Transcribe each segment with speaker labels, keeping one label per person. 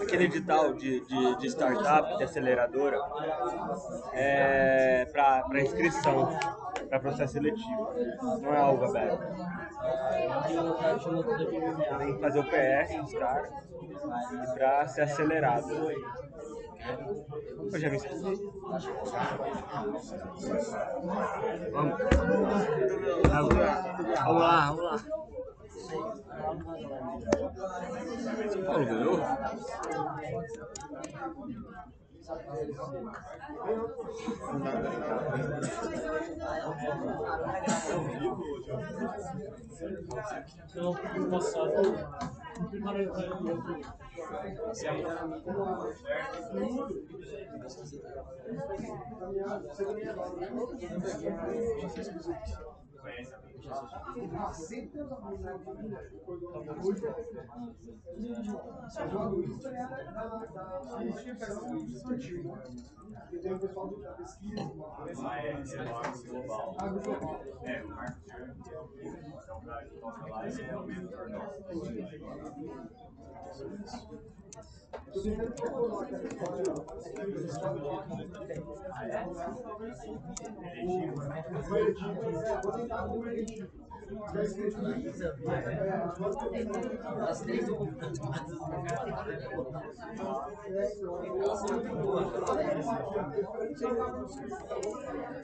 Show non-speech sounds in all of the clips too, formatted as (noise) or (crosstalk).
Speaker 1: aquele edital de, de, de startup, de aceleradora, é para inscrição, para processo seletivo. Não é algo aberto. Tem que fazer o PR dos caras para ser acelerado. Eu já vi isso. Vamos. Vamos lá, vamos lá. São Paulo ganhou?
Speaker 2: Então, ano passado,
Speaker 3: E tem o pessoal da pesquisa, global.
Speaker 4: É, Marcos é um e é nosso.
Speaker 3: Eletivo, é, vou tentar o eletivo. Já escrevi.
Speaker 5: As três do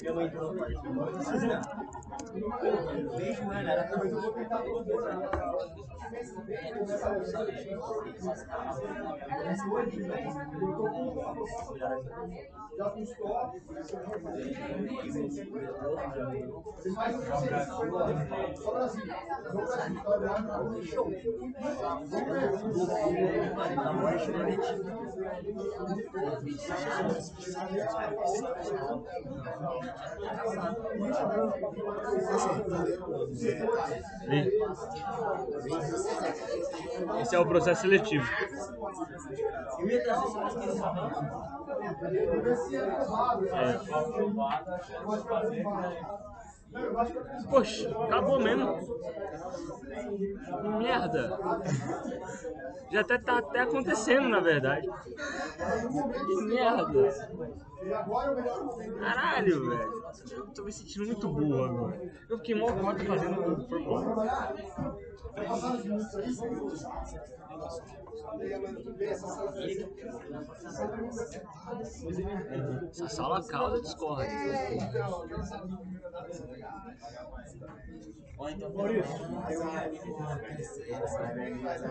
Speaker 5: Minha mãe entrou no quarto. Beijo, mano. Era
Speaker 3: Mas eu vou tentar já com stop, você faz o que você
Speaker 1: Esse é o processo seletivo. Poxa, acabou mesmo. Merda. Já até tá até acontecendo, na verdade. Que merda. Caralho, velho. Eu tô me sentindo muito burro agora. Eu fiquei mó cota fazendo o formulário. Essa sala causa discorda.
Speaker 3: Maurício,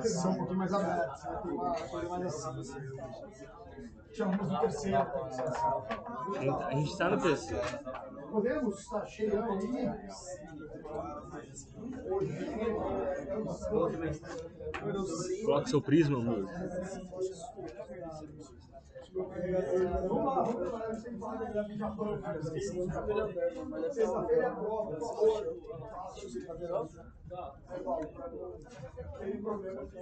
Speaker 3: são um pouquinho mais abertos. Chamamos do terceiro.
Speaker 1: A gente tá no terceiro.
Speaker 3: Podemos estar chegando aí.
Speaker 1: Coloca seu prisma, amor.
Speaker 3: Vamos lá, vamos da pública. Sexta-feira é a prova, por favor. Tem problema aqui.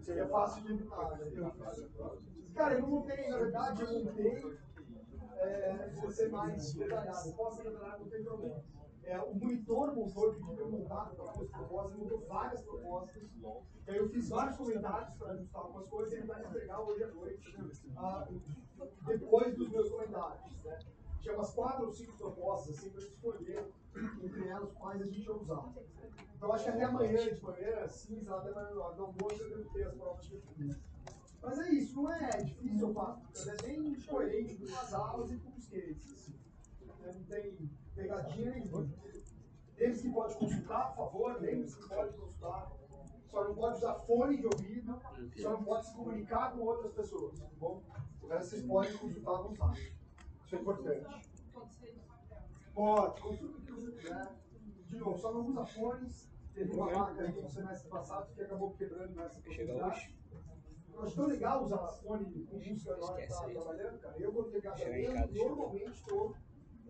Speaker 3: Seria fácil de né? Cara, eu não montei, na verdade, eu montei. É, ser mais detalhado. Eu posso ser detalhado, não tem problema. É, o monitor montou, eu pedi para montar para as propostas, ele montou várias propostas. E aí eu fiz vários comentários para ajustar algumas coisas e ele vai entregar hoje à noite, depois dos meus comentários. Né? Tinha umas quatro ou cinco propostas assim, para escolher entre elas quais a gente ia usar. Então acho que até amanhã, de manhã, sim, até amanhã no almoço, eu devo ter as provas que eu fiz. Mas é isso, não é difícil, eu faço. É bem coerente com as aulas e com os cases. assim. Não tem pegadinha nenhuma. Lembre-se que pode consultar, por favor, lembre-se que pode consultar. Só não pode usar fone de ouvido, só não pode se comunicar com outras pessoas, tá bom? O resto vocês podem consultar à vontade. Isso é importante. Pode, consulta o que você quiser. De novo, só não usa fones. Teve uma marca aí no semestre passado que acabou quebrando essa possibilidade. Eu acho tão legal usar fone com música na hora que estava trabalhando, cara. Eu, quando chegar trabalhando, normalmente estou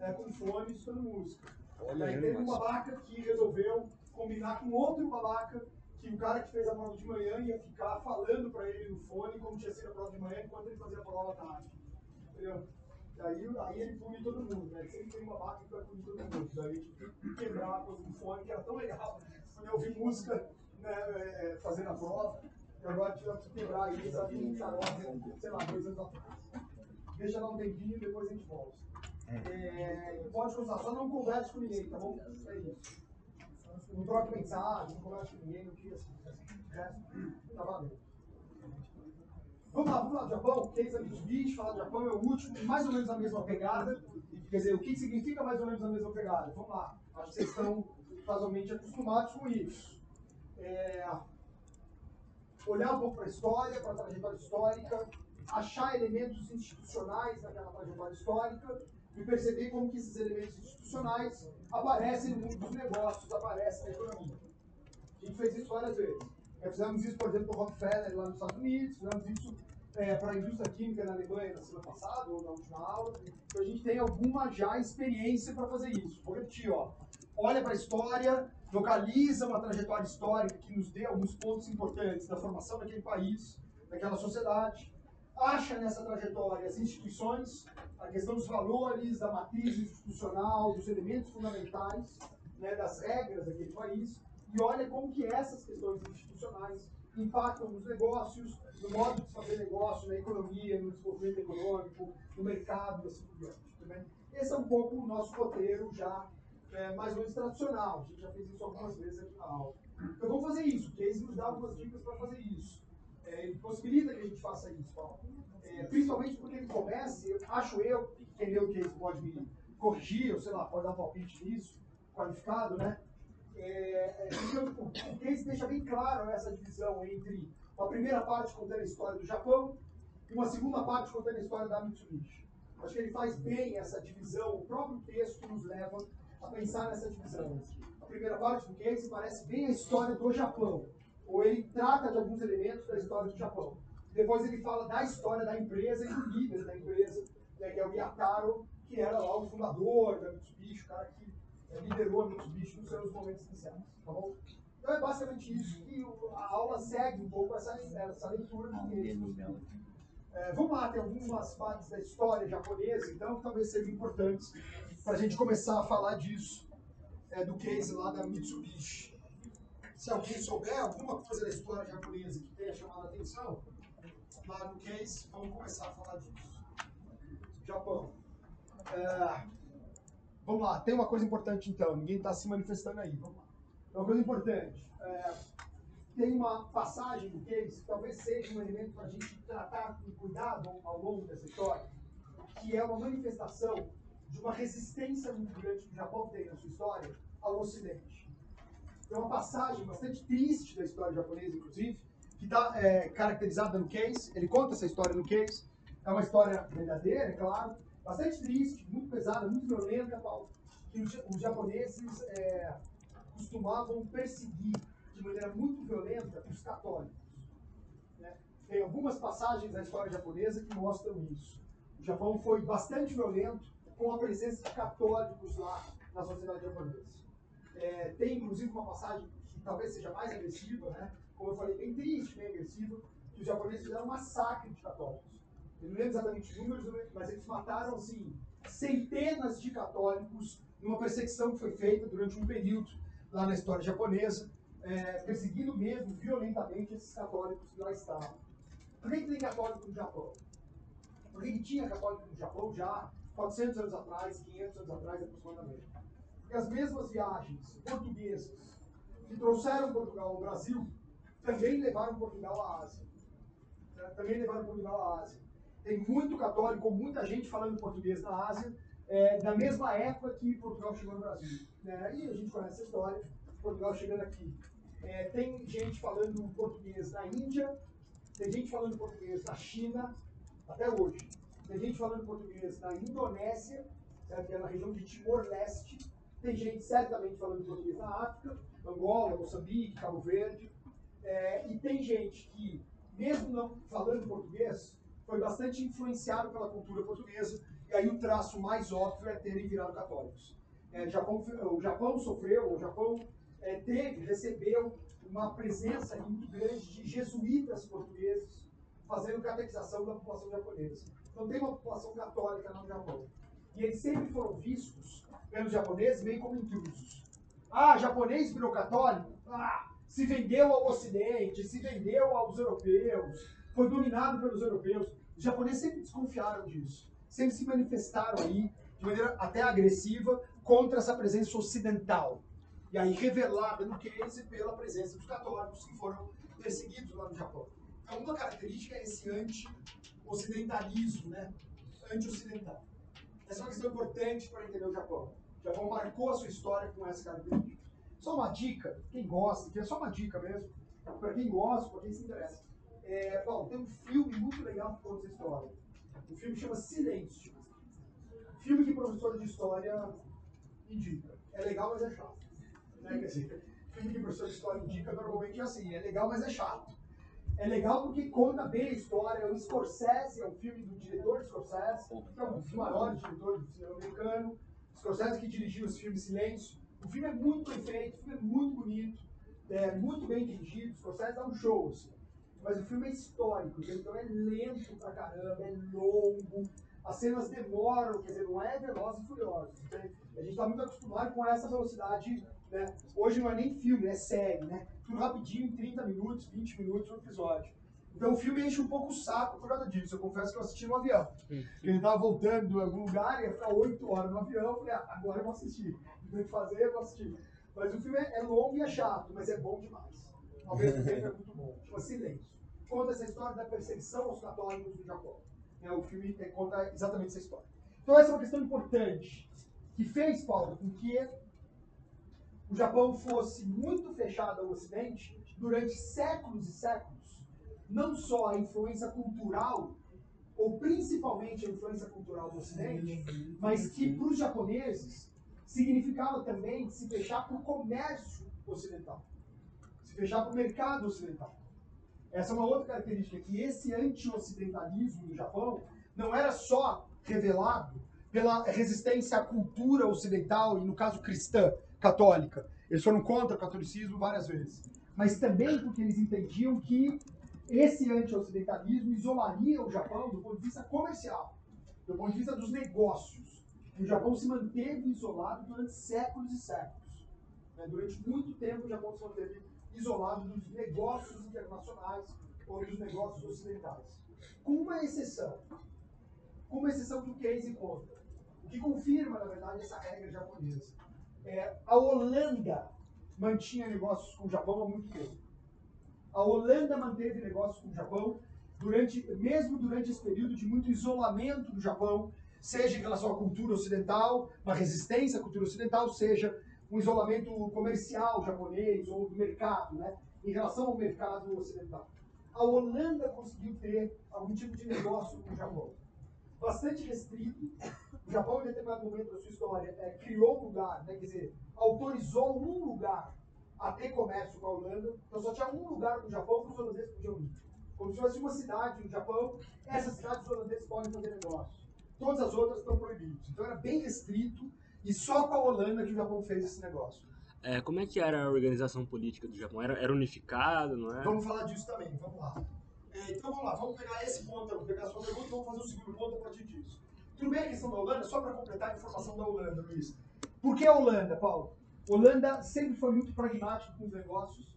Speaker 3: é, com fone escutando música. E aí teve um babaca que resolveu combinar com outro babaca que o cara que fez a prova de manhã ia ficar falando pra ele no fone como tinha sido a prova de manhã enquanto ele fazia a prova à tarde. Entendeu? E aí, aí ele pune todo mundo, né? Sempre tem uma babaca que vai punir todo mundo. Daí a gente teve que quebrar a coisa do fone, que era tão legal. Quando eu ouvi música né, é, é, fazendo a prova, e agora tivemos que quebrar isso aqui em xarope, sei lá, dois anos atrás. Deixa lá um tempinho e depois a gente volta. É, pode usar, só não converse com ninguém, tá bom? É isso. Não troque mensagem, não converse com ninguém, não tira assim. Resto, tá valendo. Vamos lá, vamos lá do Japão, case of Mitsubishi, falar do Japão é o último, mais ou menos a mesma pegada. Quer dizer, o que significa mais ou menos a mesma pegada? Vamos lá, acho que vocês estão razoavelmente acostumados com isso. É, olhar um pouco para a história, para a trajetória histórica, achar elementos institucionais naquela trajetória histórica e perceber como que esses elementos institucionais aparecem no mundo dos negócios, aparecem na economia. A gente fez isso várias vezes. Já fizemos isso, por exemplo, para o Rockefeller lá nos Estados Unidos, fizemos isso é, para a indústria química na Alemanha na semana passada, ou na última aula. Então a gente tem alguma já experiência para fazer isso. Vou repetir, ó. Olha para a história, localiza uma trajetória histórica que nos dê alguns pontos importantes da formação daquele país, daquela sociedade. Acha nessa trajetória as instituições, a questão dos valores, da matriz institucional, dos elementos fundamentais, né, das regras daquele país e olha como que essas questões institucionais impactam nos negócios, no modo de fazer negócio, na economia, no desenvolvimento econômico, no mercado assim por diante. Tá Esse é um pouco o nosso roteiro já é, mais ou menos tradicional. A gente já fez isso algumas vezes aqui na aula. Então vamos fazer isso. O Case nos dá algumas dicas para fazer isso. É, ele possibilita que a gente faça isso, Paulo. É, principalmente porque ele começa, acho eu, quem leu o Case pode me corrigir, ou sei lá, pode dar palpite nisso, qualificado, né? É, é, o case deixa bem claro essa divisão entre uma primeira parte contando a história do Japão e uma segunda parte contando a história da Mitsubishi. Acho que ele faz bem essa divisão, o próprio texto nos leva a pensar nessa divisão. A primeira parte do case parece bem a história do Japão, ou ele trata de alguns elementos da história do Japão. Depois ele fala da história da empresa e do líder da empresa, né, que é o Yataro, que era lá o fundador da Mitsubishi, o cara que liderou a Mitsubishi nos seus momentos iniciais, tá bom? Então é basicamente isso que a aula segue um pouco essa, essa leitura do texto. É, vamos lá, tem algumas partes da história japonesa, então, que talvez sejam importantes para a gente começar a falar disso, é, do case lá da Mitsubishi. Se alguém souber alguma coisa da história japonesa que tenha chamado a atenção, lá no case, vamos começar a falar disso. Japão. É, Vamos lá, tem uma coisa importante então, ninguém está se manifestando aí. Vamos lá. Uma coisa importante. É, tem uma passagem do case que talvez seja um elemento para a gente tratar com cuidado ao longo dessa história, que é uma manifestação de uma resistência muito grande que o Japão tem na sua história ao Ocidente. Tem uma passagem bastante triste da história japonesa, inclusive, que está é, caracterizada no case. Ele conta essa história no case. É uma história verdadeira, é claro, bastante triste, muito pesada, muito violenta, que os japoneses é, costumavam perseguir de maneira muito violenta os católicos. Né? Tem algumas passagens na história japonesa que mostram isso. O Japão foi bastante violento com a presença de católicos lá na sociedade japonesa. É, tem inclusive uma passagem que talvez seja mais agressiva, né? como eu falei, bem triste, bem agressiva, que os japoneses fizeram um massacre de católicos. Eu não lembro exatamente os números, mas eles mataram assim, centenas de católicos numa perseguição que foi feita durante um período lá na história japonesa, é, perseguindo mesmo violentamente esses católicos que lá estavam. Por que, tem católico no Japão? Por que, tinha católico no Japão já 400 anos atrás, 500 anos atrás aproximadamente? Porque as mesmas viagens portuguesas que trouxeram Portugal ao Brasil também levaram Portugal à Ásia. Também levaram Portugal à Ásia. Tem muito católico, muita gente falando português na Ásia, é, da mesma época que Portugal chegou no Brasil. Né? E a gente conhece a história, Portugal chegando aqui. É, tem gente falando português na Índia, tem gente falando português na China, até hoje. Tem gente falando português na Indonésia, certo? que é na região de Timor-Leste. Tem gente certamente falando português na África, Angola, Moçambique, Cabo Verde. É, e tem gente que, mesmo não falando português, foi bastante influenciado pela cultura portuguesa. E aí o traço mais óbvio é terem virado católicos. É, Japão, o Japão sofreu, o Japão é, teve, recebeu uma presença muito grande de jesuítas portugueses fazendo catequização da população japonesa. Então tem uma população católica no Japão. E eles sempre foram vistos pelos japoneses meio como intrusos. Ah, japonês virou católico? Ah, se vendeu ao Ocidente, se vendeu aos europeus, foi dominado pelos europeus. Os japoneses sempre desconfiaram disso. Sempre se manifestaram aí de maneira até agressiva contra essa presença ocidental. E aí revelada no case pela presença dos católicos que foram perseguidos lá no Japão. Então, uma característica é esse anti-ocidentalismo, né? Anti-ocidental. Essa é uma questão importante para entender o Japão. O Japão marcou a sua história com essa característica. Só uma dica, quem gosta, que é só uma dica mesmo, para quem gosta, para quem se interessa. É, bom, tem um filme muito legal que conta essa história. O filme chama Silêncio. Filme que professor de história indica. É legal, mas é chato. Né? Quer dizer, filme que professor de história indica normalmente é assim, é legal, mas é chato. É legal porque conta bem a história. O Scorsese é um filme do diretor Scorsese, que é um maiores diretores do cinema americano. Scorsese que dirigiu os filmes Silêncio. O filme é muito bem feito, o filme é muito bonito, é muito bem dirigido. Scorsese dá um show, assim. Mas o filme é histórico, então é lento pra caramba, é longo, as cenas demoram, quer dizer, não é veloz e furioso. A gente está muito acostumado com essa velocidade. Né? Hoje não é nem filme, é série, né? Tudo rapidinho, 30 minutos, 20 minutos um episódio. Então o filme enche um pouco o saco por causa disso. Eu confesso que eu assisti no avião. Ele estava voltando de algum lugar, ia ficar 8 horas no avião. Eu falei, ah, agora eu vou assistir. Não tem o que fazer, eu vou assistir. Mas o filme é, é longo e é chato, mas é bom demais. Ao mesmo tempo é muito bom. Chama Silêncio. Conta essa história da perseguição aos católicos no Japão. É, o filme é, conta exatamente essa história. Então essa é uma questão importante que fez, Paulo, com que o Japão fosse muito fechado ao Ocidente durante séculos e séculos. Não só a influência cultural, ou principalmente a influência cultural do Ocidente, mas que para os japoneses significava também se fechar para o comércio ocidental, se fechar para o mercado ocidental. Essa é uma outra característica, que esse anti-ocidentalismo no Japão não era só revelado pela resistência à cultura ocidental, e no caso cristã, católica. Eles foram contra o catolicismo várias vezes. Mas também porque eles entendiam que esse anti-ocidentalismo isolaria o Japão do ponto de vista comercial, do ponto de vista dos negócios. O Japão se manteve isolado durante séculos e séculos. Né? Durante muito tempo, o Japão se manteve isolado dos negócios internacionais ou dos negócios ocidentais. Com uma exceção. Com uma exceção que o Casey conta. O que confirma, na verdade, essa regra japonesa. É, a Holanda mantinha negócios com o Japão há muito tempo. A Holanda manteve negócios com o Japão durante, mesmo durante esse período de muito isolamento do Japão, seja em relação à cultura ocidental, uma resistência à cultura ocidental, seja um isolamento comercial japonês ou do mercado, né, em relação ao mercado ocidental. A Holanda conseguiu ter algum tipo de negócio com o Japão. Bastante restrito. O Japão, em determinado momento da sua história, é, criou um lugar, né, quer dizer, autorizou um lugar a ter comércio com a Holanda. Então só tinha um lugar no Japão que os holandeses podiam ir. Como se fosse uma cidade no Japão, essa cidade os holandeses podem fazer negócio. Todas as outras estão proibidas. Então era bem restrito e só com a Holanda que o Japão fez esse negócio.
Speaker 6: É, como é que era a organização política do Japão? Era, era unificada, não é?
Speaker 3: Vamos falar disso também, vamos lá. É, então vamos lá, vamos pegar esse ponto, vamos pegar a sua pergunta e vamos fazer o segundo ponto a partir disso. Tudo bem a questão da Holanda, só para completar a informação da Holanda, Luiz. Por que a Holanda, Paulo? Holanda sempre foi muito pragmático com os negócios,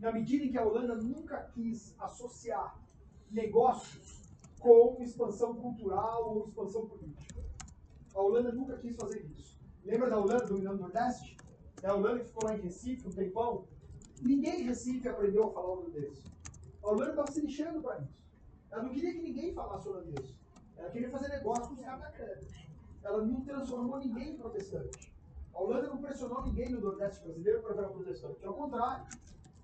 Speaker 3: na medida em que a Holanda nunca quis associar negócios com expansão cultural ou expansão política. A Holanda nunca quis fazer isso. Lembra da Holanda dominando o Nordeste? Da Holanda que ficou lá em Recife um tempão? Ninguém em Recife aprendeu a falar holandês. A Holanda estava se lixando para isso. Ela não queria que ninguém falasse holandês. Ela queria fazer negócio com os caras ela não transformou ninguém em protestante. A Holanda não pressionou ninguém no Nordeste brasileiro para virar protestante. Ao contrário,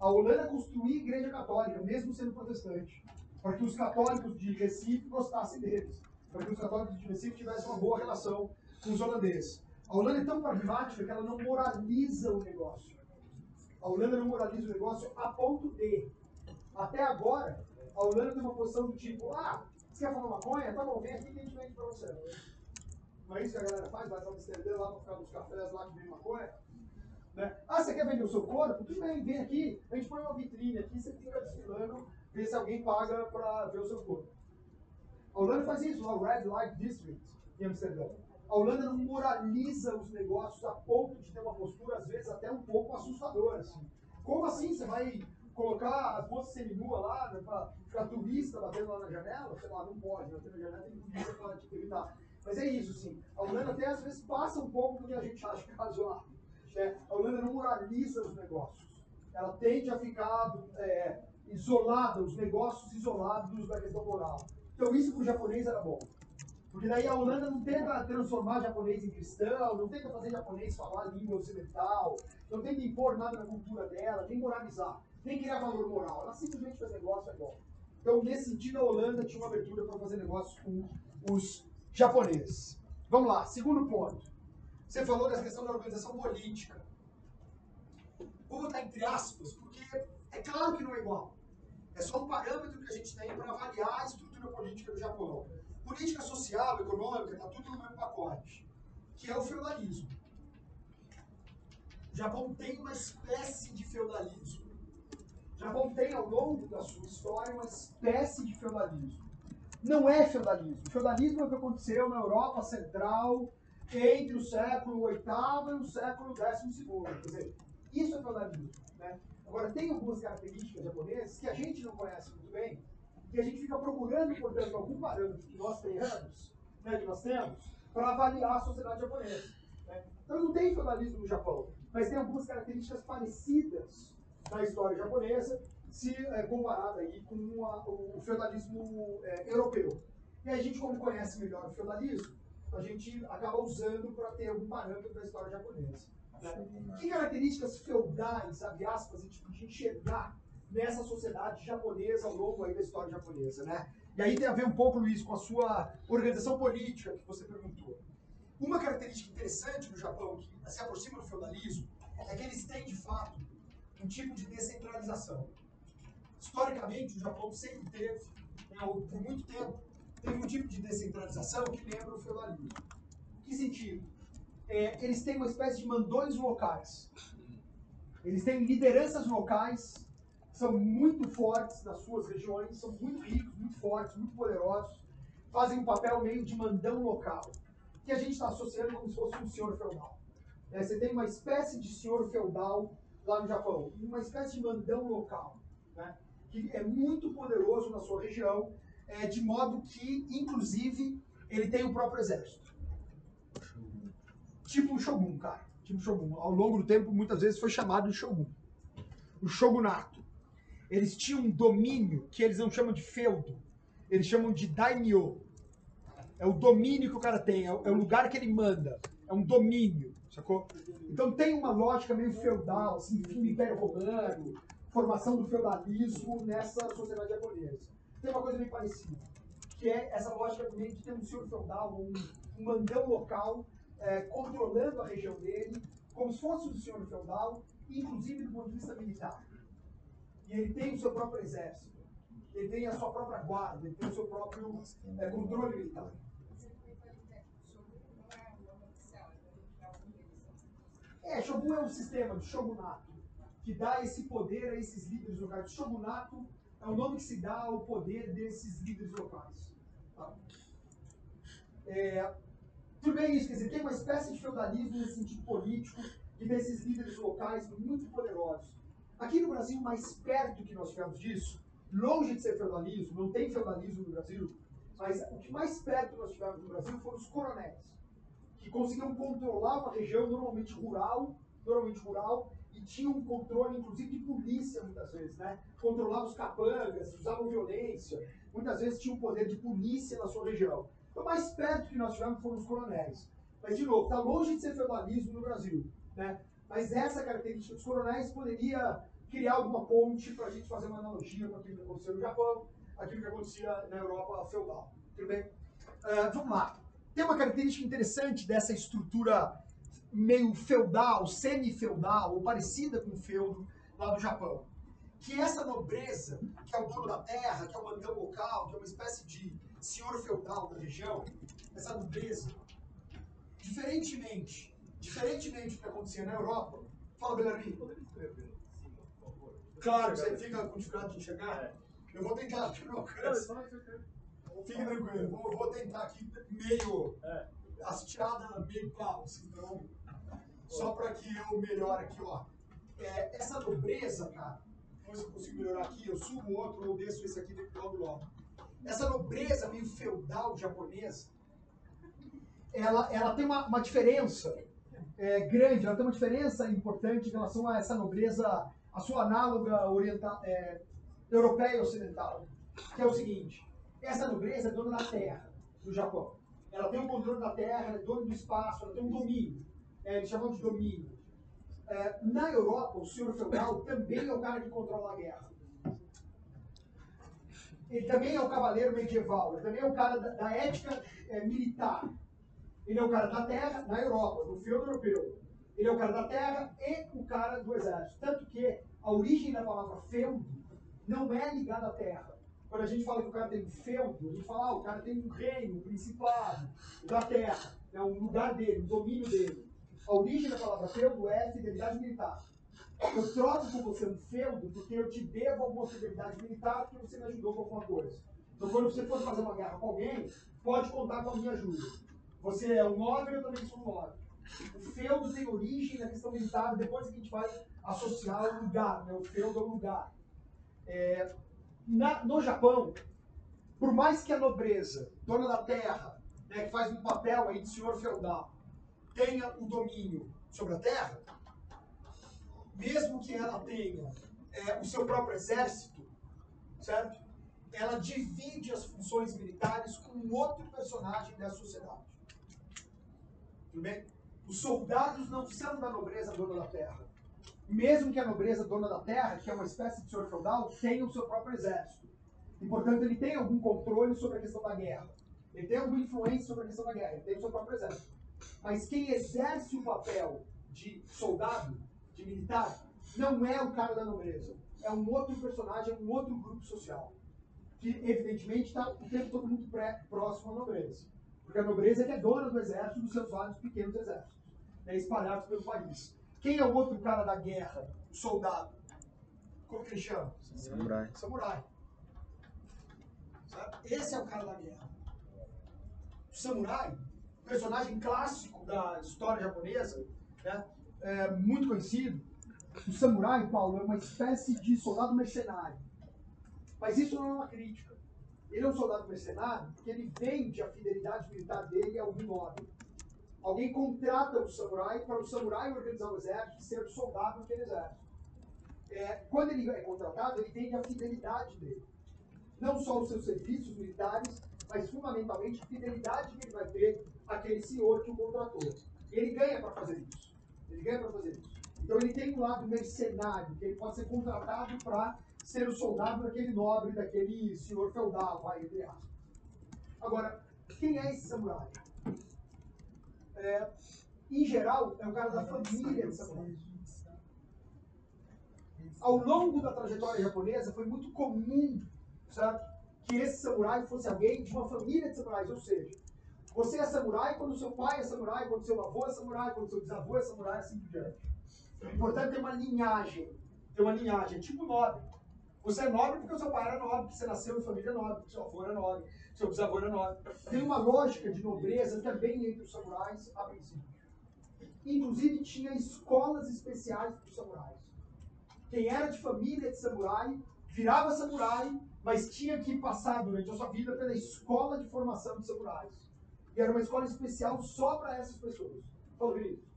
Speaker 3: a Holanda construiu igreja católica, mesmo sendo protestante, para que os católicos de Recife gostassem deles, para que os católicos de Recife tivessem uma boa relação com os holandeses. A Holanda é tão pragmática que ela não moraliza o negócio. A Holanda não moraliza o negócio a ponto de, até agora, a Holanda tem uma posição do tipo, ah, você quer fumar maconha? Tá bom, vem aqui que a gente vende pra você. Não é isso que a galera faz? Vai lá no estender lá pra ficar nos cafés lá que vem maconha? Né? Ah, você quer vender o seu corpo? Tudo bem, vem aqui, a gente põe uma vitrine aqui, você fica desfilando, vê se alguém paga pra ver o seu corpo. A Holanda faz isso, o Red Light District, em Amsterdã. A Holanda não moraliza os negócios a ponto de ter uma postura, às vezes, até um pouco assustadora. Assim. Como assim? Você vai colocar as moças seminuas lá né, pra ficar turista batendo lá na janela? Sei lá, não pode, bater na janela tem polícia pra te evitar. Mas é isso, sim. A Holanda até às vezes passa um pouco do que a gente acha razoável. Né? A Holanda não moraliza os negócios. Ela tende a ficar é, isolada, os negócios isolados da questão moral. Então isso para o japonês era bom. Porque daí a Holanda não tenta transformar japonês em cristão, não tenta fazer japonês falar língua ocidental, não tenta impor nada na cultura dela, nem moralizar, nem criar valor moral. Ela simplesmente faz negócio é bom. Então, nesse sentido, a Holanda tinha uma abertura para fazer negócio com os japoneses. Vamos lá, segundo ponto. Você falou da questão da organização política. Vou botar entre aspas, porque é claro que não é igual. É só um parâmetro que a gente tem para avaliar a estrutura política do Japão. Política social, econômica, está tudo no mesmo pacote, que é o feudalismo. O Japão tem uma espécie de feudalismo. Japão tem, ao longo da sua história, uma espécie de feudalismo. Não é feudalismo. O feudalismo é o que aconteceu na Europa Central entre o século VIII e o século XII. Quer dizer, isso é feudalismo. Né? Agora, tem algumas características japonesas que a gente não conhece muito bem, que a gente fica procurando, portanto, algum parâmetro que nós tenhamos, né, que nós temos, para avaliar a sociedade japonesa. Né? Então não tem feudalismo no Japão, mas tem algumas características parecidas na história japonesa, se é, comparada aí com o feudalismo é, europeu. E a gente, como conhece melhor o feudalismo, a gente acaba usando para ter algum parâmetro da história japonesa. Né? Que características feudais, abre aspas, a gente podia enxergar nessa sociedade japonesa ao longo aí da história japonesa, né? E aí tem a ver um pouco, Luiz, com a sua organização política que você perguntou. Uma característica interessante do Japão que se aproxima do feudalismo é que eles têm, de fato, um tipo de descentralização. Historicamente, o Japão sempre teve, né, por muito tempo, teve um tipo de descentralização que lembra o feudalismo. Que sentido? É, eles têm uma espécie de mandões locais. Eles têm lideranças locais são muito fortes nas suas regiões, são muito ricos, muito fortes, muito poderosos, fazem um papel meio de mandão local, que a gente está associando como se fosse um senhor feudal. É, você tem uma espécie de senhor feudal lá no Japão, uma espécie de mandão local, né, que é muito poderoso na sua região, é, de modo que, inclusive, ele tem o próprio exército. Tipo um shogun, cara. Tipo um shogun. Ao longo do tempo, muitas vezes foi chamado de shogun. O shogunato eles tinham um domínio que eles não chamam de feudo, eles chamam de daimyo. É o domínio que o cara tem, é o é lugar que ele manda, é um domínio, sacou? Então tem uma lógica meio feudal, assim, fim do Império Romano, formação do feudalismo nessa sociedade japonesa. Tem uma coisa bem parecida, que é essa lógica também de ter um senhor feudal, um, um mandão local, é, controlando a região dele, como se fosse um senhor feudal, inclusive do ponto de vista militar. E ele tem o seu próprio exército. Ele tem a sua própria guarda, ele tem o seu próprio é, controle militar. É, Shogun é um sistema de shogunato que dá esse poder a esses líderes locais. Shogunato é o nome que se dá ao poder desses líderes locais. Tá? É, tudo bem isso, quer dizer, tem uma espécie de feudalismo nesse sentido político e desses líderes locais muito poderosos. Aqui no Brasil, mais perto que nós tivemos disso, longe de ser feudalismo, não tem feudalismo no Brasil, mas o que mais perto nós tivemos no Brasil foram os coronéis, que conseguiam controlar uma região normalmente rural, normalmente rural, e tinham um controle, inclusive, de polícia, muitas vezes, né? Controlavam os capangas, usavam violência, muitas vezes tinham poder de polícia na sua região. Então, mais perto que nós tivemos foram os coronéis. Mas, de novo, está longe de ser feudalismo no Brasil. Né? Mas essa característica dos coronéis poderia criar alguma ponte para a gente fazer uma analogia com aquilo que aconteceu no Japão, aquilo que acontecia na Europa feudal. Tudo bem? Uh, vamos lá. Tem uma característica interessante dessa estrutura meio feudal, semi-feudal, ou parecida com o feudo lá do Japão. Que essa nobreza, que é o dono da terra, que é o mandão local, que é uma espécie de senhor feudal da região, essa nobreza, diferentemente, diferentemente do que acontecia na Europa, fala favor? Claro, você fica com dificuldade de enxergar. Eu vou tentar, (laughs) porque não alcanço. Fique tranquilo, vou, vou tentar aqui meio hasteada, meio caos, então, só para que eu melhore aqui, ó. É, essa nobreza, cara, se eu consigo melhorar aqui, eu subo outro ou desço esse aqui logo logo. Essa nobreza meio feudal japonesa, ela, ela tem uma, uma diferença é, grande, ela tem uma diferença importante em relação a essa nobreza, a sua análoga oriental, é, europeia ocidental, que é o seguinte, essa nobreza é dona da terra do Japão. Ela tem um controle da terra, ela é dona do espaço, ela tem um domínio. É, eles chamam de domínio. É, na Europa, o senhor feudal também é o cara que controla a guerra. Ele também é o cavaleiro medieval, ele também é o cara da, da ética é, militar. Ele é o cara da terra na Europa, no feudo europeu. Ele é o cara da terra e o cara do exército. Tanto que a origem da palavra feudo não é ligada à terra. Quando a gente fala que o cara tem um feudo, a gente fala, ah, o cara tem um reino, um principado, da terra, é um lugar dele, um domínio dele. A origem da palavra feudo é fidelidade militar. Eu troco com você um feudo porque eu te devo alguma fidelidade militar porque você me ajudou com alguma coisa. Então, quando você for fazer uma guerra com alguém, pode contar com a minha ajuda. Você é um nobre, eu também sou um nobre. O feudo tem origem na questão militar, depois que a gente vai associar o lugar, né? o feudo ao lugar. É, na, no Japão, por mais que a nobreza, dona da terra, né, que faz um papel aí de senhor feudal, tenha o domínio sobre a terra, mesmo que ela tenha é, o seu próprio exército, certo? Ela divide as funções militares com outro personagem da sociedade. Tudo bem? Os soldados não são da nobreza dona da terra. Mesmo que a nobreza dona da terra, que é uma espécie de senhor feudal, tenha o seu próprio exército. E, portanto, ele tem algum controle sobre a questão da guerra. Ele tem alguma influência sobre a questão da guerra. Ele tem o seu próprio exército. Mas quem exerce o papel de soldado, de militar, não é o cara da nobreza. É um outro personagem, é um outro grupo social. Que, evidentemente, está o tempo todo muito pré, próximo à nobreza. Porque a nobreza é que é dona do exército dos seus vários pequenos exércitos, né, espalhados pelo país. Quem é o outro cara da guerra? O soldado. Como que ele chama?
Speaker 6: Samurai.
Speaker 3: Samurai. Esse é o cara da guerra. O samurai, personagem clássico da história japonesa, né, é muito conhecido. O samurai, Paulo, é uma espécie de soldado mercenário. Mas isso não é uma crítica. Ele é um soldado mercenário porque ele vende a fidelidade militar dele a algum nobre. Alguém contrata o samurai para o samurai organizar o exército e ser o soldado daquele exército. É, quando ele é contratado, ele vende a fidelidade dele. Não só os seus serviços militares, mas fundamentalmente a fidelidade que ele vai ter àquele senhor que o contratou. Ele ganha para fazer isso. Ele ganha para fazer isso. Então ele tem um lado mercenário, que ele pode ser contratado para ser o soldado daquele nobre, daquele senhor feudal, vai, entre aspas. Agora, quem é esse samurai? É, em geral, é o cara da família de samurai. Ao longo da trajetória japonesa, foi muito comum, certo? Que esse samurai fosse alguém de uma família de samurais, ou seja, você é samurai quando seu pai é samurai, quando seu avô é samurai, quando seu bisavô é samurai, assim por diante. O importante é ter uma linhagem. Ter uma linhagem, tipo nobre. Você é nobre porque o seu pai era nobre, porque você nasceu em família nobre, porque seu avô era nobre, seu bisavô era nobre. Tem uma lógica de nobreza também entre os samurais a princípio. Inclusive tinha escolas especiais para os samurais. Quem era de família de samurai virava samurai, mas tinha que passar durante a sua vida pela escola de formação de samurais. E era uma escola especial só para essas pessoas. Falou, Vinícius?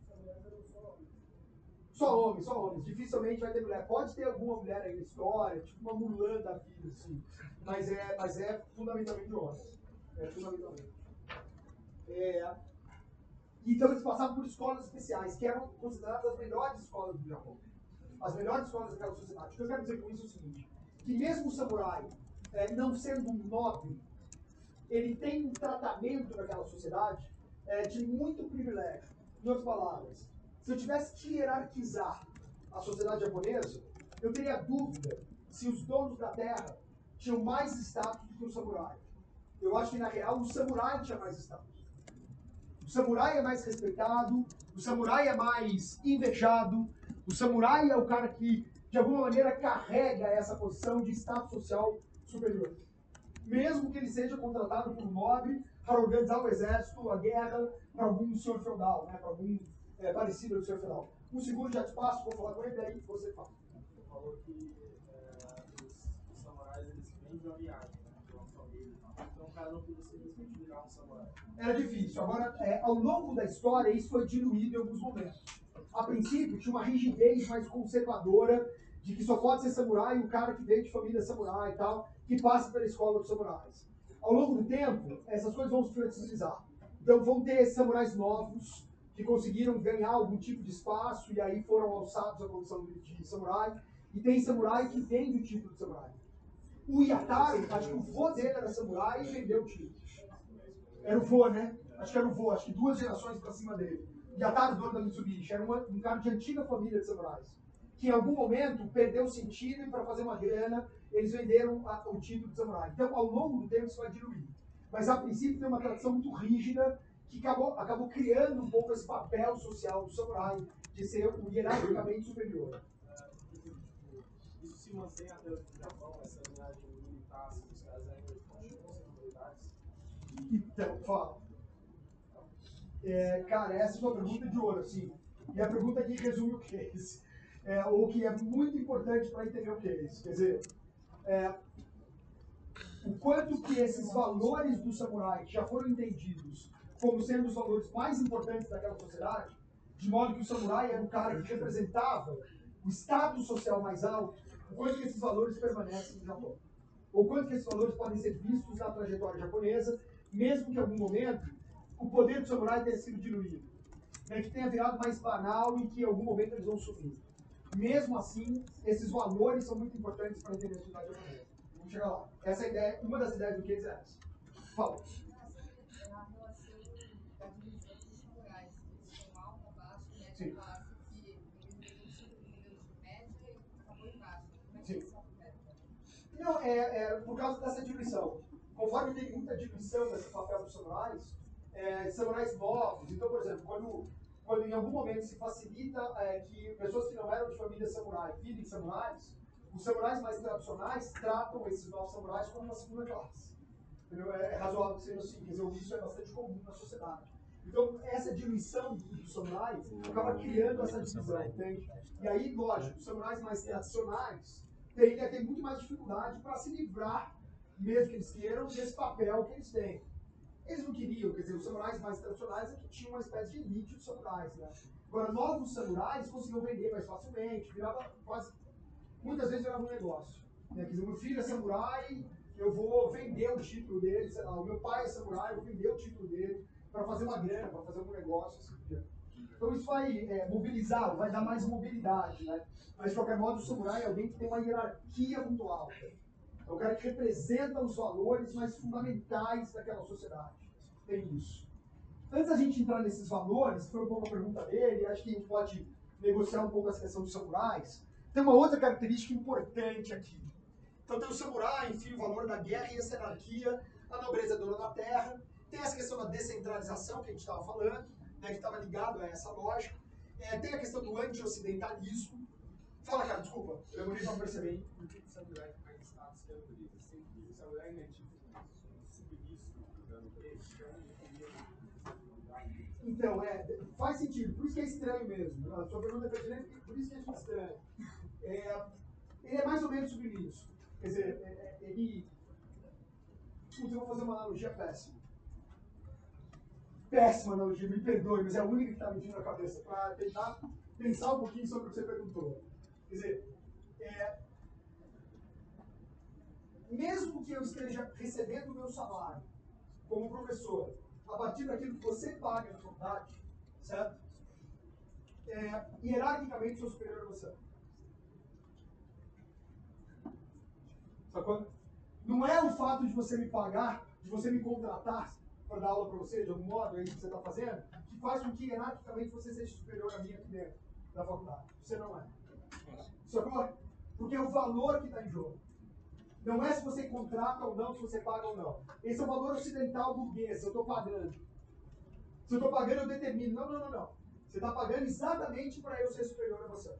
Speaker 3: Só homens, só homens. Dificilmente vai ter mulher. Pode ter alguma mulher aí na história, tipo uma Mulan da vida, assim. Mas é, mas é fundamentalmente homens. É fundamentalmente. É, Então eles passavam por escolas especiais, que eram consideradas as melhores escolas do Japão. As melhores escolas daquela sociedade. O que eu quero dizer com isso é o seguinte, que mesmo o samurai, é, não sendo um nobre, ele tem um tratamento naquela sociedade é, de muito privilégio. Em outras palavras, se eu tivesse que hierarquizar a sociedade japonesa, eu teria dúvida se os donos da terra tinham mais status do que o samurai. Eu acho que, na real, o samurai tinha mais status. O samurai é mais respeitado, o samurai é mais invejado, o samurai é o cara que, de alguma maneira, carrega essa posição de status social superior. Mesmo que ele seja contratado por um nobre para organizar o exército, a guerra, para algum senhor feudal, né, para algum é, parecido ao senhor feudal. Um segundo já te passo, vou falar com ele, daí você fala.
Speaker 4: Você falou que é, os, os samurais eles vêm de uma viagem, né? Família. Então o cara não podia simplesmente virar um samurai.
Speaker 3: Era difícil. Agora, é, ao longo da história, isso foi diluído em alguns momentos. A princípio, tinha uma rigidez mais conservadora de que só pode ser samurai o cara que veio de família samurai e tal, que passa pela escola dos samurais. Ao longo do tempo, essas coisas vão se flexibilizar. Então, vão ter samurais novos que conseguiram ganhar algum tipo de espaço e aí foram alçados à condição de, de samurai. E tem samurai que vem do título de samurai. O Yataro, acho que o vô dele era samurai e vendeu o título. Era o vô, né? Acho que era o vô, acho que duas gerações pra cima dele. Yataro, dono da Mitsubishi, era uma- um cara de antiga família de samurais. Que em algum momento perdeu o sentido e para fazer uma grana, eles venderam a- o título de samurai. Então, ao longo do tempo, isso vai diluir. Mas a princípio tem uma tradição muito rígida que acabou, acabou criando um pouco esse papel social do samurai de ser o hierarquicamente superior.
Speaker 4: Isso se mantém até o Japão, essa linhagem militar, assim, os caras ainda continuam sendo militares.
Speaker 3: Então, fala. É, cara, essa é uma pergunta de ouro, assim. E a pergunta que resume o case. É, ou que é muito importante para entender o case. Quer dizer, é, o quanto que esses valores do samurai que já foram entendidos como sendo os valores mais importantes daquela sociedade, de modo que o samurai era o cara que representava o status social mais alto, o quanto que esses valores permanecem no Japão. Ou quanto que esses valores podem ser vistos na trajetória japonesa, mesmo que em algum momento o poder do samurai tenha sido diluído. Né, que tenha virado mais banal e que em algum momento eles vão sumir. Mesmo assim, esses valores são muito importantes para entender a sociedade japonesa. Vamos chegar lá. Essa é ideia, uma das ideias do que é essa. Fala. Sim.
Speaker 2: são completos?
Speaker 3: Não, é, é por causa dessa diluição. Conforme tem muita diluição nesse papel dos samurais, é, samurais novos. Então, por exemplo, quando, quando em algum momento se facilita é, que pessoas que não eram de família samurai virem samurais, os samurais mais tradicionais tratam esses novos samurais como uma segunda classe. Entendeu? É, é razoável que seja assim, quer dizer, isso é bastante comum na sociedade. Então, essa diluição do, do samurai acaba criando essa divisão, entende? E aí, lógico, os samurais mais tradicionais tendem a ter muito mais dificuldade para se livrar, mesmo que eles queiram, desse papel que eles têm. Eles não queriam, quer dizer, os samurais mais tradicionais é que tinham uma espécie de elite dos samurais, né? Agora, novos samurais conseguiam vender mais facilmente, virava quase, muitas vezes virava um negócio. Né? Quer dizer, meu filho é samurai, eu vou vender o título dele, sei lá, o meu pai é samurai, eu vou vender o título dele para fazer uma grana, para fazer algum negócio, assim. Então isso vai é, mobilizar, vai dar mais mobilidade, né? Mas de qualquer modo, o samurai é alguém que tem uma hierarquia muito alta. É o cara que representa os valores mais fundamentais daquela sociedade. Tem isso. Antes da gente entrar nesses valores, foi um pouco a pergunta dele, acho que a gente pode negociar um pouco essa questão dos samurais. Tem uma outra característica importante aqui. Então tem o samurai, enfim, o valor da guerra e essa hierarquia, a nobreza é dona da terra. Tem essa questão da descentralização que a gente estava falando, né, que estava ligado a essa lógica. É, tem a questão do anti-ocidentalismo. Fala, cara, desculpa, eu demorei para perceber.
Speaker 4: Por que o samurai mais nobreza? Sempre o samurai não é tipo da nobreza, então
Speaker 3: é, faz sentido, por isso que é estranho mesmo. A sua pergunta é pertinente, por isso que é estranho. É, ele é mais ou menos submisso. Quer dizer, é, é, ele. Putz, eu vou fazer uma analogia péssima. Péssima analogia, me perdoe, mas é a única que está me vindo na cabeça, para tentar pensar um pouquinho sobre o que você perguntou. Quer dizer, é, mesmo que eu esteja recebendo o meu salário como professor, a partir daquilo que você paga na faculdade, certo? É, hierarquicamente sou superior a você. Sacou? Não é o fato de você me pagar, de você me contratar para dar aula para você, de algum modo, é isso que você está fazendo, que faz com que hierarquicamente você seja superior a mim aqui dentro da faculdade. Você não é. Sacou? Porque é o valor que está em jogo. Não é se você contrata ou não, se você paga ou não. Esse é o valor ocidental burguês, eu estou pagando. Se eu estou pagando, eu determino. Não, não, não, não. Você está pagando exatamente para eu ser superior a você.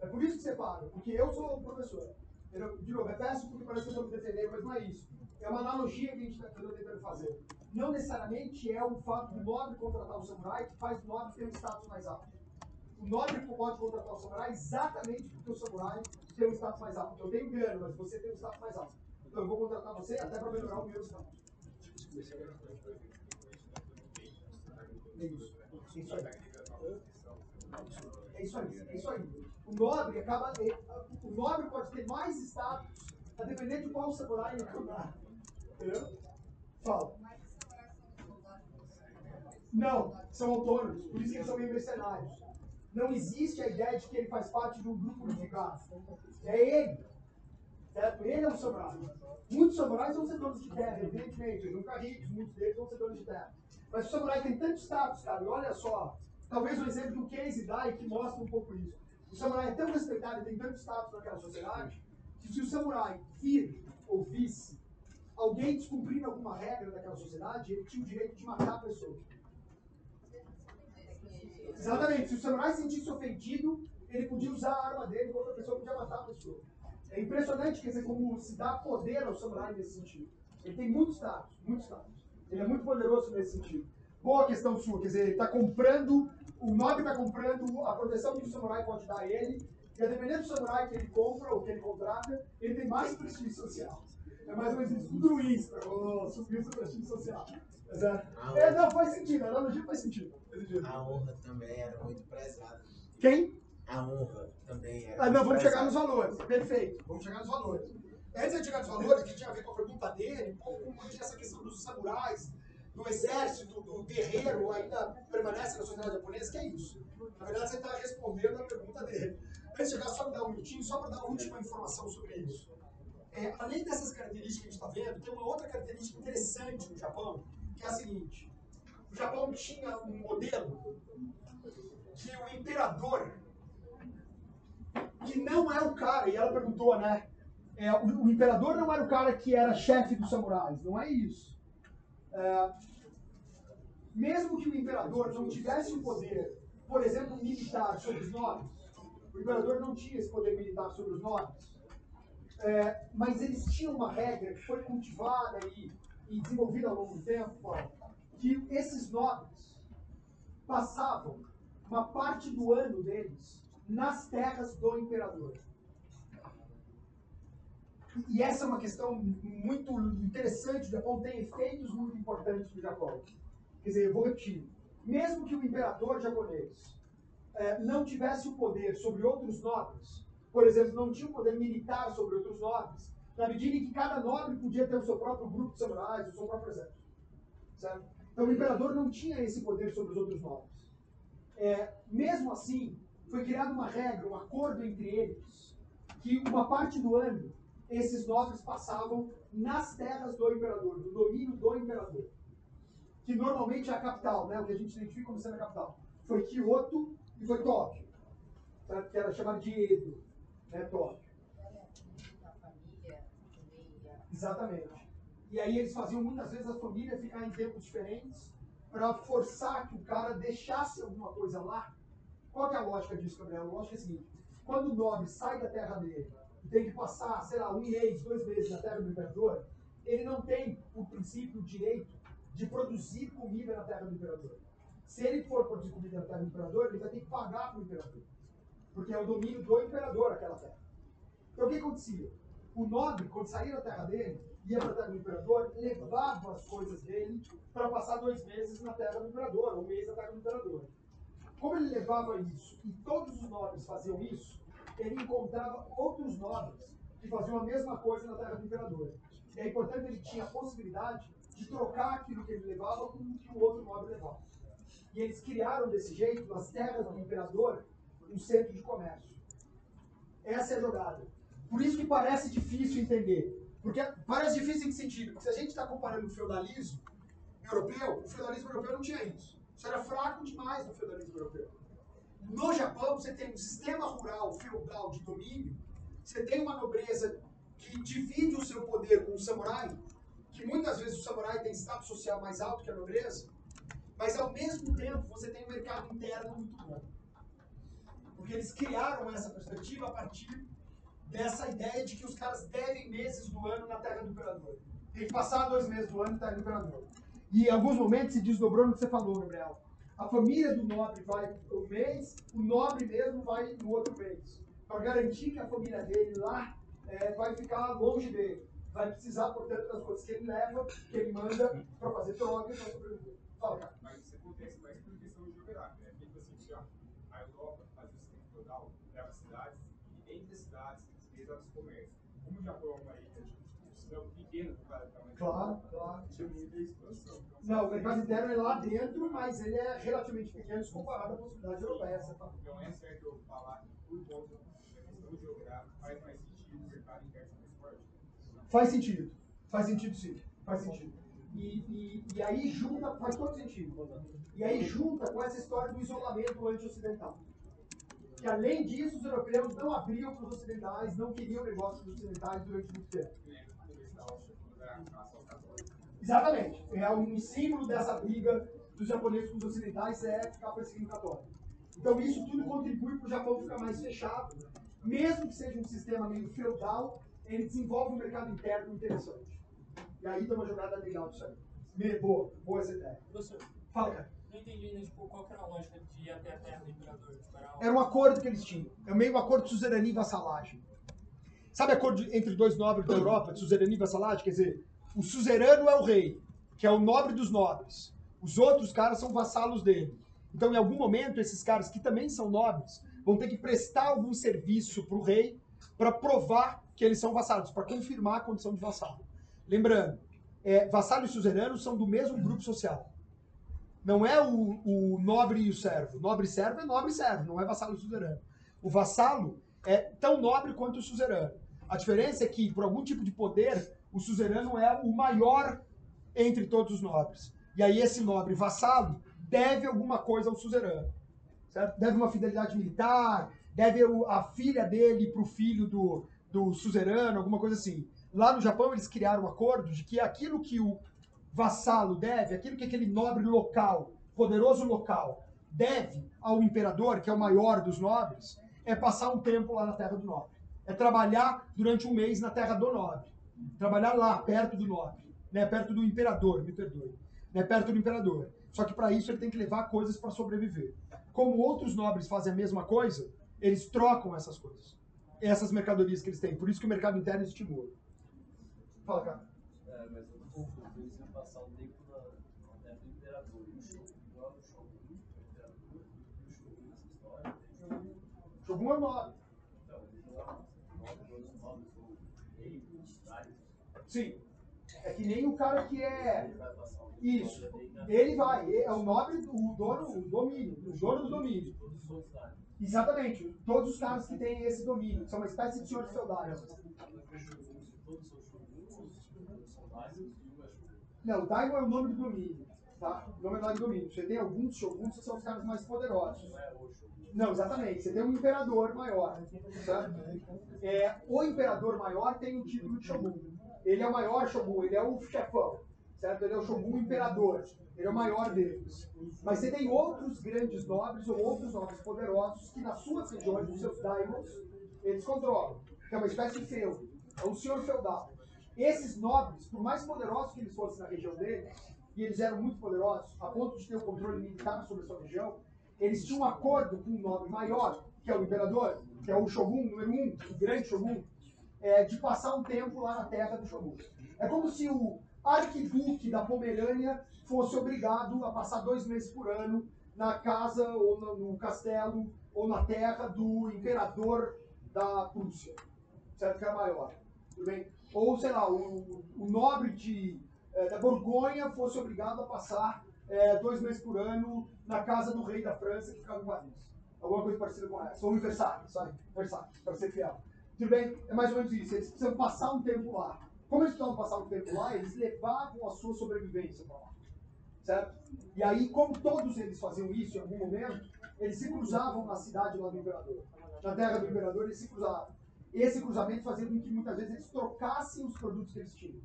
Speaker 3: É por isso que você paga, porque eu sou o professor. Eu, de novo, é péssimo porque parece que eu estou me defendendo, mas não é isso. É uma analogia que a gente está tentando fazer. Não necessariamente é o fato do nobre contratar o samurai que faz o nobre ter um status mais alto. O nobre pode contratar o samurai exatamente porque o samurai tem um status mais alto. Eu tenho grana, mas você tem um status mais alto. Então eu vou contratar você até para melhorar o meu status. É isso. É aí. É isso aí. É isso aí. O nobre acaba. O nobre pode ter mais status, a depender de qual samurai ele contratar. Entendeu? Fala. Não, são autônomos, por isso que eles são meio mercenários. Não existe a ideia de que ele faz parte de um grupo unificado. É ele. Certo? Ele é um samurai. Muitos samurais vão ser donos de terra, evidentemente. Eles nunca ricos, muitos deles vão ser donos de terra. Mas o samurai tem tanto status, cara. E olha só, talvez o exemplo do Casey Dai que mostra um pouco isso. O samurai é tão respeitado e tem tanto status naquela sociedade que se o samurai vir ou visse alguém descumprindo alguma regra daquela sociedade, ele tinha o direito de matar a pessoa. Exatamente. Se o samurai se sentisse ofendido, ele podia usar a arma dele contra a pessoa, podia matar a pessoa. É impressionante, quer dizer, como se dá poder ao samurai nesse sentido. Ele tem muito status, muito status. Ele é muito poderoso nesse sentido. Boa questão sua, quer dizer, ele está comprando, o nobre está comprando a proteção que o samurai pode dar a ele, e a depender do samurai que ele compra ou que ele contrata, ele tem mais prestígio social. É mais ou menos isso, para subir o seu prestígio social. Mas é, é, não, faz sentido, a analogia faz sentido. Faz sentido.
Speaker 7: A honra também era muito prezada.
Speaker 3: Quem?
Speaker 7: A honra também era
Speaker 3: Ah, não, vamos chegar nos
Speaker 7: prezada.
Speaker 3: valores. Perfeito, vamos chegar nos valores. Antes de chegar nos valores, que tinha a ver com a pergunta dele, como como tinha essa questão dos samurais, do exército, do guerreiro, ainda permanece na sociedade japonesa, que é isso. Na verdade, você está respondendo a pergunta dele. Antes de chegar, só me dar um minutinho, só para dar a última informação sobre isso. É, além dessas características que a gente está vendo, tem uma outra característica interessante no Japão, que é a seguinte. O Japão tinha um modelo que o imperador que não é o cara, e ela perguntou, né? É, o, o imperador não era o cara que era chefe dos samurais, não é isso. É, mesmo que o imperador não tivesse o poder, por exemplo, militar sobre os nobres, o imperador não tinha esse poder militar sobre os nobres, é, mas eles tinham uma regra que foi cultivada e, e desenvolvida ao longo do tempo, que esses nobres passavam uma parte do ano deles nas terras do imperador. E essa é uma questão muito interessante. O Japão tem efeitos muito importantes no Japão. Quer dizer, eu vou repetir. Mesmo que o imperador japonês eh, não tivesse o poder sobre outros nobres, por exemplo, não tinha o poder militar sobre outros nobres, na medida em que cada nobre podia ter o seu próprio grupo de samurais, o seu próprio exército. Certo? Então o imperador não tinha esse poder sobre os outros nobres. É, mesmo assim, foi criada uma regra, um acordo entre eles, que uma parte do ano esses nobres passavam nas terras do imperador, no domínio do imperador, que normalmente é a capital, né, o que a gente identifica como sendo a capital. Foi Kyoto e foi Tóquio, que era chamado de Edo, né,
Speaker 2: também.
Speaker 3: Exatamente. E aí eles faziam muitas vezes a família ficar em tempos diferentes para forçar que o cara deixasse alguma coisa lá. Qual é a lógica disso, Gabriel? A lógica é a seguinte: quando o nobre sai da terra dele e tem que passar, sei lá, um mês, dois meses na terra do imperador, ele não tem, por princípio, o direito de produzir comida na terra do imperador. Se ele for produzir comida na terra do imperador, ele vai ter que pagar para o imperador. Porque é o domínio do imperador aquela terra. Então o que acontecia? O nobre, quando saía da terra dele, ia para a terra do imperador, levava as coisas dele para passar dois meses na terra do imperador, um mês na terra do imperador. Como ele levava isso e todos os nobres faziam isso, ele encontrava outros nobres que faziam a mesma coisa na terra do imperador. E aí, portanto, ele tinha a possibilidade de trocar aquilo que ele levava com o que o outro nobre levava. E eles criaram desse jeito, nas terras do imperador, um centro de comércio. Essa é a jogada. Por isso que parece difícil entender. Porque parece difícil em que sentido? Porque se a gente está comparando o feudalismo europeu, o feudalismo europeu não tinha isso. Isso era fraco demais no feudalismo europeu. No Japão, você tem um sistema rural feudal de domínio, você tem uma nobreza que divide o seu poder com o samurai, que muitas vezes o samurai tem status social mais alto que a nobreza, mas ao mesmo tempo você tem um mercado interno muito bom. Porque eles criaram essa perspectiva a partir dessa ideia de que os caras devem meses do ano na terra do imperador. Tem que passar dois meses do ano na terra do imperador. E em alguns momentos se desdobrou no que você falou, Gabriel. A família do nobre vai um mês, o nobre mesmo vai no outro mês. Para garantir que a família dele lá é, vai ficar longe dele. Vai precisar, portanto, das coisas que ele leva, que ele manda para fazer troca e para sobreviver. Fala, cara.
Speaker 8: Mas isso acontece mais por questão geográfica, né? Porque, tipo assim, já a Europa faz o sistema feudal, leva cidades, e entre as cidades, eles abrem os uma ilha, praticamente.
Speaker 3: Claro, claro.
Speaker 8: Tinha muita expansão. Então,
Speaker 3: Não, o mercado interno é lá dentro, mas ele é relativamente pequeno comparado à possibilidade europeia. Fala.
Speaker 8: Então é certo eu falar que por conta da questão geográfica faz mais sentido o mercado interno ser mais forte.
Speaker 3: Faz sentido. Faz sentido sim. Faz sentido. E, e, e aí junta, faz todo sentido. E aí junta com essa história do isolamento anti-ocidental. Que além disso, os europeus não abriam para os ocidentais, não queriam negócio com os ocidentais durante muito tempo. Exatamente. É um símbolo dessa briga dos japoneses com os ocidentais é ficar perseguindo católico. Então isso tudo contribui para o Japão ficar mais fechado. Mesmo que seja um sistema meio feudal, ele desenvolve um mercado interno interessante. E aí tem uma jogada legal disso aí. Boa, boa essa ideia.
Speaker 4: Professor,
Speaker 3: Fala, cara.
Speaker 4: Não entendi ainda tipo, qual era a lógica de ir até a terra do imperador. Era
Speaker 3: Era um acordo que eles tinham. É meio um acordo de suzerania e vassalagem. Sabe acordo entre dois nobres da Europa, de suzerania e vassalagem? Quer dizer, o suzerano é o rei, que é o nobre dos nobres. Os outros caras são vassalos dele. Então, em algum momento, esses caras que também são nobres vão ter que prestar algum serviço para o rei para provar que eles são vassalos, para confirmar a condição de vassalo. Lembrando, é, vassalo e suzerano são do mesmo grupo social. Não é o, o nobre e o servo. Nobre e servo é nobre servo, não é vassalo e suzerano. O vassalo é tão nobre quanto o suzerano. A diferença é que, por algum tipo de poder, o suzerano é o maior entre todos os nobres. E aí esse nobre vassalo deve alguma coisa ao suzerano. Certo? Deve uma fidelidade militar, deve a filha dele para o filho do, do suzerano, alguma coisa assim. Lá no Japão eles criaram um acordo de que aquilo que o vassalo deve, aquilo que aquele nobre local, poderoso local, deve ao imperador, que é o maior dos nobres, é passar um tempo lá na terra do nobre. É trabalhar durante um mês na terra do nobre. Trabalhar lá, perto do nobre. Né? Perto do imperador, me perdoe. Né? Perto do imperador. Só que para isso ele tem que levar coisas para sobreviver. Como outros nobres fazem a mesma coisa, eles trocam essas coisas. Essas mercadorias que eles têm. Por isso que o mercado interno estimula. Fala, cara.
Speaker 5: É, mas eu tô confuso. Eles iam passar um tempo na, na terra do imperador. E o Shogun, não era o Shogun, o imperador, e o Shogun nessa história.
Speaker 3: Shogun é
Speaker 5: nove.
Speaker 3: Sim. É que nem o cara que é. Isso. Ele vai. É o nobre, o dono, o domínio. O dono do domínio. Exatamente. Todos os caras que têm esse domínio. São uma espécie de senhores feudais. Não, o Daimon é o nome do domínio. Tá? O nome é do domínio. Você tem alguns shoguns que são os caras mais poderosos.
Speaker 5: Não é o Shogun.
Speaker 3: Não, exatamente. Você tem um imperador maior. Certo? É, o imperador maior tem o título de shogun. Ele é o maior shogun, ele é o chefão. Certo? Ele é o shogun imperador. Ele é o maior deles. Mas você tem outros grandes nobres ou outros nobres poderosos que nas suas regiões, nos seus daimons, eles controlam. É uma espécie de feudo. É um senhor feudal. Esses nobres, por mais poderosos que eles fossem na região deles, e eles eram muito poderosos, a ponto de ter o controle militar sobre a sua região, eles tinham um acordo com um nobre maior, que é o imperador, que é o shogun número um, o grande shogun, é, de passar um tempo lá na terra do shogun. É como se o arquiduque da Pomerânia fosse obrigado a passar dois meses por ano na casa ou no, no castelo ou na terra do imperador da Prússia, certo? Que é maior. Tudo bem? Ou, sei lá, o, o nobre de, eh, da Borgonha fosse obrigado a passar é, dois meses por ano na casa do rei da França que ficava em Paris. Alguma coisa parecida com essa. Ou em Versalhes, sabe? Versalhes, para ser fiel. Tudo bem? É mais ou menos isso. Eles precisam passar um tempo lá. Como eles precisavam passar um tempo lá, eles levavam a sua sobrevivência para lá. Certo? E aí, como todos eles faziam isso em algum momento, eles se cruzavam na cidade lá do imperador. Na terra do imperador, eles se cruzavam. Esse cruzamento fazia com que muitas vezes eles trocassem os produtos que eles tinham.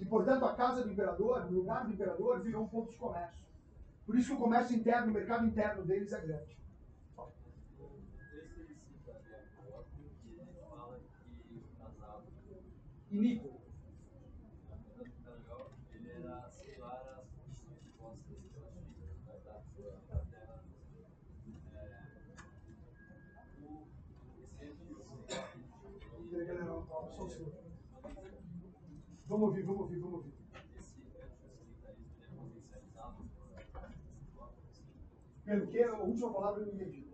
Speaker 3: E, portanto, a casa do imperador, o lugar do imperador, virou um ponto de comércio. Por isso que o comércio interno, o mercado interno deles é grande. E Nico?
Speaker 5: Ele era similar às condições impostas pela China da da terra. O
Speaker 3: Peraí, galera, ó, só um segundo. Vamos ouvir, vamos ouvir, vamos ouvir. Pelo que? A última palavra eu não entendi.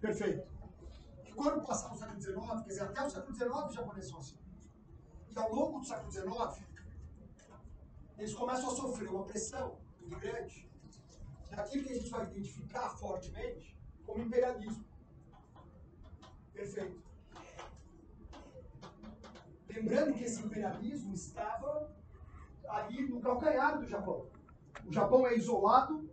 Speaker 3: Perfeito. E quando passar o século XIX, quer dizer, até o século XIX os japoneses são assim. E ao longo do século XIX, eles começam a sofrer uma pressão muito grande daquilo que a gente vai identificar fortemente como imperialismo. Perfeito. Lembrando que esse imperialismo estava ali no calcanhar do Japão. O Japão é isolado,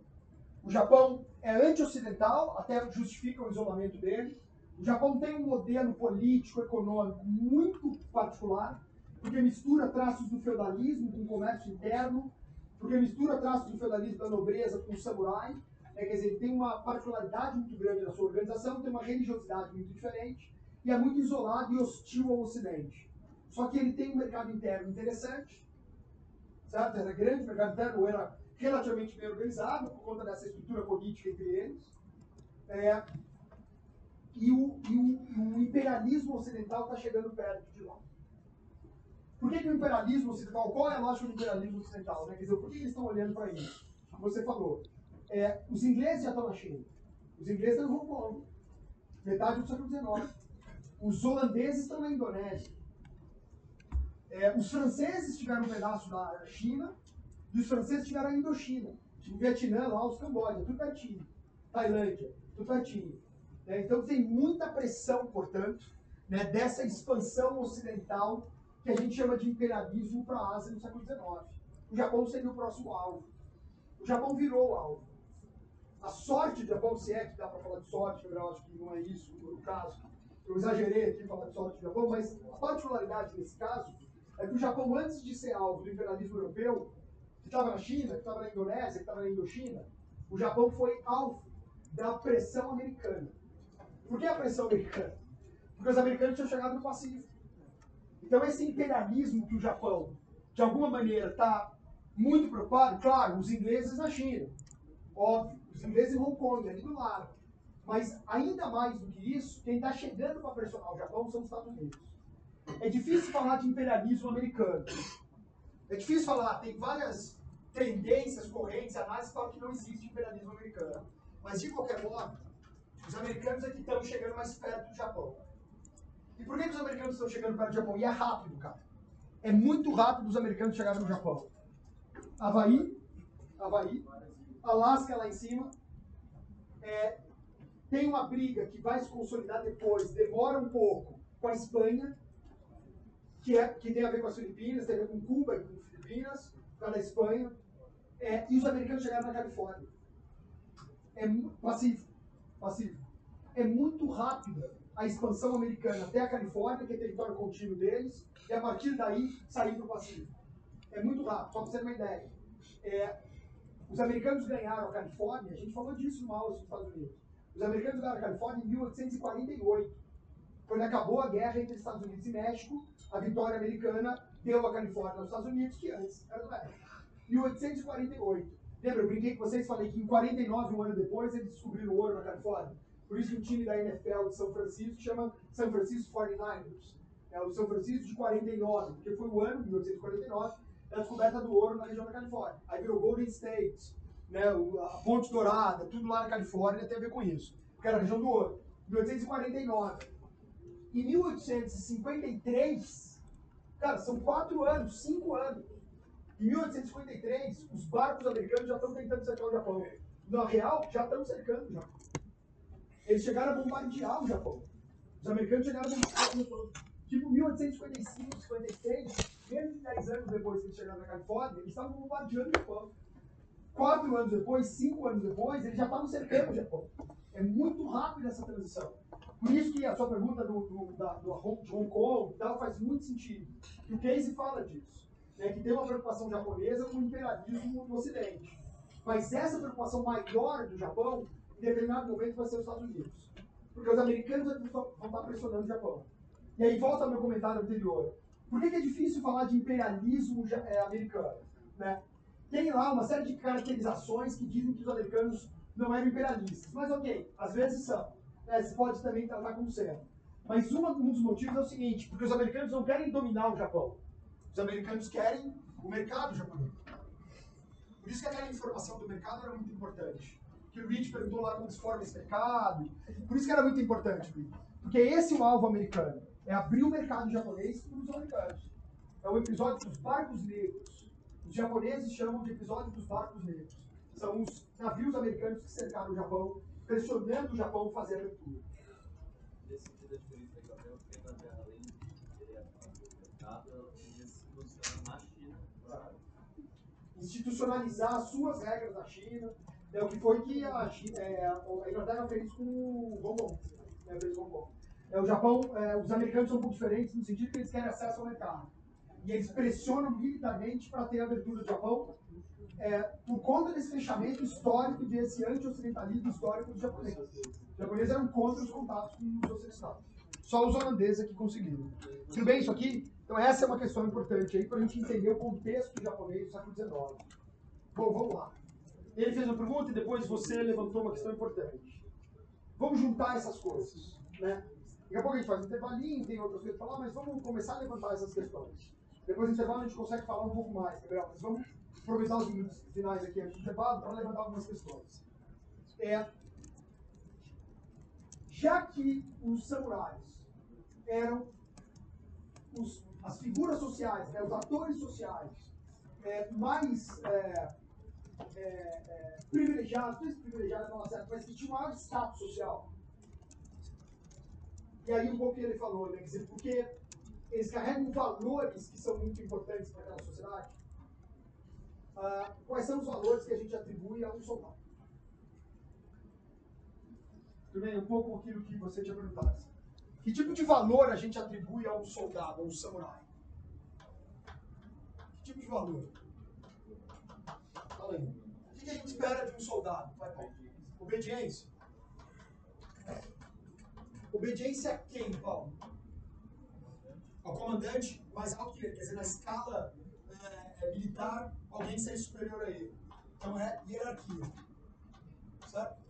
Speaker 3: o Japão é anti-ocidental, até justifica o isolamento dele. O Japão tem um modelo político, econômico muito particular, porque mistura traços do feudalismo com o comércio interno, porque mistura traços do feudalismo da nobreza com o samurai. Né? Quer dizer, ele tem uma particularidade muito grande na sua organização, tem uma religiosidade muito diferente, e é muito isolado e hostil ao Ocidente. Só que ele tem um mercado interno interessante, certo? Era grande, o mercado interno era relativamente bem organizado, por conta dessa estrutura política entre eles. É, e, o, e o, o imperialismo ocidental está chegando perto de lá. Por que, que, o imperialismo ocidental, qual é a lógica do imperialismo ocidental? Né? Quer dizer, por que eles estão olhando para isso? Você falou, é, os ingleses já estão na China, os ingleses estão em Hong Kong, metade do século XIX. Os holandeses estão na Indonésia. É, os franceses tiveram um pedaço da China e os franceses tiveram a Indochina. O Vietnã, lá, os Camboja, tudo pertinho. Tailândia, tudo pertinho. Né? Então tem muita pressão, portanto, né, dessa expansão ocidental que a gente chama de imperialismo para a Ásia no século XIX. O Japão seria o próximo alvo. O Japão virou o alvo. A sorte do Japão, se é que dá para falar de sorte, eu acho que não é isso o caso. Eu exagerei aqui falar de sorte do Japão, mas a particularidade nesse caso é que o Japão, antes de ser alvo do imperialismo europeu, que estava na China, que estava na Indonésia, que estava na Indochina, o Japão foi alvo da pressão americana. Por que a pressão americana? Porque os americanos tinham chegado no Pacífico. Então esse imperialismo que o Japão, de alguma maneira, está muito preocupado, claro, os ingleses na China, óbvio, os ingleses em Hong Kong, ali do lado. Mas ainda mais do que isso, quem está chegando para pressionar o Japão são os Estados Unidos. É difícil falar de imperialismo americano. É difícil falar, tem várias tendências, correntes, análises que falam que não existe imperialismo americano. Mas de qualquer modo, os americanos é que estão chegando mais perto do Japão. E por que, que os americanos estão chegando perto do Japão? E é rápido, cara. É muito rápido os americanos chegarem no Japão. Havaí, Havaí, Alasca lá em cima. É, tem uma briga que vai se consolidar depois, demora um pouco, com a Espanha, que, é, que tem a ver com as Filipinas, tem a ver com Cuba e com Filipinas, causa da Espanha. É, e os americanos chegaram na Califórnia. É passivo, passivo. É muito rápida a expansão americana até a Califórnia, que é território contínuo deles, e a partir daí sair para o Pacífico. É muito rápido, só para você ter uma ideia. É, os americanos ganharam a Califórnia, a gente falou disso aula dos Estados Unidos. Os americanos ganharam a Califórnia em 1848. Quando acabou a guerra entre Estados Unidos e México, a vitória americana deu a Califórnia aos Estados Unidos, que antes era do México. 1848. Lembra, eu brinquei com vocês, falei que em 49, um ano depois, eles descobriram ouro na Califórnia. Por isso o time da NFL de São Francisco chama São Francisco 49ers. É o São Francisco de 49, porque foi o ano, 1849, da descoberta do ouro na região da Califórnia. Aí virou Golden State, né, a Ponte Dourada, tudo lá na Califórnia tem a ver com isso, porque era a região do ouro. 1849. Em 1853, Cara, são quatro anos, cinco anos. Em 1853, os barcos americanos já estão tentando cercar o Japão. Na real, já estão cercando o Japão. Eles chegaram a bombardear o Japão. Os americanos chegaram a bombardear o Japão. Tipo, 1855, 56, menos de 10 anos depois que eles chegaram na Califórnia, eles estavam bombardeando o Japão. Quatro anos depois, cinco anos depois, eles já estavam cercando o Japão. É muito rápido essa transição. Por isso que a sua pergunta do, do, da, do Hong de Hong Kong tal faz muito sentido. E o Casey fala disso. Né, que tem uma preocupação japonesa com o imperialismo no Ocidente. Mas essa preocupação maior do Japão, em determinado momento, vai ser os Estados Unidos. Porque os americanos vão estar pressionando o Japão. E aí volta ao meu comentário anterior. Por que, que é difícil falar de imperialismo é, americano? Né? Tem lá uma série de caracterizações que dizem que os americanos não eram imperialistas. Mas ok, às vezes são. Né? Você pode também tratar como sendo. Mas uma- um dos motivos é o seguinte, porque os americanos não querem dominar o Japão. Os americanos querem o mercado japonês. Por isso que aquela informação do mercado era muito importante. Que o Rich perguntou lá como se forma esse mercado. Por isso que era muito importante. Porque esse é o alvo americano. É abrir o mercado japonês para os americanos. É o episódio dos barcos negros. Os japoneses chamam de episódio dos barcos negros. São os navios americanos que cercaram o Japão, pressionando o Japão a fazer a abertura.
Speaker 5: Nesse sentido, a diferença que Gabriel tem na Terra, além de querer a mercado, ela queria se posicionar na China.
Speaker 3: institucionalizar as suas regras na China. É o que foi que a, China, é, a Inglaterra fez com o Hong Kong. Né, fez Hong Kong. É, o Japão, é, os americanos são um pouco diferentes no sentido que eles querem acesso ao mercado. E eles pressionam militarmente para ter a abertura do Japão é, por conta desse fechamento histórico, desse anti-ocidentalismo histórico dos japoneses. Os japoneses eram contra os contatos com os ocidentais. Só os holandeses é que conseguiram. Tudo bem isso aqui? Então essa é uma questão importante aí para a gente entender o contexto japonês do século XIX. Bom, vamos lá. Ele fez uma pergunta e depois você levantou uma questão importante. Vamos juntar essas coisas, né? Daqui a pouco a gente faz um intervalinho, tem outras coisas para falar, mas vamos começar a levantar essas questões. Depois do intervalo a gente consegue falar um pouco mais, Gabriel, mas vamos aproveitar os minutos finais aqui antes do intervalo para levantar algumas questões. É, já que os samurais eram os- as figuras sociais, né, os atores sociais é, mais é, é, é, privilegiados, é privilegiados não certo, mas que tinham maior status social. E aí um pouco que ele falou, né, quer dizer, porque eles carregam valores que são muito importantes para aquela sociedade. Ah, quais são os valores que a gente atribui a um soldado? Tudo bem? Um pouco aquilo que você tinha perguntado. Que tipo de valor a gente atribui a um soldado, a um samurai? Que tipo de valor? Fala aí. O que a gente espera de um soldado? Vai. Obediência. Obediência a quem, Paulo? Ao comandante mais alto que ele, quer dizer, na escala é, militar, alguém ser superior a ele. Então é hierarquia. Certo?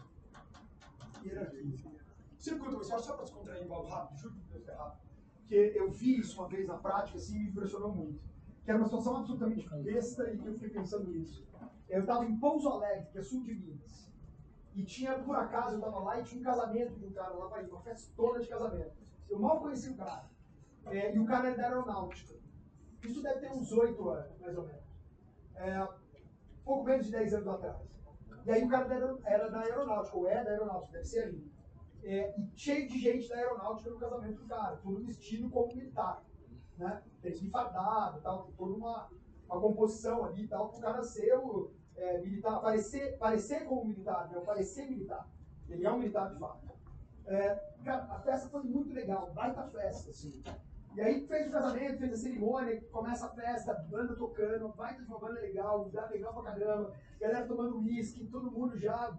Speaker 3: Hierarquia. Sempre quando eu só só para descontrair Paulo rápido, juro que Deus é rápido. Porque eu vi isso uma vez na prática assim, e me impressionou muito. Que era uma situação absolutamente besta e eu fiquei pensando nisso. Eu estava em Pouso Alegre, que é sul de Minas. E tinha, por acaso, eu estava lá e tinha um casamento de um cara lá uma festona de casamento. Eu mal conheci o cara. É, e o cara era da aeronáutica. Isso deve ter uns oito anos, mais ou menos. É, pouco menos de 10 anos atrás. E aí o cara era, era da aeronáutica, ou é da aeronáutica, deve ser ali. É, e cheio de gente da aeronáutica no casamento do cara, tudo vestido como militar. Né? Tem que fardado, tal, toda uma, uma composição ali e tal, para o cara ser o é, militar, parecer, parecer como militar, não parecer militar. Ele é um militar de fato. É, cara, a festa foi muito legal, baita festa, assim. E aí fez o casamento, fez a cerimônia, começa a festa, banda tocando, baita de uma banda legal, lugar legal pra caramba, galera tomando uísque, todo mundo já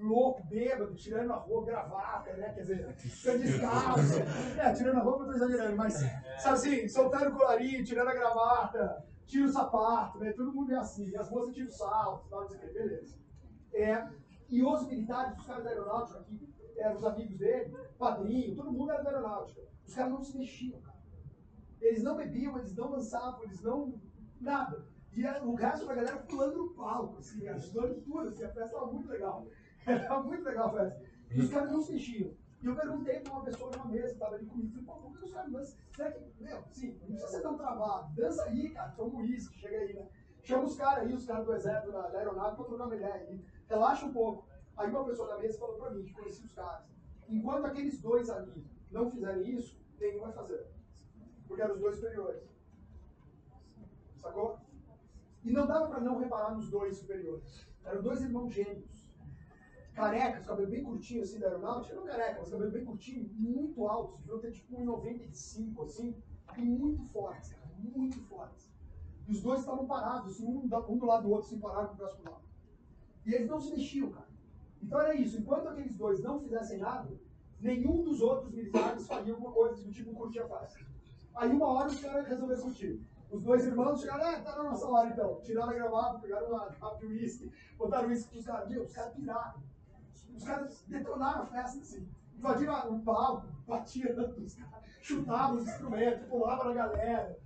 Speaker 3: louco, bêbado, tirando a roupa, gravata, né? Quer dizer, ficando descalço. É, tirando a roupa eu tô exagerando, mas sabe assim, soltando o colarinho, tirando a gravata, tira o sapato, né? Todo mundo é assim, as moças tiram o salto, tal, beleza. É, e os militares, os caras da aeronáutica aqui, eram os amigos dele, padrinho, todo mundo era da aeronáutica. Os caras não se mexiam, cara. Eles não bebiam, eles não dançavam, eles não. nada. E era- o resto da galera pulando no palco, assim, ajudando tudo, assim, a festa estava muito legal. (laughs) Era muito legal a festa. E os caras não se mexiam. E eu perguntei pra uma pessoa numa mesa, tava ali comigo, falei, pô, por que os caras dançam? Será que, meu, sim, não precisa ser tão travado, dança aí, cara, toma um uísque, chega aí, né? Chama os caras aí, os caras do exército, da, da aeronave, pra trocar uma ideia aí, relaxa um pouco. Aí uma pessoa da mesa falou pra mim, que conhecia os caras, enquanto aqueles dois ali não fizerem isso, nenhum vai fazer. Porque eram os dois superiores. Sacou? E não dava pra não reparar nos dois superiores. Eram dois irmãos gêmeos. Carecas, cabelo bem curtinho assim da aeronáutica. Não careca, mas cabelo bem curtinho, muito altos. Deviam ter tipo 1,95 assim. E muito fortes, cara. Muito fortes. E os dois estavam parados, assim, um, da- um do lado do outro, assim, parados com o braço pro lado. E eles não se mexiam, cara. Então era isso. Enquanto aqueles dois não fizessem nada, nenhum dos outros militares faria alguma coisa do tipo curtir a face. Aí uma hora os caras resolveram curtir. Os dois irmãos chegaram, ah, tá na nossa hora então. Tiraram a gravata, pegaram uma capa de uísque, botaram o uísque pros caras. Meu, os caras piraram. Os caras detonaram a festa, assim. Invadiram o palco, batiam (laughs) nos caras, chutavam os instrumentos, pulavam na galera,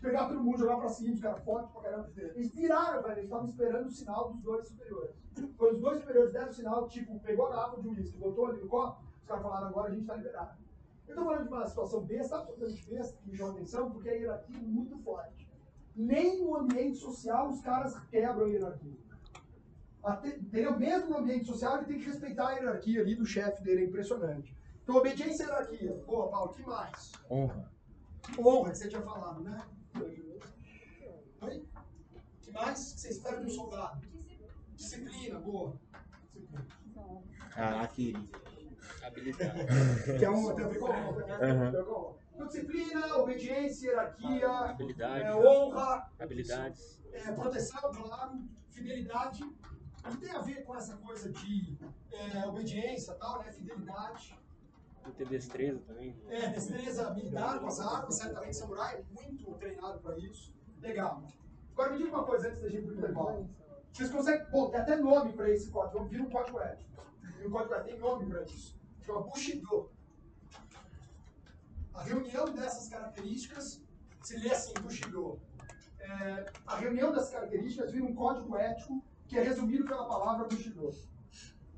Speaker 3: pegavam todo mundo, jogavam pra cima, os caras fortes pra caramba. Eles piraram, velho. Eles estavam esperando o sinal dos dois superiores. Quando os dois superiores deram o sinal, tipo, pegou a garrafa de uísque, botou ali no copo, os caras falaram, agora a gente tá liberado. Eu tô falando de uma situação besta, absolutamente besta, que me chama atenção, porque a hierarquia é muito forte. Nem no ambiente social os caras quebram a hierarquia. Até, entendeu? Mesmo no ambiente social, ele tem que respeitar a hierarquia ali do chefe dele, é impressionante. Então, obediência e hierarquia. Boa, Paulo, o que mais?
Speaker 6: Honra.
Speaker 3: Honra, que você tinha falado, né? Oi? O que mais que você espera de um soldado? Disciplina, boa. Disciplina.
Speaker 1: Habilidade.
Speaker 3: Que é uma, tem a ver com né? Tem. Então, disciplina, obediência, hierarquia,
Speaker 1: Habilidade.
Speaker 3: é, honra,
Speaker 1: Habilidades.
Speaker 3: é, proteção, claro, fidelidade. E tem a ver com essa coisa de é, obediência tal, né? Fidelidade.
Speaker 1: Tem que ter destreza também.
Speaker 3: É, destreza militar com as armas, certamente samurai é muito treinado para isso. Legal. Agora me diga uma coisa antes da gente ir pro intervalo. Vocês conseguem. Bom, tem até nome para esse código. Vamos vir um código ético. E o código ético tem nome para isso. Chama Bushido. A reunião dessas características se lê assim: Bushido. É, a reunião dessas características vira um código ético que é resumido pela palavra Bushido.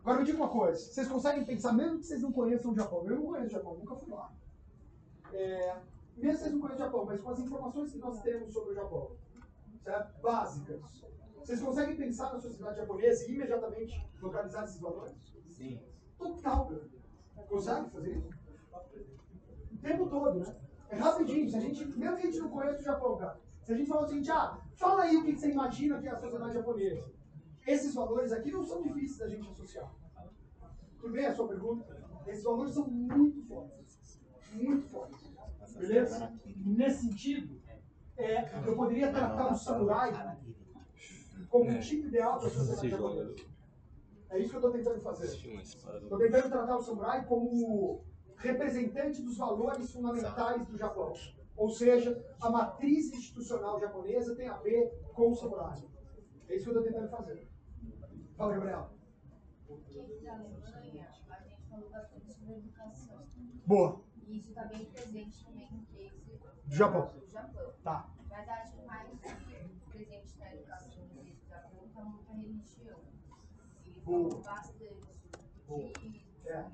Speaker 3: Agora me diga uma coisa, vocês conseguem pensar, mesmo que vocês não conheçam o Japão, eu não conheço o Japão, nunca fui lá. É, mesmo que vocês não conheçam o Japão, mas com as informações que nós temos sobre o Japão, certo? básicas, vocês conseguem pensar na sociedade japonesa e imediatamente localizar esses valores?
Speaker 1: Sim.
Speaker 3: Total. Consegue fazer isso? O tempo todo, né? É rapidinho. Se a gente, mesmo que a gente não conheça o Japão, cara, se a gente falar o seguinte, ah, fala aí o que você imagina que é a sociedade japonesa. Esses valores aqui não são difíceis da gente associar. Tudo bem a sua pergunta? Esses valores são muito fortes. Muito fortes. Beleza? Nesse sentido, é, eu poderia tratar o samurai como um tipo ideal da sociedade japonesa. É isso que eu estou tentando fazer. Estou tentando tratar o samurai como representante dos valores fundamentais do Japão. Ou seja, a matriz institucional japonesa tem a ver com o samurai. É isso que eu estou tentando fazer. Fala, Gabriel.
Speaker 2: Desde a Alemanha, a gente falou bastante sobre educação.
Speaker 3: Boa.
Speaker 2: E isso está bem presente também no case
Speaker 3: Do Japão.
Speaker 2: do Japão.
Speaker 3: Tá.
Speaker 2: Mas acho mais presente na educação no case do Japão está muito a religião. Eles
Speaker 3: Boa.
Speaker 2: falam bastante
Speaker 3: Boa.
Speaker 2: de
Speaker 3: É.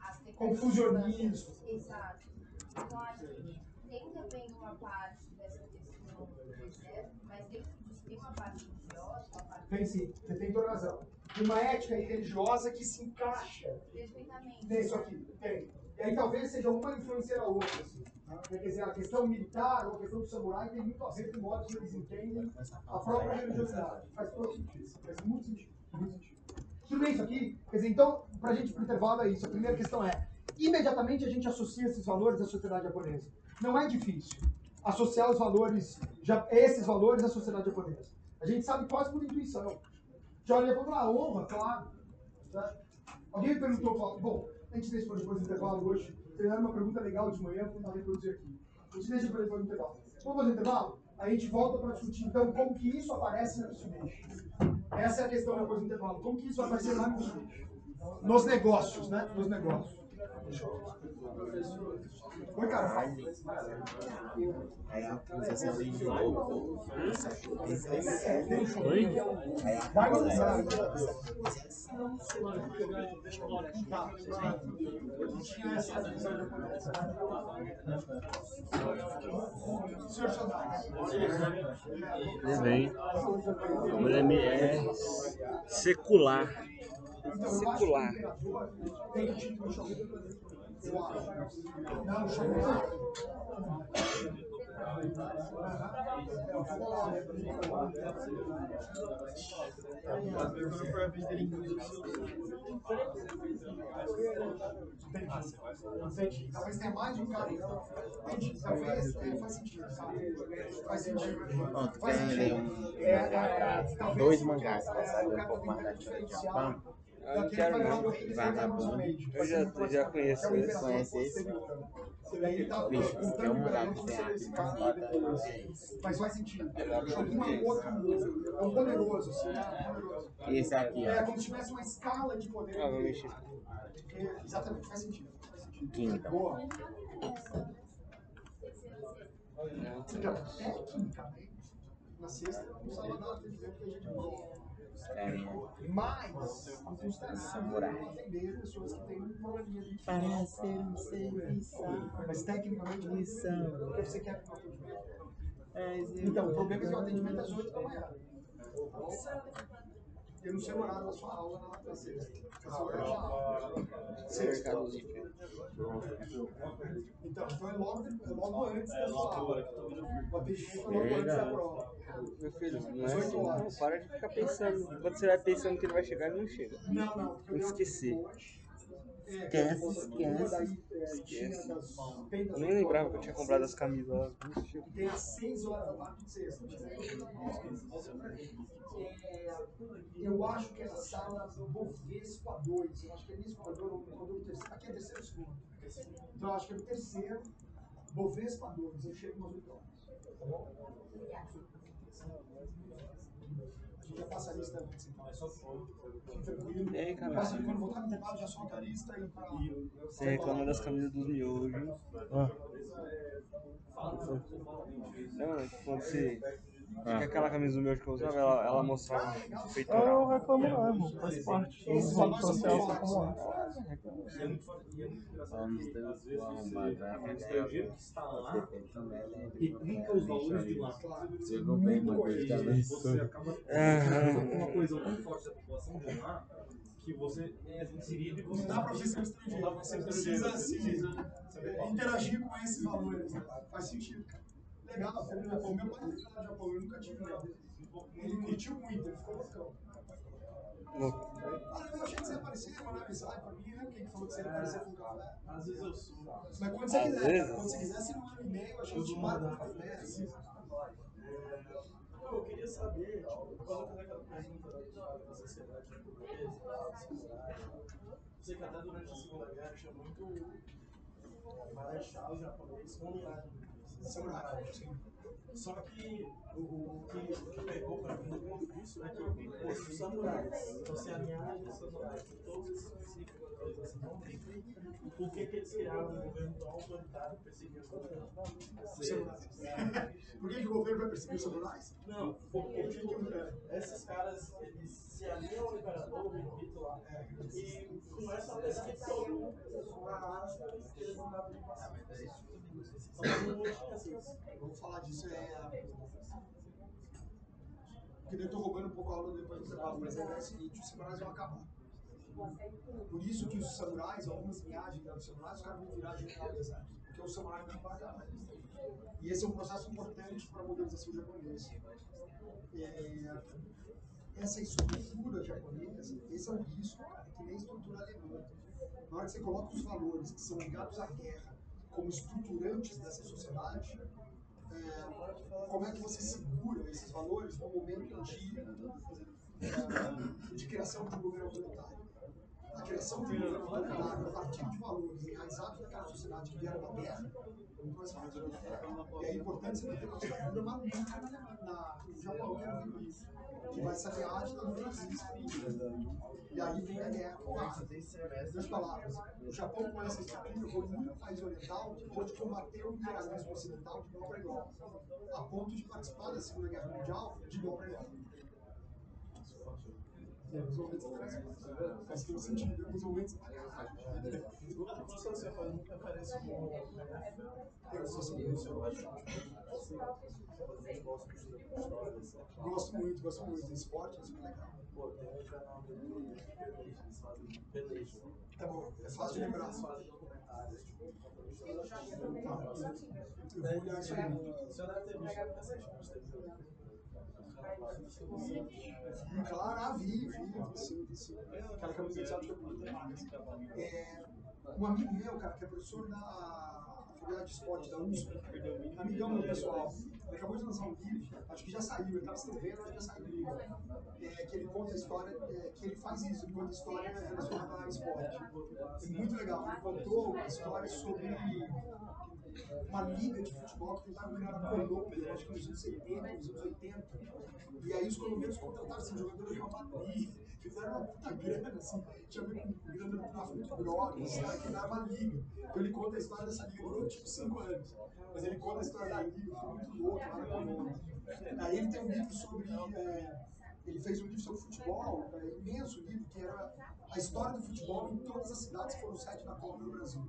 Speaker 2: as
Speaker 3: Confusionismo.
Speaker 2: Exato. Então acho que tem também uma parte dessa questão do exército, mas dentro disso tem uma parte religiosa, uma parte
Speaker 3: Tem sim, você tem toda razão. Uma ética religiosa que se encaixa nisso aqui. Tem. E aí talvez seja uma influenciar a outra. Assim. Quer dizer, a questão militar ou a questão do samurai tem muito a ver com o modo que eles entendem a própria religiosidade. Faz todo sentido. Faz muito sentido. Muito sentido. Tudo bem isso aqui? Quer dizer, então, pra gente ir pro intervalo é isso. A primeira questão é, imediatamente a gente associa esses valores à sociedade japonesa. Não é difícil associar os valores, ja- esses valores à sociedade japonesa. A gente sabe quase por intuição. Já olha para a honra, claro. Né? Alguém me perguntou, bom, a gente deixa para depois do intervalo hoje. Treinaram uma pergunta legal de manhã, vou tentar reproduzir aqui. A gente deixa para depois do intervalo. Vamos fazer intervalo? A gente volta para discutir, então, como que isso aparece na Mitsubishi. Essa é a questão depois do intervalo. Como que isso vai aparecer na Mitsubishi. Nos negócios, né? Nos negócios. Oi, cara.
Speaker 7: Aí a pulsação de novo.
Speaker 9: Oi?
Speaker 3: Vai começar. Senhor Soldado.
Speaker 9: Ele vem. O Leme é secular.
Speaker 3: Chão. Entendi. Talvez tenha mais de um cara. então. Talvez é, faz sentido, sabe? Faz sentido. Faz sentido.
Speaker 7: um
Speaker 3: É, é, talvez-
Speaker 7: dois mangás
Speaker 3: é,
Speaker 7: um
Speaker 3: cara
Speaker 7: pouco
Speaker 3: tem
Speaker 7: mais da
Speaker 9: Ah, não quero não.
Speaker 7: Vagabundo.
Speaker 9: Eu já, eu já conheço
Speaker 3: É
Speaker 9: esse.
Speaker 7: Conhece esse?
Speaker 3: E aí ele tá
Speaker 7: Bicho, tem um que tem
Speaker 3: se
Speaker 7: aqui
Speaker 3: esse cara
Speaker 7: bota
Speaker 3: é Mas faz sentido. Um é outro, é um poderoso, assim, né? Poderoso.
Speaker 7: Esse aqui,
Speaker 3: É
Speaker 7: ó.
Speaker 3: como se tivesse uma escala de poder.
Speaker 9: Ah, vou mexer.
Speaker 3: É, Exatamente, faz sentido.
Speaker 7: Quinta.
Speaker 3: Boa. Então, tecnicamente, na sexta eu não precisava nada de dizer que a gente. Mas, atender pessoas que têm um
Speaker 7: um
Speaker 3: tecnicamente,
Speaker 7: Missão.
Speaker 3: porque você quer que Então, o problema é que o atendimento é às 8 da manhã. Eu não sei o horário da sua aula na na sexta. É. Então, então é logo, é logo antes da sua aula. O atendimento é logo antes da prova.
Speaker 9: Meu filho, não é assim. Não, para de ficar pensando. Quando você vai pensando que ele vai chegar, ele não chega.
Speaker 3: Não, não. porque
Speaker 9: Tem que
Speaker 3: eu
Speaker 9: esquecer.
Speaker 3: Esquece,
Speaker 9: Esquece. Eu nem lembrava que eu tinha comprado as camisas.
Speaker 3: E tem às 6 horas tarde de sexta. É, eu acho que é na sala Bovespa 2. Eu acho que é nesse corredor, o corredor terceiro. Aqui é terceiro ou segundo? Então eu acho que é no terceiro, Bovespa 2. Eu chego umas 8 horas. Tá bom? Já passa a lista antes, então. É só.
Speaker 9: E aí, cara?
Speaker 3: Passa, quando voltar no intervalo, já solta a lista aí pra.
Speaker 9: Você reclama das camisas dos miojos. Não, é que quando você.
Speaker 7: Ah.
Speaker 9: Que aquela camisa do miojo que eu usava, ela, ela mostrava o
Speaker 5: Eu não
Speaker 9: peitoral.
Speaker 5: reclamo não, irmão. Faz parte do ramo social tá como é.
Speaker 7: Vamos ter o arrombado.
Speaker 4: Replica os valores de lá.
Speaker 7: Chegou bem, Matheus, também.
Speaker 4: Você acaba
Speaker 9: Ah.
Speaker 4: uma coisa tão forte da população de lá que você é inserido e você
Speaker 3: Não dá pra você ser um estrangeiro, você precisa se interagir com esses valores. né? Faz sentido, cara. Legal, foi legal. O meu pai foi lá no Japão, eu nunca tive lá. Ele curtiu muito, ele ficou loucão. Ah, eu achei que você ia aparecer, mandar mensagem pra mim, né? Quem falou que você ia aparecer com o café?
Speaker 4: Às vezes eu sou.
Speaker 3: Mas quando você quiser,
Speaker 9: vezes.
Speaker 3: quando você quiser, você manda um e-mail, a gente marca um café. assim.
Speaker 4: Eu queria saber, tipo, quando eu fazer aquela pergunta da sociedade japonesa, da sociedade, sei que até durante a Segunda Guerra tinha muito marechal japonês com linhagem samurai. Só que o, o que, que pegou pra mim muito disso é que pô, os samurais, então se a linhagem dos samurais, todos esses que coisas assim, não tem, por que, que eles criaram um governo tão autoritário perseguindo os samurais?
Speaker 3: Por que, que o governo vai perseguir os samurais?
Speaker 4: Não, porque tipo, esses caras eles se alinham ao imperador, o lá, e começam a perseguir todo na Ásia que eles não davam de passar. Então, não tinha assim.
Speaker 3: Vamos falar disso, é. Porque eu tô roubando um pouco a aula depois do intervalo, mas a ideia é a seguinte: os samurais vão acabar. Por isso que os samurais, algumas linhagens dos samurais, os caras vão virar general do. Porque o samurai não acabar. E esse é um processo importante para a modernização japonesa. É, essa estrutura japonesa, esse é um risco, que nem a estrutura alemã. Na hora que você coloca os valores que são ligados à guerra como estruturantes dessa sociedade, como é que você segura esses valores no momento de, é, de criação de um governo autoritário? A criação de um vocabulário a partir de valores enraizados naquela sociedade que vieram da terra, muito mais fácil. E é importante você ter uma cultura maluca no Japão, que eu vi isso, que vai saber a arte do nazismo. E aí vem a guerra. Ah, duas palavras. O Japão, com essa estrutura, foi o único país oriental que pôde combater o imperialismo ocidental de igual para igual, a ponto de participar da Segunda Guerra Mundial de igual para igual. E. Eu assim, eu Gosto muito, gosto muito. Esporte é super legal.
Speaker 5: Pô, tem um canal do YouTube que eles fazem peleja.
Speaker 3: Tá bom, é fácil de lembrar.
Speaker 5: Eles fazem documentários, tipo,
Speaker 3: Tá, eu vou olhar isso aí.
Speaker 5: Você deve ter visto recentemente,
Speaker 3: Claro, ah, vi, vi, sim, sim. Aquela camiseta de muito é, Um amigo meu, cara, que é professor da Faculdade de Esporte da USP, amigão meu pessoal, ele acabou de lançar um livro, acho que já saiu, ele estava escrevendo, mas já saiu livro. É, que ele conta a história, é, que ele faz isso, ele conta a história relacionada a esporte. É muito legal, ele contou uma história sobre uma liga de futebol que tentaram criar na Colômbia, acho que nos anos 70, nos anos 80. E aí os colombianos contrataram esses jogadores do Real Madrid, fizeram uma puta grana, assim, tinha a grana do tráfico de drogas, né, criaram uma liga. Então ele conta a história dessa liga, durou tipo 5 anos. Mas ele conta a história da liga, foi muito louco, lá na Colômbia. Aí ele tem um livro sobre. é, ele fez um livro sobre futebol, é, imenso livro, que era a história do futebol em todas as cidades que foram sete da Copa no Brasil.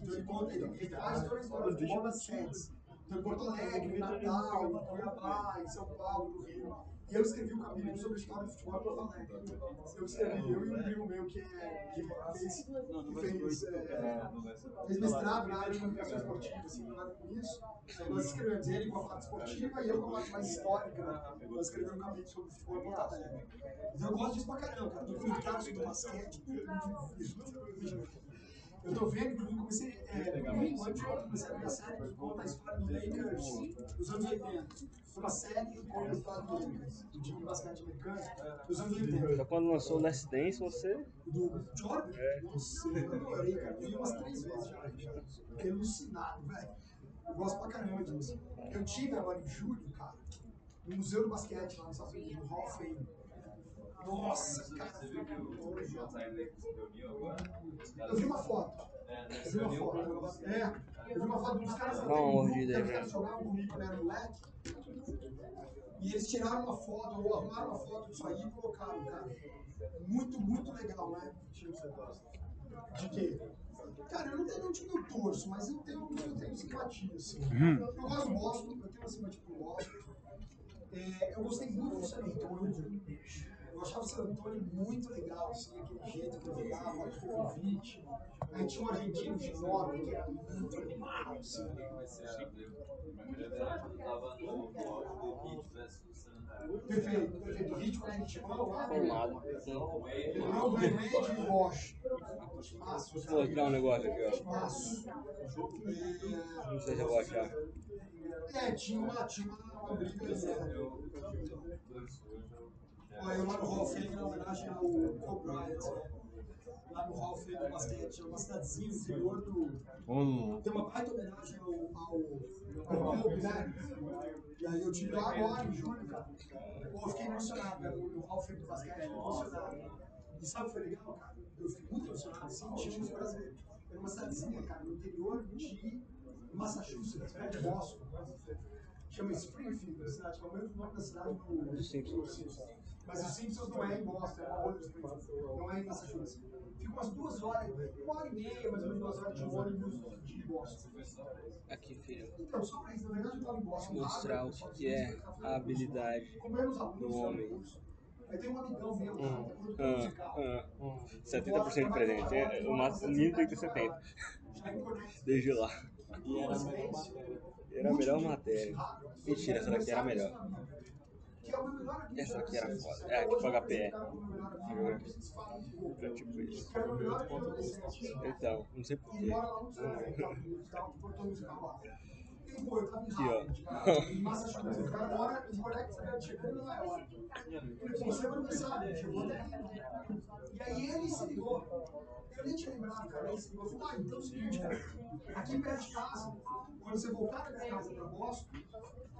Speaker 3: Então ele conta, ele, ele faz toda a história futebol nas sedes. Então, em Porto Alegre, em Natal, em Cuiabá, em São Paulo, no Rio. E eu escrevi um capítulo sobre a história do futebol em Porto Alegre. Eu escrevi, eu e um primo meu que, é, que fez, que fez, é, fez mestrado na área de comunicação esportiva, assim, trabalha com isso. Nós escrevemos ele com a parte esportiva e eu com a parte mais histórica. Né? Nós escrevemos um capítulo sobre o futebol em Porto Alegre. Então eu gosto disso pra caramba, cara. Documentário sobre basquete, eu tô vendo, inclusive, comecei, é, domingo, antes de ontem, comecei a ver a série que conta a história do Lakers dos anos 80. Uma série que conta a história do Lakers, do time de basquete americano, dos anos 80.
Speaker 1: Já quando lançou o Last Dance, você.
Speaker 3: Do Jordan? Nossa, eu adorei, cara. Vi umas três vezes já. Fiquei alucinado, velho. Eu gosto pra caramba disso. Eu tive agora em julho, cara, no Museu do Basquete lá nos Estados Unidos, no Hall of Fame. Nossa, cara. Eu vi uma foto. Eu vi uma foto. É, eu vi uma foto dos caras
Speaker 1: Dá uma mordida aí, velho.
Speaker 3: jogavam moleque. E eles tiraram uma foto, ou arrumaram uma foto disso aí e colocaram, cara. Muito, muito legal, né? De quê? Cara, eu não tenho nenhum time que eu torço, mas eu tenho, eu tenho simpatia, assim.
Speaker 1: Uhum.
Speaker 3: Eu gosto do Boston, eu tenho uma simpatia pro Boston. É, eu gostei muito do San Antonio. Eu achava o San Antonio muito legal, assim, aquele jeito que eu jogava, o Popovic. Aí tinha um argentino de nome, que era muito animal, assim. Perfeito, perfeito. O Hit quando a gente chamou lá,
Speaker 1: Formado.
Speaker 3: ele não do Red e o Bosch. Timaço,
Speaker 1: Vou mostrar um negócio aqui, ó.
Speaker 3: É,
Speaker 1: Não sei se eu vou achar.
Speaker 3: É, tinha uma, tinha uma, uma briga eu lá no Hall of Fame, na homenagem ao Kobe Bryant, lá no Hall of Fame do basquete, é uma cidadezinha no interior do...
Speaker 1: Hum.
Speaker 3: Tem uma baita homenagem ao, ao, ao Kobe, né? E aí eu tive lá agora, em julho, cara. Pô, eu fiquei emocionado, cara, no Hall of Fame do basquete, fiquei emocionado. E sabe o que foi legal, cara? Eu fiquei muito emocionado, assim, tinha uns brasileiros. Era uma cidadezinha, cara, no interior de Massachusetts, perto de Boston. Chama Springfield, a cidade, que é o mesmo nome da cidade do, do Simpsons. Mas o Simpsons não é em Boston, é uma outra não é em Massachusetts. Fica umas duas horas, uma hora e meia, mais ou menos duas horas de ônibus de Boston.
Speaker 1: Aqui, filho.
Speaker 3: Então, só pra isso, na verdade eu estava em Boston.
Speaker 1: Mostrar o que que é a habilidade do homem.
Speaker 3: Aí tem um amigão meu, que é produtor musical.
Speaker 1: ah, 70% de presente. É, o máximo tem que ter 70%. Desde lá.
Speaker 3: E era a melhor matéria.
Speaker 1: Era a melhor matéria. Mentira, essa daqui era a melhor. Essa aqui era foda. É, aqui pro HPE.
Speaker 3: é.
Speaker 1: É tipo isso.
Speaker 3: É.
Speaker 1: Então, não sei porquê.
Speaker 3: Eu
Speaker 1: Aqui, ó. (laughs) (laughs)
Speaker 3: Harvard, cara, em Massachusetts, o cara mora em Connecticut, chegando em Nova York. Ele, pô, você vai começar, ele chegou até aqui. E aí ele se ligou. Eu nem tinha lembrado, cara. Ele se ligou e falou: ah, então é o seguinte, cara. Aqui perto de casa, quando você voltar da minha casa pra Boston,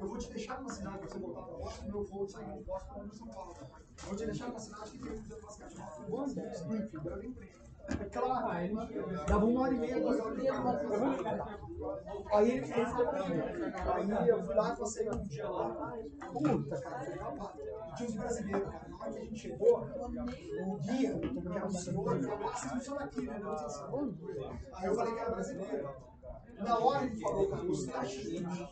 Speaker 3: eu vou te deixar numa cidade pra você voltar pra Boston, meu voo sai de Boston pra São Paulo. Eu vou te deixar numa cidade que tem muitas umas caixas. Bom, Springfield, eu lembrei. Aquela, dava uma hora e meia, duas horas de. Aí ele fez Aí eu fui lá passei um dia lá. Puta, cara, foi. E tinha uns brasileiros, cara. Na hora que a gente chegou, o guia, que era um senhor, ele falou: Ah, vocês não são daqui, né? Aí eu falei que era brasileiro. Na hora ele falou, cara, Oscar Schmidt.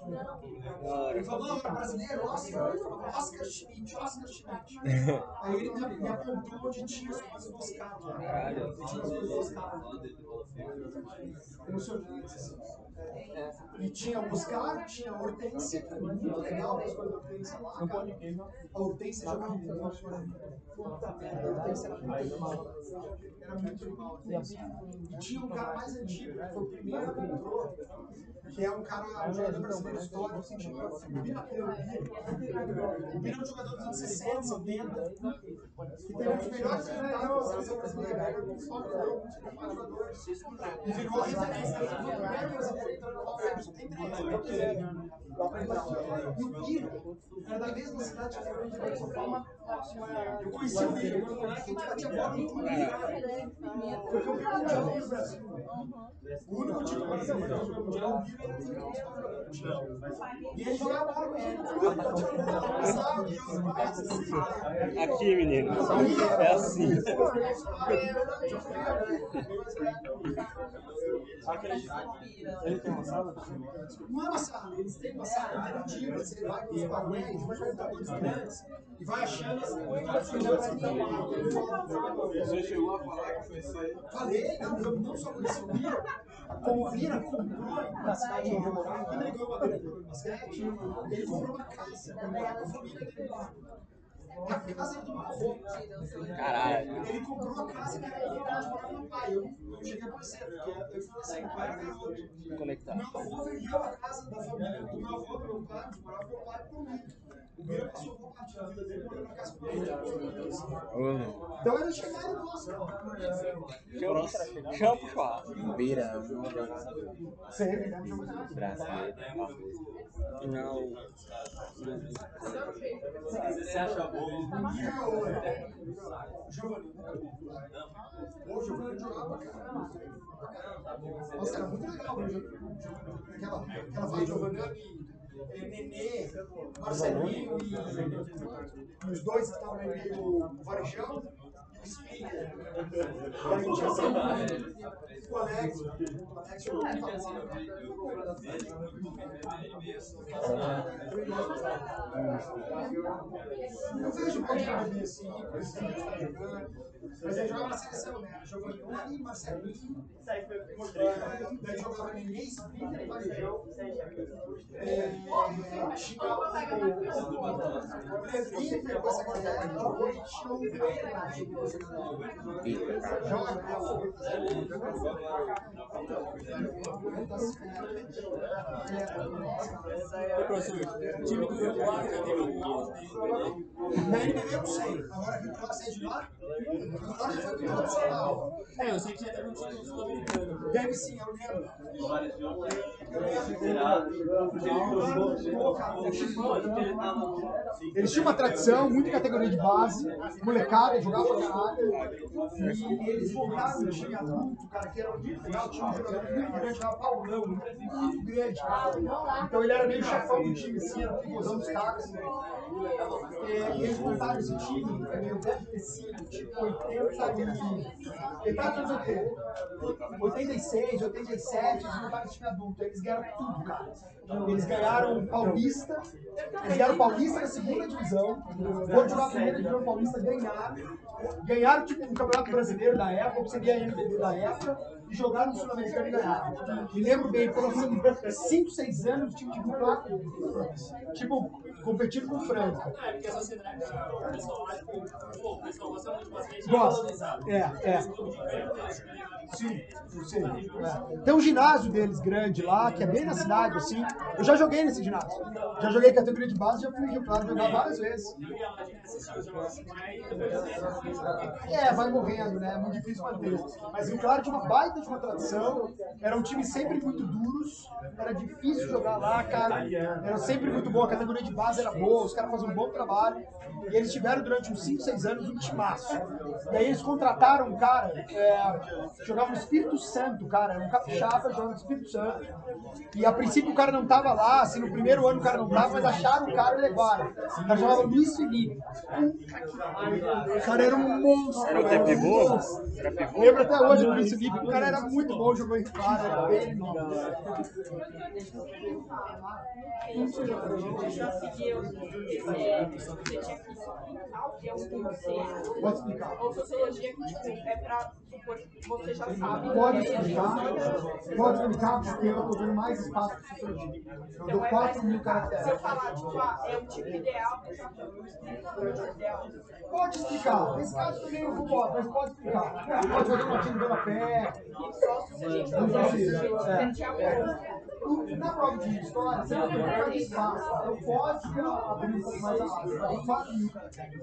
Speaker 3: Ele falou, não, era brasileiro, Oscar. Oscar Schmidt, Oscar Schmidt. (laughs) Aí ele me, me apontou onde tinha as coisas do Oscar. Lá. Tinha as coisas do Oscar. Emocionante, assim. E tinha o Oscar, tinha a Hortência, que era muito legal, as coisas da Hortência lá, cara. A Hortência jogava muito. Puta merda, a Hortência era muito animal. Era muito Hortência. E tinha um cara mais antigo, que foi o primeiro que entrou, que é um cara, um jogador brasileiro histórico, assim, chama o Bira Pedro. O Bira é um jogador dos anos 60, 70, que tem um dos melhores resultados da seleção brasileira. É um um jogador, e virou a referência. Ele foi o primeiro brasileiro entrando no Hall of Fame, tem 30 anos. E o Bira era da mesma cidade que eu de São Paulo. Eu conheci o Bira, quando moleque, a gente batia bola no clube. Foi campeão mundial no Brasil. O único time brasileiro que mundial, o Bira era o único E ele jogava bola com.
Speaker 1: Aqui, menino. É assim.
Speaker 9: Ele uma sala?
Speaker 3: Não é uma sala, eles têm uma sala interativa, você vai com os papéis, vai computadores grandes e vai achando as coisas.
Speaker 10: Você chegou a falar que conhecia
Speaker 3: Falei, não, não só Bira, como o Bira comprou na cidade onde eu morava, ele ganhou uma grana de basquete, ele comprou uma casa, com a família dele lá. A casa do meu avô.
Speaker 1: Caralho.
Speaker 3: Ele comprou a casa que era onde morava meu pai. Eu cheguei a conhecer, porque eu fui assim, o pai era.
Speaker 1: Conectar.
Speaker 3: Meu avô vendeu a casa da família do meu avô, do meu pai, morava meu pai, por mim. O Bira passou boa parte da vida dele morando na casa com ele. Então ele chegava e nossa.
Speaker 1: Chama pro churrasco.
Speaker 7: Beira.
Speaker 3: É um jogador.
Speaker 7: Brasileiro.
Speaker 1: Não.
Speaker 10: Você acha bom?
Speaker 3: Giovanni. O Giovanni jogava, cara. Nossa, era muito legal. Aquela, aquela fase Giovanni, eh, Nenê, Marcelinho e, os dois estavam ali, o Varejão e o. E aí tinha sempre o Alex. O Alex jogou muito Eu vejo o Paulinho assim, por exemplo, tá jogando. Mas ele jogava na seleção, né? Marcelinho. Daí jogava Nenê, Speaker, Varejão. É, tinha o Levi, pegou essa galera, jogou e tinha o Vieira, jogou essa galera. Joga,
Speaker 5: Ô, professor, o time do Rio Claro já teve algum alto
Speaker 3: Na NBA eu não sei. Agora que o Claro sai de lá, o muito.
Speaker 5: É, eu sei que já teve um título sul-americano.
Speaker 3: Deve sim, eu lembro. Eles tinham uma tradição, muita categoria de base, molecada, jogava pra caralho. E eles voltaram no time adulto, cara, que era muito legal, um jogador muito grande, chamava Paulão, muito grande, cara. Então ele era meio chefão do time, assim, era pivôzão dos caras. É, eles montaram esse time, meio deve ter sido, tipo, 80 e... Metade dos anos 80. 86, 87, eles montaram esse time adulto, eles ganharam tudo, cara. Eles ganharam o Paulista, eles ganharam o Paulista na segunda divisão, foram jogar a primeira divisão paulista, ganharam. Ganharam tipo um campeonato brasileiro da época, seria a NBB da época, e jogaram no Sul-Americano e ganharam. Me lembro bem, foram 5, 6 anos o time de Claro, tipo, competindo com o Franca.
Speaker 5: É, porque essa cidade, o pessoal lá, tipo, pô, o pessoal gosta muito de basquete.
Speaker 3: Gosta. É, é. Sim, sim. É. Tem um ginásio deles grande lá, que é bem na cidade, assim. Eu já joguei nesse ginásio. Já joguei categoria de base, já fui Rio Claro jogar várias vezes. É, vai morrendo, né? É muito difícil manter. Mas Rio Claro tinha uma baita de uma tradição. Era um time sempre muito duros. Era difícil jogar lá, cara. Era sempre muito bom. A categoria de base era boa, os caras faziam um bom trabalho. E eles tiveram durante uns 5, 6 anos um timaço. E aí eles contrataram um cara, é, jogava no Espírito Santo, cara. Era um capixaba, jogava no Espírito Santo. E a princípio o cara não tava lá, assim, no primeiro ano o cara não tava, mas acharam o cara e levaram. O cara chamava Luiz Felipe. O cara era um monstro.
Speaker 1: Era o
Speaker 3: velho,
Speaker 1: até
Speaker 3: um
Speaker 1: pivô?
Speaker 3: monstro.
Speaker 1: Era pivô?
Speaker 3: Lembro até hoje do Luiz Felipe, o cara era muito bom, jogou em Claro, era bem
Speaker 11: Já é, você tinha que explicar o que é conceito.
Speaker 3: Pode explicar.
Speaker 11: Ou sociologia que tipo, é pra supor que você já sabe.
Speaker 3: Pode
Speaker 11: que é
Speaker 3: explicar, pode explicar, porque eu estou dando mais espaço para sociologia. Eu dou 4 mil caracteres.
Speaker 11: Se eu falar, tipo, ah, é o tipo ideal, eu.
Speaker 3: Pode explicar. Nesse caso também eu concordo, mas pode explicar. Pode fazer um time dando a pé. Não precisa. É. O- Na prova de história, você não tem espaço. Então pode abrir um pouco mais a asa. Tem 4 mil caracteres.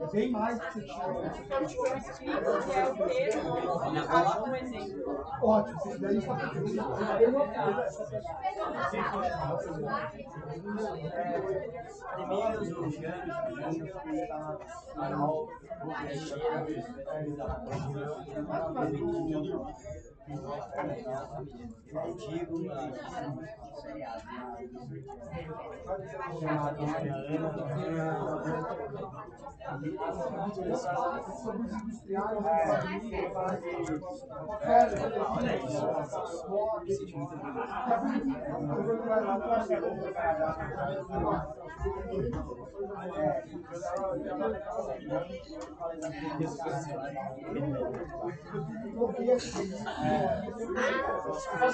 Speaker 3: É bem mais do que você tinha.
Speaker 11: Então, tipo, eu explico o que é o termo e exemplo.
Speaker 3: Ótimo, uma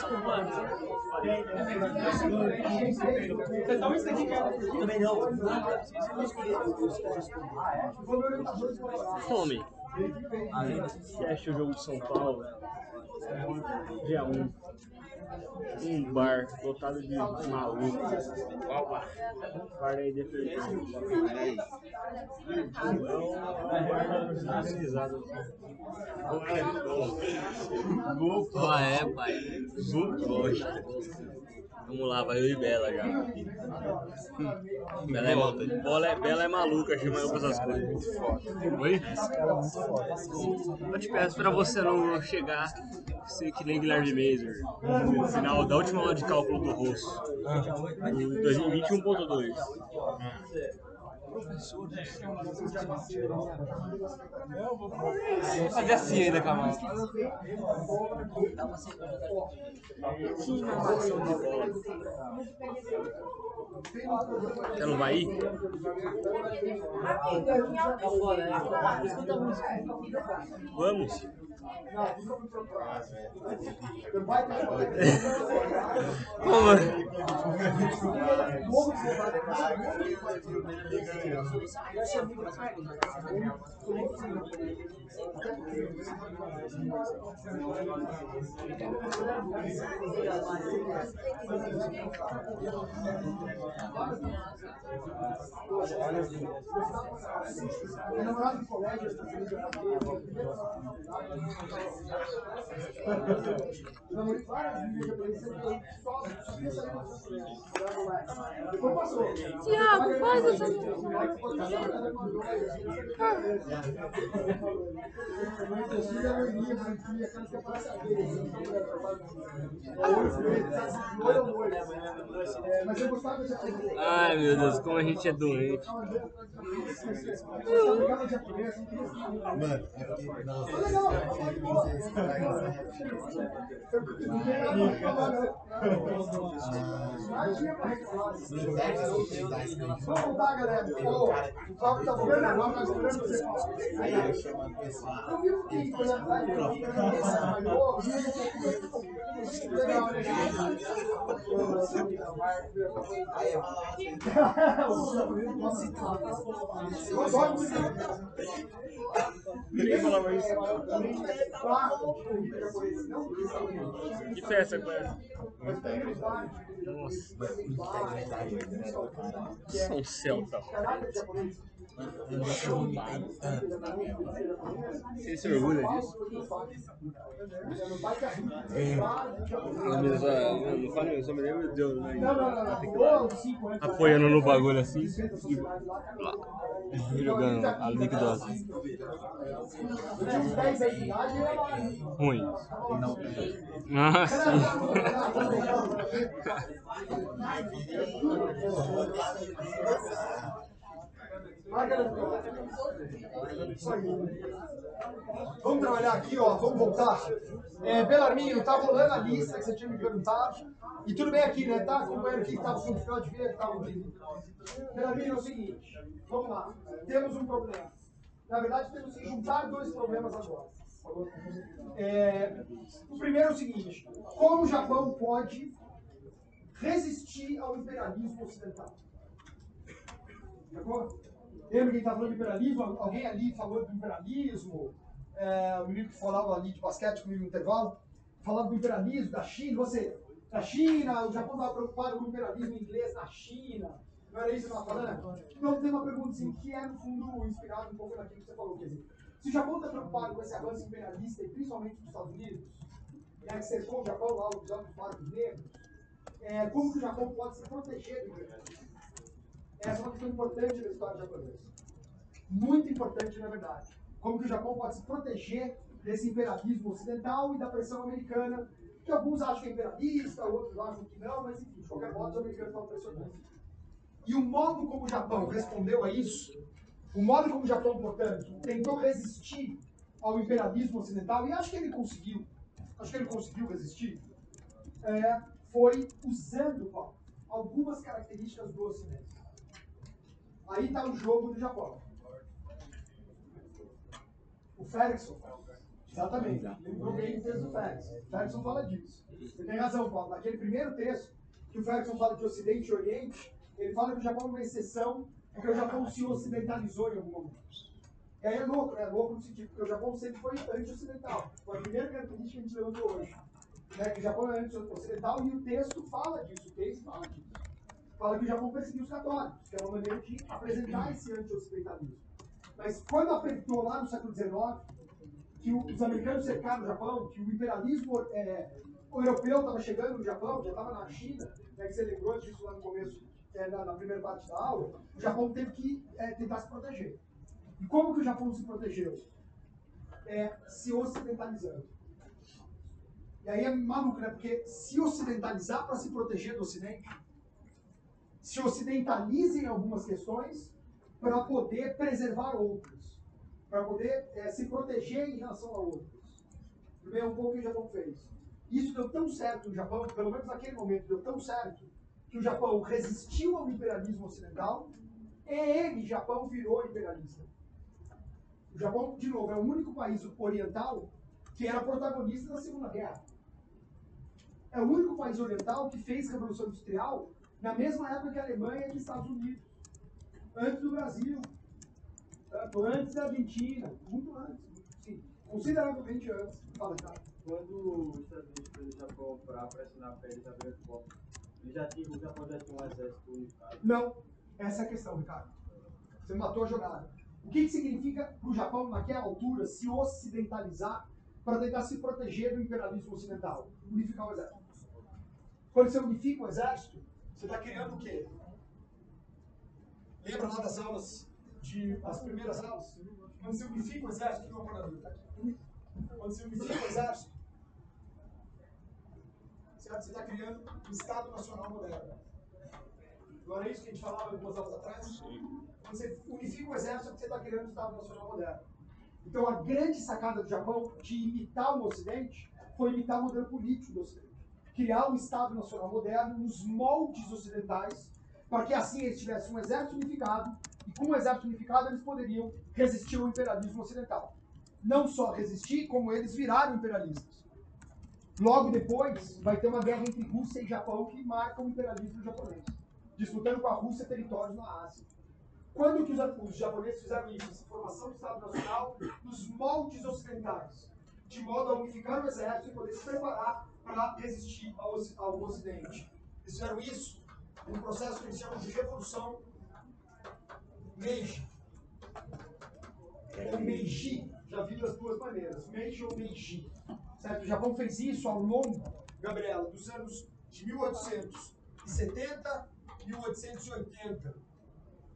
Speaker 5: Você
Speaker 1: acha o jogo de São Paulo? Dia 1. Um bar lotado de maluco. Bar aí defensivo.
Speaker 12: Ah, é, pai. Gosta. Vamos lá, vai eu e Bela já.
Speaker 1: Bela é, Bola é, Bela é maluca, chama eu pra essas coisas. Oi? Eu te peço pra você não chegar ser que nem Guilherme Mazer no final da última aula de cálculo do Rosso. Em 2021.2.
Speaker 12: Fazer assim ainda, Camal.
Speaker 1: Você não vai ir? Vamos. Vamos.
Speaker 3: Meu namorado colégio, eu do passou.
Speaker 2: Tiago, faz essa.
Speaker 3: Mas eu.
Speaker 1: Ai meu Deus, como a gente é doente.
Speaker 7: Mano, é
Speaker 3: reclamar. Vamos galera. Tá
Speaker 7: Aí
Speaker 1: Ninguém falava isso. Que festa com essa? Nossa. São Celta. Você se orgulha disso? Não, mas, ah, não fale, eu só me lembro de eu né, apoiando no bagulho assim e jogando a liquidosa. Ruim. Ah, sim. (laughs)
Speaker 3: Vamos trabalhar aqui, ó. Vamos voltar. É, Belarmino, tá rolando a lista que você tinha me perguntado. E tudo bem aqui, né? Tá acompanhando aqui que tava com dificuldade de ver que tava aqui. Belarmino, é o seguinte. Vamos lá. Temos um problema. Na verdade, temos que juntar dois problemas agora. É, o primeiro é o seguinte: como o Japão pode resistir ao imperialismo ocidental? De acordo? Lembra quem estava falando de imperialismo? Alguém ali falou do imperialismo? É, o menino que falava ali de basquete comigo no intervalo, falando do imperialismo da China. Você, da China, o Japão estava preocupado com o imperialismo inglês na China. Não era isso que eu estava falando? Então tem uma pergunta assim, que é no fundo inspirado um pouco naquilo que você falou. Quer dizer, se o Japão está preocupado com esse avanço imperialista, e principalmente dos Estados Unidos, né, que cercou o Japão lá, o episódio dos Marcos Negros, é, como que o Japão pode se proteger do imperialismo? Essa é uma questão importante na história japonesa. Muito importante, na verdade. Como que o Japão pode se proteger desse imperialismo ocidental e da pressão americana, que alguns acham que é imperialista, outros acham que não, mas enfim, de qualquer modo, os americanos estão pressionando. E o modo como o Japão respondeu a isso, o modo como o Japão, portanto, tentou resistir ao imperialismo ocidental, e acho que ele conseguiu, acho que ele conseguiu resistir, é, foi usando algumas características do Ocidente. Aí está o jogo do Japão. O Ferguson. Exatamente. Lembrou bem o texto do Ferguson. O Ferguson fala disso. Você tem razão, Paulo. Naquele primeiro texto, que o Ferguson fala de Ocidente e Oriente, ele fala que o Japão é uma exceção, porque o Japão se ocidentalizou em algum momento. E aí é louco, né? É louco no sentido, porque o Japão sempre foi anti-ocidental. Foi a primeira característica que a gente levantou hoje. Né? Que o Japão é anti-ocidental e o texto fala disso, o texto fala disso. Fala que o Japão perseguiu os católicos, que é uma maneira de apresentar esse anti-ocidentalismo. Mas quando apertou lá no século XIX, que os americanos cercaram o Japão, que o imperialismo é, o europeu estava chegando no Japão, já estava na China, né, que você lembrou disso lá no começo, é, na, na, primeira parte da aula, o Japão teve que é, tentar se proteger. E como que o Japão se protegeu? É, se ocidentalizando. E aí é maluco, né? Porque se ocidentalizar para se proteger do Ocidente, se ocidentaliza em algumas questões para poder preservar outras, para poder é, se proteger em relação a outras. É um pouco que o Japão fez. Isso deu tão certo no Japão, pelo menos naquele momento deu tão certo, que o Japão resistiu ao imperialismo ocidental e ele, Japão, virou imperialista. O Japão, de novo, é o único país oriental que era protagonista da Segunda Guerra. É o único país oriental que fez Revolução Industrial na mesma época que a Alemanha e os Estados Unidos. Antes do Brasil. Antes da Argentina. Muito antes. Sim, consideravelmente antes. Fala, cara.
Speaker 4: Quando os Estados Unidos fez o Japão para pressionar a pele da grande forte, ele já tinha, o Japão já tinha um exército unificado?
Speaker 3: Não. Essa é a questão, Ricardo. Você matou a jogada. O que, que significa para o Japão, naquela altura, se ocidentalizar para tentar se proteger do imperialismo ocidental? Unificar o exército. Quando você unifica o exército, você está criando o quê? Lembra lá das aulas, de, as primeiras aulas? Quando você unifica o exército, que operador está aqui? Quando você unifica o exército, certo? você está criando um Estado Nacional moderno. Não era isso que a gente falava algumas aulas atrás? Quando você unifica o exército, você está criando um Estado Nacional moderno. Então, a grande sacada do Japão de imitar o Ocidente foi imitar o modelo político do Ocidente. Criar um Estado Nacional moderno nos moldes ocidentais, para que assim eles tivessem um exército unificado, e com o exército unificado eles poderiam resistir ao imperialismo ocidental. Não só resistir, como eles viraram imperialistas. Logo depois, vai ter uma guerra entre Rússia e Japão que marca o imperialismo japonês, disputando com a Rússia territórios na Ásia. Quando que os, os japoneses fizeram isso? Essa formação do Estado Nacional nos moldes ocidentais, de modo a unificar o exército e poder se preparar para resistir ao, ao Ocidente. Eles fizeram isso num processo que eles chamam de Revolução Meiji. Ou Meiji, já vi das duas maneiras, Meiji ou Meiji. Certo? O Japão fez isso ao longo, Gabriela, dos anos de 1870 e 1880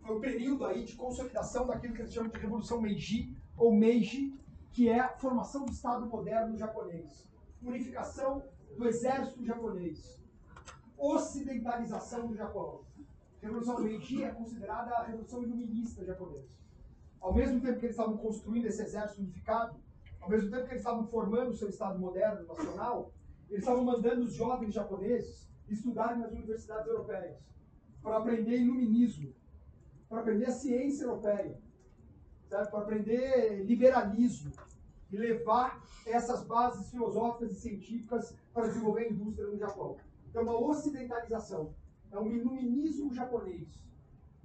Speaker 3: foi o período aí de consolidação daquilo que eles chamam de Revolução Meiji, ou Meiji, que é a formação do Estado moderno japonês, unificação do exército japonês, ocidentalização do Japão. Revolução Meiji é considerada a revolução iluminista japonesa. Ao mesmo tempo que eles estavam construindo esse exército unificado, ao mesmo tempo que eles estavam formando o seu Estado moderno nacional, eles estavam mandando os jovens japoneses estudarem nas universidades europeias para aprender iluminismo, para aprender a ciência europeia, para aprender liberalismo e levar essas bases filosóficas e científicas para desenvolver a indústria no Japão. Então, uma ocidentalização, é um iluminismo japonês.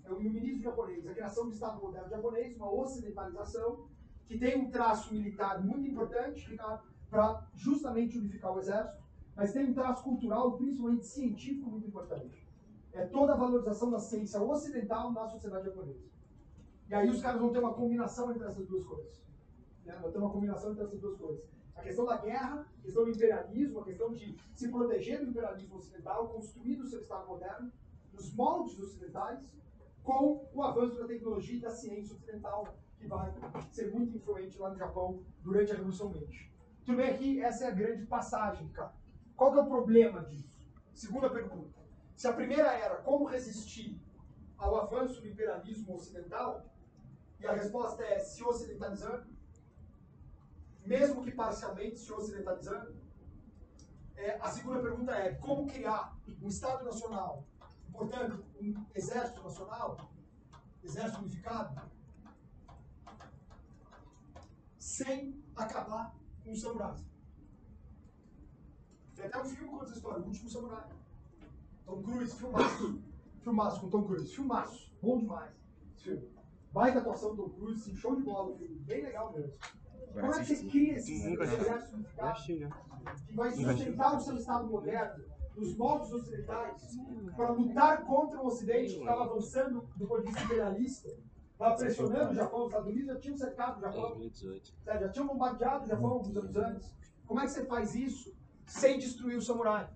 Speaker 3: É um iluminismo japonês, a criação do Estado moderno japonês, uma ocidentalização que tem um traço militar muito importante para justamente unificar o exército, mas tem um traço cultural, principalmente científico, muito importante é toda a valorização da ciência ocidental na sociedade japonesa. E aí os caras vão ter uma combinação entre essas duas coisas. Né? Vão ter uma combinação entre essas duas coisas. A questão da guerra, a questão do imperialismo, a questão de se proteger do imperialismo ocidental, construir o seu Estado moderno, nos moldes ocidentais, com o avanço da tecnologia e da ciência ocidental, que vai ser muito influente lá no Japão durante a Revolução Meiji. Tudo bem aqui, essa é a grande passagem, cara. Qual que é o problema disso? Segunda pergunta. Se a primeira era como resistir ao avanço do imperialismo ocidental, e a resposta é se ocidentalizando, mesmo que parcialmente se ocidentalizando, é, a segunda pergunta é como criar um Estado Nacional, portanto, um Exército Nacional, Exército Unificado, sem acabar com os samurais. Tem até um filme com essa história, O Último Samurai. Tom Cruise, filmaço. Filmaço com Tom Cruise, filmaço. Bom demais. Filme. Baita atuação do Tom Cruise, show de bola o filme. Bem legal mesmo. Como é que você cria esse
Speaker 6: Nunca assisti.
Speaker 3: exército unificado
Speaker 6: Assisti, né?
Speaker 3: que vai sustentar o seu Estado moderno nos moldes ocidentais para lutar contra o Ocidente que estava avançando do ponto de vista imperialista, estava pressionando o Japão, os Estados Unidos já tinham cercado o Japão,
Speaker 12: 2018.
Speaker 3: certo? já tinham bombardeado o Japão alguns anos antes. Como é que você faz isso sem destruir o samurai?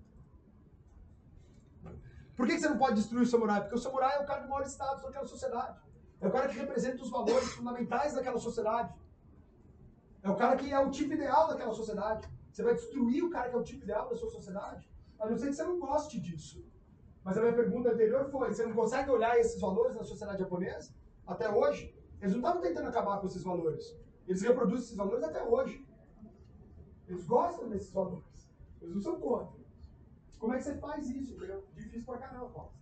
Speaker 3: Por que você não pode destruir o samurai? Porque o samurai é o cara de maior status daquela sociedade. É o cara que representa os valores fundamentais daquela sociedade. É o cara que é o tipo ideal daquela sociedade. Você vai destruir o cara que é o tipo ideal da sua sociedade? A não ser que você não goste disso. Mas a minha pergunta anterior foi: você não consegue olhar esses valores na sociedade japonesa? Até hoje? Eles não estavam tentando acabar com esses valores. Eles reproduzem esses valores até hoje. Eles gostam desses valores. Eles não são contra. Como é que você faz isso? Difícil pra caramba, Paulo.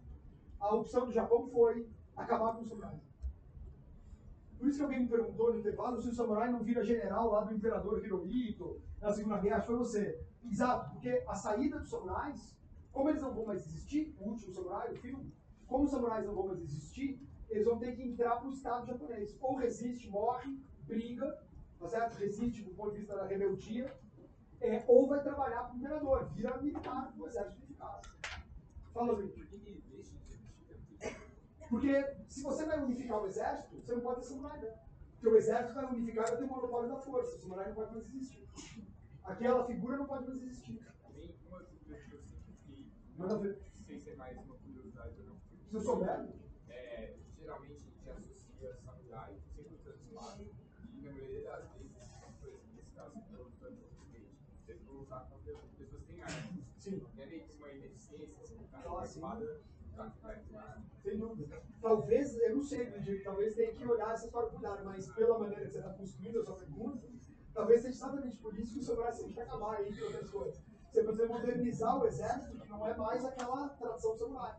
Speaker 3: A opção do Japão foi acabar com o samurai. Por isso que alguém me perguntou no intervalo se o samurai não vira general lá do imperador Hirohito na Segunda Guerra. Foi você. Exato, porque a saída dos samurais, como eles não vão mais existir, o último samurai, o filme, como os samurais não vão mais existir, eles vão ter que entrar para o Estado japonês. Ou resiste, morre, briga, tá certo? Resiste do ponto de vista da rebeldia, é, ou vai trabalhar para o imperador, vira militar do exército unificado. Fala, Luiz. Porque se você vai unificar o exército, você não pode ter samurai, né? Porque o exército vai unificar e vai ter o monopólio da força. O samurai não pode mais existir. Aquela figura não pode mais existir.
Speaker 8: Também uma dúvida que eu sempre fiquei,
Speaker 3: Manda ver.
Speaker 8: sem ser mais uma curiosidade ou não.
Speaker 3: Se eu souber,
Speaker 8: É, geralmente a gente associa samurai sempre usando espada. E na maioria das vezes, por exemplo, nesse caso, eu estou usando o Ocidente. Vocês vão quando as pessoas têm armas.
Speaker 3: Sim.
Speaker 8: Não é meio que uma resistência, assim?
Speaker 3: Ah,
Speaker 8: Uma
Speaker 3: sim.
Speaker 8: espada tá perto da
Speaker 3: sem dúvida. Talvez, eu não sei, Luigi, talvez tenha que olhar essa história com cuidado, mas pela maneira que você está construindo a sua pergunta, talvez seja exatamente por isso que o samurai sempre quer acabar aí com outras coisas. Você precisa modernizar o exército, que não é mais aquela tradição samurai.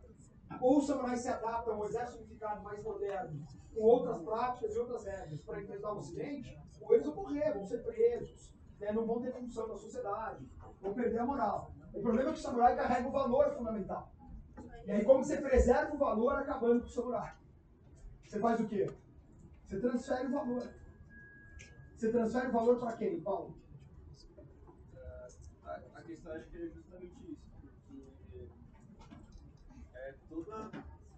Speaker 3: Ou os samurais se adaptam ao exército unificado mais moderno, com outras práticas e outras regras, para enfrentar o Ocidente, ou eles vão morrer, vão ser presos, né, não vão ter função na sociedade, vão perder a moral. O problema é que o samurai carrega o valor fundamental. E aí, como você preserva o valor acabando com o samurai? Você faz o quê? Você transfere o valor. Você transfere o valor para quem, Paulo?
Speaker 4: A, a questão acho que é justamente isso, porque é, toda,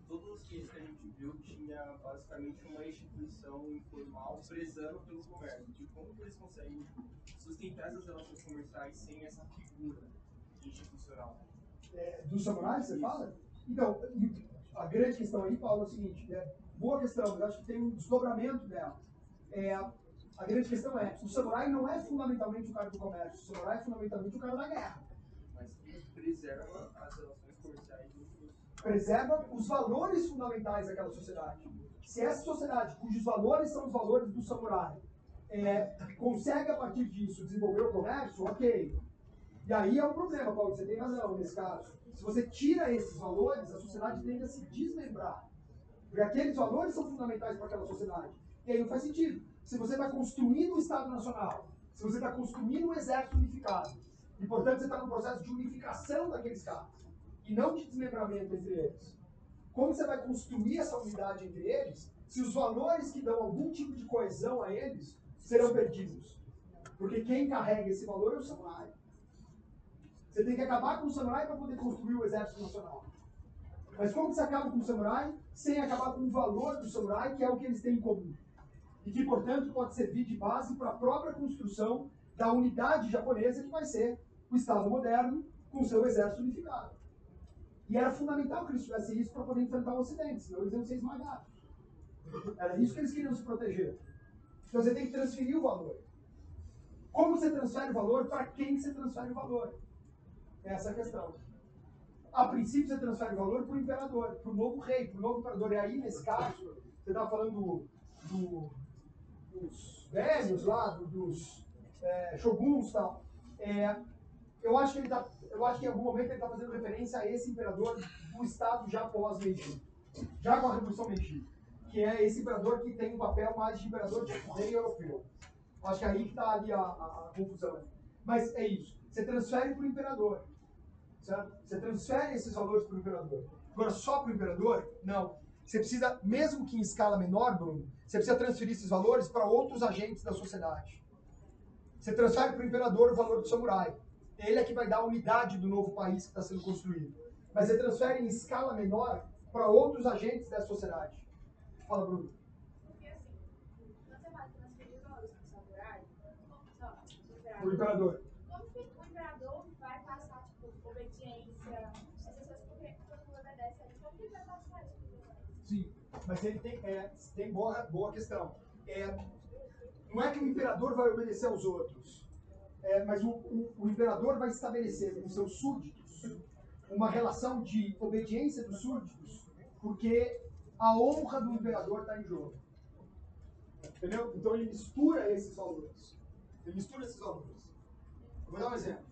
Speaker 4: todos os ciências que a gente viu tinha basicamente uma instituição informal prezando pelo comércio. De como eles conseguem sustentar essas relações comerciais sem essa figura?
Speaker 3: É, dos samurais, você fala? Então, a grande questão aí, Paulo, é o seguinte, é, boa questão, mas acho que tem um desdobramento dela. É, a grande questão é, o samurai não é fundamentalmente o cara do comércio, o samurai é fundamentalmente o cara da guerra.
Speaker 4: Mas preserva as relações comerciais
Speaker 3: Preserva os valores fundamentais daquela sociedade. Se essa sociedade, cujos valores são os valores do samurai, é, consegue a partir disso desenvolver o comércio, ok. E aí é um problema, Paulo, você tem razão nesse caso. Se você tira esses valores, a sociedade tende a se desmembrar. Porque aqueles valores são fundamentais para aquela sociedade. E aí não faz sentido. Se você está construindo um Estado Nacional, se você está construindo um exército unificado, e portanto você está no processo de unificação daqueles caras, e não de desmembramento entre eles. Como você vai construir essa unidade entre eles se os valores que dão algum tipo de coesão a eles serão perdidos? Porque quem carrega esse valor é o samurai. Você tem que acabar com o samurai para poder construir o exército nacional. Mas como você acaba com o samurai sem acabar com o valor do samurai, que é o que eles têm em comum? E que, portanto, pode servir de base para a própria construção da unidade japonesa, que vai ser o Estado moderno com seu exército unificado. E era fundamental que eles tivessem isso para poder enfrentar o Ocidente, senão eles iam ser esmagados. Era isso que eles queriam se proteger. Então você tem que transferir o valor. Como você transfere o valor? Para quem você transfere o valor? Essa é a questão. A princípio você transfere valor para o imperador, para o novo rei, para o novo imperador. E aí, nesse caso, você estava falando do, do, dos velhos lá, do, dos é, shoguns e tal. É, eu acho que ele tá, eu acho que em algum momento ele está fazendo referência a esse imperador do estado já pós-Meiji, já com a Revolução Meiji, que é esse imperador que tem um papel mais de imperador de rei europeu. Acho que é aí que está ali a, a, a confusão. Mas é isso. Você transfere para o imperador. Certo? Você transfere esses valores para o imperador. Agora, só para o imperador? Não. Você precisa, mesmo que em escala menor, Bruno, você precisa transferir esses valores para outros agentes da sociedade. Você transfere para o imperador o valor do samurai. Ele é que vai dar a unidade do novo país que está sendo construído. Mas você transfere em escala menor para outros agentes da sociedade. Fala, Bruno.
Speaker 2: Porque assim, quando você vai transferir valores para
Speaker 3: Para o imperador.
Speaker 2: Como que o imperador vai passar, tipo, obediência, essas coisas, porque todo mundo obedece a ele, como que ele vai passar isso pro imperador?
Speaker 3: Sim, mas ele tem, é, tem boa, boa questão. É, não é que o imperador vai obedecer aos outros, é, mas o, o, o imperador vai estabelecer com seus súditos uma relação de obediência dos súditos, porque a honra do imperador está em jogo. Entendeu? Então ele mistura esses valores. Ele mistura esses valores. Vou dar um exemplo.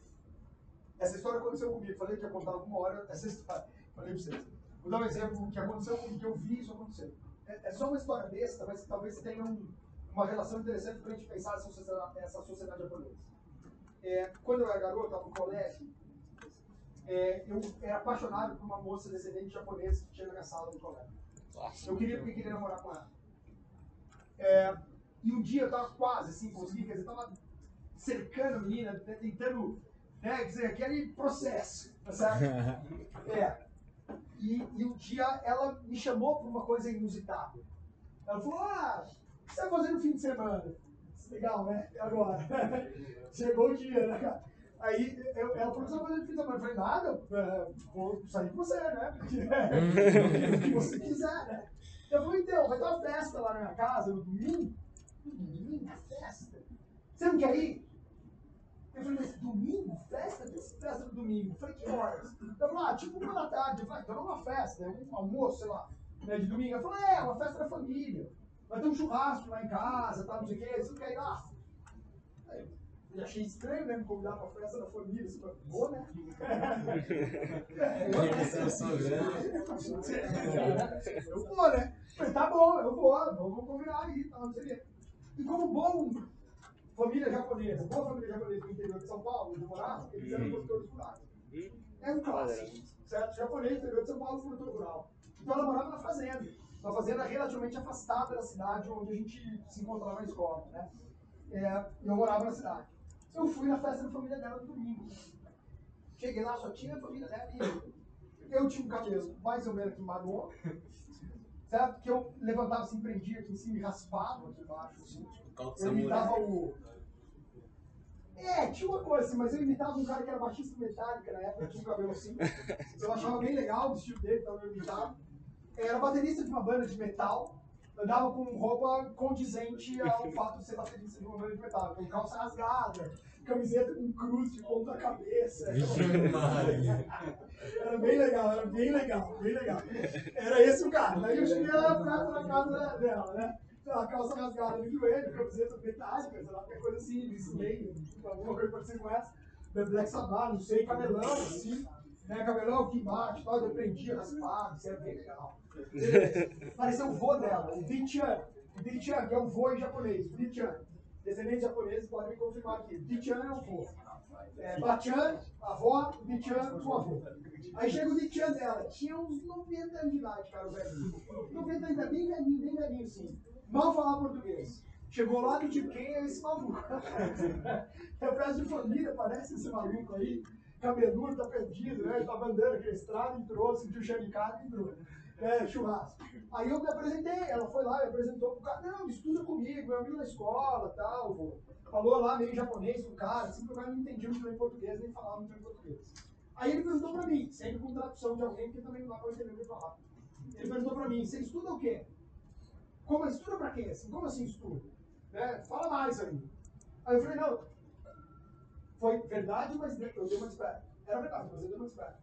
Speaker 3: Essa história aconteceu comigo. Falei que ia contar alguma hora essa história. Falei pra vocês. Vou dar um exemplo que aconteceu comigo, que eu vi isso acontecer. É, é só uma história besta, mas que talvez tenha um, uma relação interessante para a gente pensar essa sociedade, essa sociedade japonesa. É, quando eu era garoto, estava no colégio, é, eu era apaixonado por uma moça descendente japonesa que tinha na minha sala do colégio. Eu queria porque queria namorar com ela. É, e um dia eu tava quase assim, consegui, quer dizer, tava cercando a menina, né, tentando, né, quer dizer, aquele processo, tá certo? (laughs) É. E, e um dia ela me chamou para uma coisa inusitada. Ela falou, ah, o que você vai fazer no fim de semana? Legal, né? Agora. (laughs) Chegou o dia, né, cara? Aí eu, ela falou, você vai fazer no fim de semana? Eu falei, nada, é, vou sair com você, né? Porque, (laughs) o que você quiser, né? Eu falei, então, vai ter uma festa lá na minha casa no domingo. No domingo, festa? Você não quer ir? Eu falei, mas domingo? Festa? Que festa no domingo? Eu falei, que horas? Ela falou, ah, tipo uma da tarde. Eu falei, então é uma festa, é um almoço, sei lá, né, de domingo. Eu falei, é, uma festa da família. Vai ter um churrasco lá em casa, tá, não sei o quê, você não quer ir lá? Aí, Eu achei estranho, né? Me convidar pra festa da família. Assim, (laughs) mas vou, né? eu vou, né? Falei, tá bom, eu vou, vamos combinar aí, tá, não sei o quê. E como bom família japonesa, boa família japonesa do interior de São Paulo, onde eu morava, eles eram produtores rurais. É um clássico, certo? Japonês do interior de São Paulo, produtor rural. Então ela morava na fazenda, uma fazenda relativamente afastada da cidade onde a gente se encontrava na escola, né? É, eu morava na cidade. Eu fui na festa da família dela no domingo. Cheguei lá, só tinha a família dela e eu. Eu tinha um cabelo mais ou menos do ombro, certo? Que eu levantava assim, prendia aqui em cima e raspava aqui embaixo, assim. Eu imitava o... É, tinha uma coisa assim, mas eu imitava um cara que era baixista metálica na época, tinha um cabelo assim. Eu achava bem legal o estilo dele, então eu imitava. Era baterista de uma banda de metal, andava com roupa condizente ao (laughs) fato de ser baterista de uma banda de metal. Com calça rasgada, camiseta com cruz de ponta cabeça. Era bem legal, era bem legal, bem legal. Era esse o cara. Daí eu cheguei lá da casa dela, né? A calça rasgada no joelho, camiseta metálica, sei lá, qualquer coisa assim, Disney, alguma coisa parecida com essa. The Black Sabbath, não sei, cabelão, assim, né? Cabelão aqui embaixo, tal, eu prendia raspado, isso bem legal. Parecia o vô dela, o Dichan. O Dichan, que é o vô em japonês, Dichan. Descendentes japoneses podem me confirmar aqui. Dichan é o vô. É, Bachan, avó, Dichan, o avô. Aí chega o Dichan dela, tinha uns 90 anos de idade, cara, o velhinho. 90 ainda bem velhinho, bem velhinho, assim. Mal falar português. Chegou lá do tipo, quem é esse maluco? (laughs) É festa de família, parece esse maluco aí. Cabeludo, tá perdido, né? Tava andando aqui na estrada, sentiu o carne e entrou. É, churrasco. Aí eu me apresentei, ela foi lá, me apresentou pro cara, não, estuda comigo, meu amigo na escola, tal, vô. Falou lá meio japonês com o cara, assim, o cara não entendia muito bem português, nem falava muito bem português. Aí ele perguntou pra mim, sempre com tradução de alguém, porque também não dá pra entender muito rápido. Ele perguntou pra mim, você estuda o quê? Como estuda pra quê? Assim, como assim estuda? Né? Fala mais aí. Aí eu falei, não, foi verdade, mas eu dei uma desperta. Era verdade, mas eu dei uma desperta.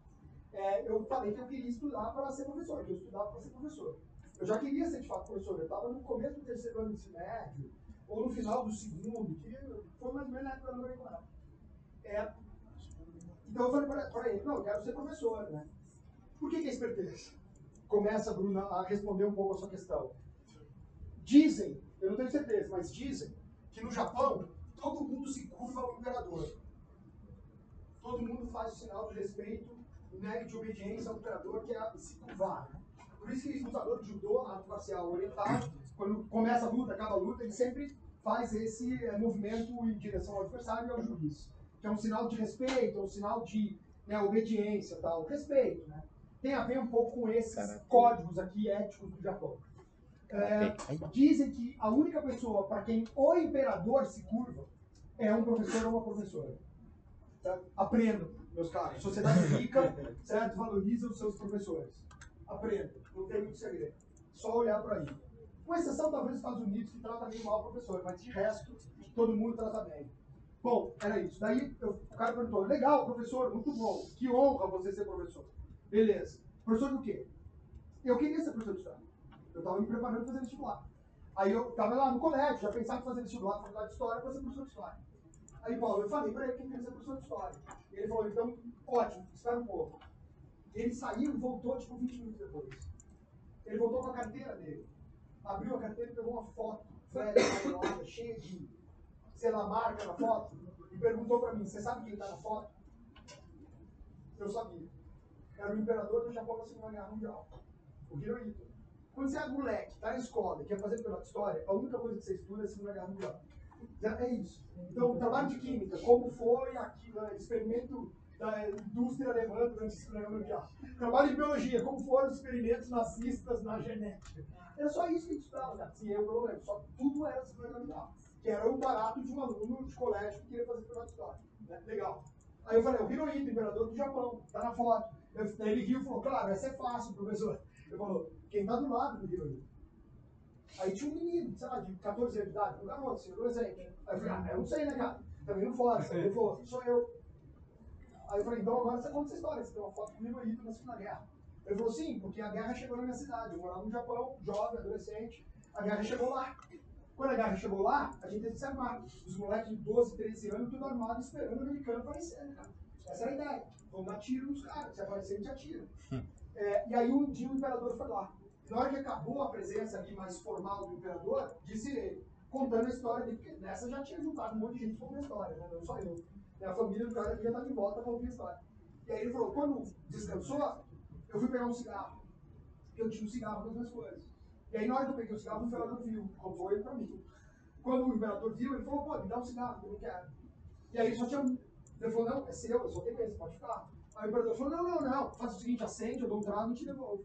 Speaker 3: É, eu falei que eu queria estudar para ser professor, que eu estudava para ser professor. Eu já queria ser de fato professor, eu estava no começo do terceiro ano ensino médio, ou no final do segundo, que foi mais ou menos na época minha namorada. É, então eu falei para ele, não, eu quero ser professor, né? Por que, que é esperteza? Começa, Bruna, a responder um pouco a sua questão. Dizem, eu não tenho certeza, mas dizem que no Japão todo mundo se curva ao imperador. Todo mundo faz o sinal de respeito, nega de obediência ao imperador, que é se curvar. Por isso que o lutador de judô, arte marcial oriental, quando começa a luta, acaba a luta, ele sempre faz esse é, movimento em direção ao adversário e ao juiz. Que é um sinal de respeito, é um sinal de né, obediência, tal. respeito. Né? Tem a ver um pouco com esses códigos aqui éticos do Japão. É, dizem que a única pessoa para quem o imperador se curva é um professor ou uma professora. Certo? Aprendam, meus caros. Sociedade rica, (laughs) certo? Valoriza os seus professores. Aprendam, não tem muito segredo. Só olhar para aí. Com exceção, talvez, dos Estados Unidos, que trata meio mal o professor, mas de resto, todo mundo trata bem. Bom, era isso. Daí eu, o cara perguntou: legal, professor, muito bom. Que honra você ser professor. Beleza. Professor do quê? Eu queria ser professor de história. Eu estava me preparando para fazer vestibular. Aí eu estava lá no colégio, já pensava em fazer vestibular, faculdade de história, para ser professor de história. Aí, Paulo, eu falei para ele que eu queria ser professor de história. Ele falou, então, ótimo, espera um pouco. Ele saiu e voltou, tipo, 20 minutos depois. Ele voltou com a carteira dele. Abriu a carteira e pegou uma foto velha, amarelada, cheia de, sei lá, marca na foto, e perguntou para mim, você sabe quem está na foto? Eu sabia. Era o imperador do Japão na Segunda Guerra Mundial, o Hirohito. Quando você é moleque, tá na escola quer fazer pela história, a única coisa que você estuda é a Segunda Guerra Mundial. É isso. Então, trabalho de química, como foi aquilo, né, experimento da indústria alemã durante a Segunda Guerra Mundial. Trabalho de biologia, como foram os experimentos nazistas na genética. Era só isso que estudava, cara. Sim, eu problema. Só tudo era Segunda Guerra Mundial. Que era o barato de um aluno de colégio que queria fazer pela história. Né? Legal. Aí eu falei, o Hirohito, imperador do Japão, tá na foto. Eu, daí ele riu e falou, claro, essa é fácil, professor. Ele falou, quem tá do lado do Hirohito? Aí tinha um menino, sei lá, de 14 anos de idade, um garoto, assim, adolescente. Aí eu falei, ah, eu não sei, né, cara? Também não foda. Ele falou, sou eu. Aí eu falei, então agora você conta essa história, você tem uma foto do Hirohito na Segunda Guerra. Ele falou, sim, porque a guerra chegou na minha cidade. Eu morava no Japão, jovem, adolescente. A guerra chegou lá. Quando a guerra chegou lá, a gente teve que se armar. Os moleques de 12, 13 anos, tudo armado, esperando o americano aparecer, né, cara? Essa era a ideia. Vamos dar tiro nos caras, se aparecer, a gente atira. É, e aí um dia o imperador foi lá. Na hora que acabou a presença ali mais formal do imperador, disse ele, contando a história dele, porque nessa já tinha juntado um monte de gente pra ouvir a história, né? não só eu. E a família do cara já estava em volta para ouvir a história. E aí ele falou, quando descansou, eu fui pegar um cigarro. Eu tinha um cigarro com as minhas coisas. E aí na hora que eu peguei o cigarro, o imperador viu, contou ele pra mim. Quando o imperador viu, ele falou, pô, me dá um cigarro, eu não quero. E aí só tinha um. Ele falou, não, é seu, eu só tenho esse, pode ficar. Aí o imperador falou, não, não, não, faz o seguinte, acende, eu dou um trago e te devolvo.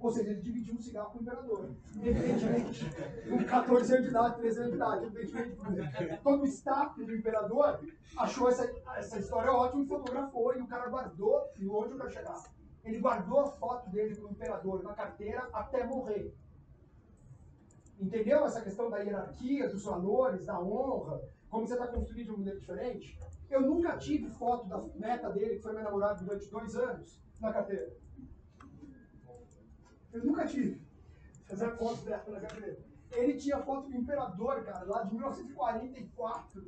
Speaker 3: Ou seja, ele dividiu um cigarro com o imperador. Evidentemente, com 14 anos de idade, 13 anos de idade, evidentemente, todo o staff do imperador achou essa, essa história ótima e fotografou, e o cara guardou, e onde eu quero chegar? Ele guardou a foto dele com o imperador na carteira até morrer. Entendeu essa questão da hierarquia, dos valores, da honra, como você está construído de uma maneira diferente? Eu nunca tive foto da neta dele, que foi minha namorada durante dois anos, na carteira. Eu nunca tive. Fazer foto dela na carteira. Ele tinha foto do imperador, cara, lá de 1944.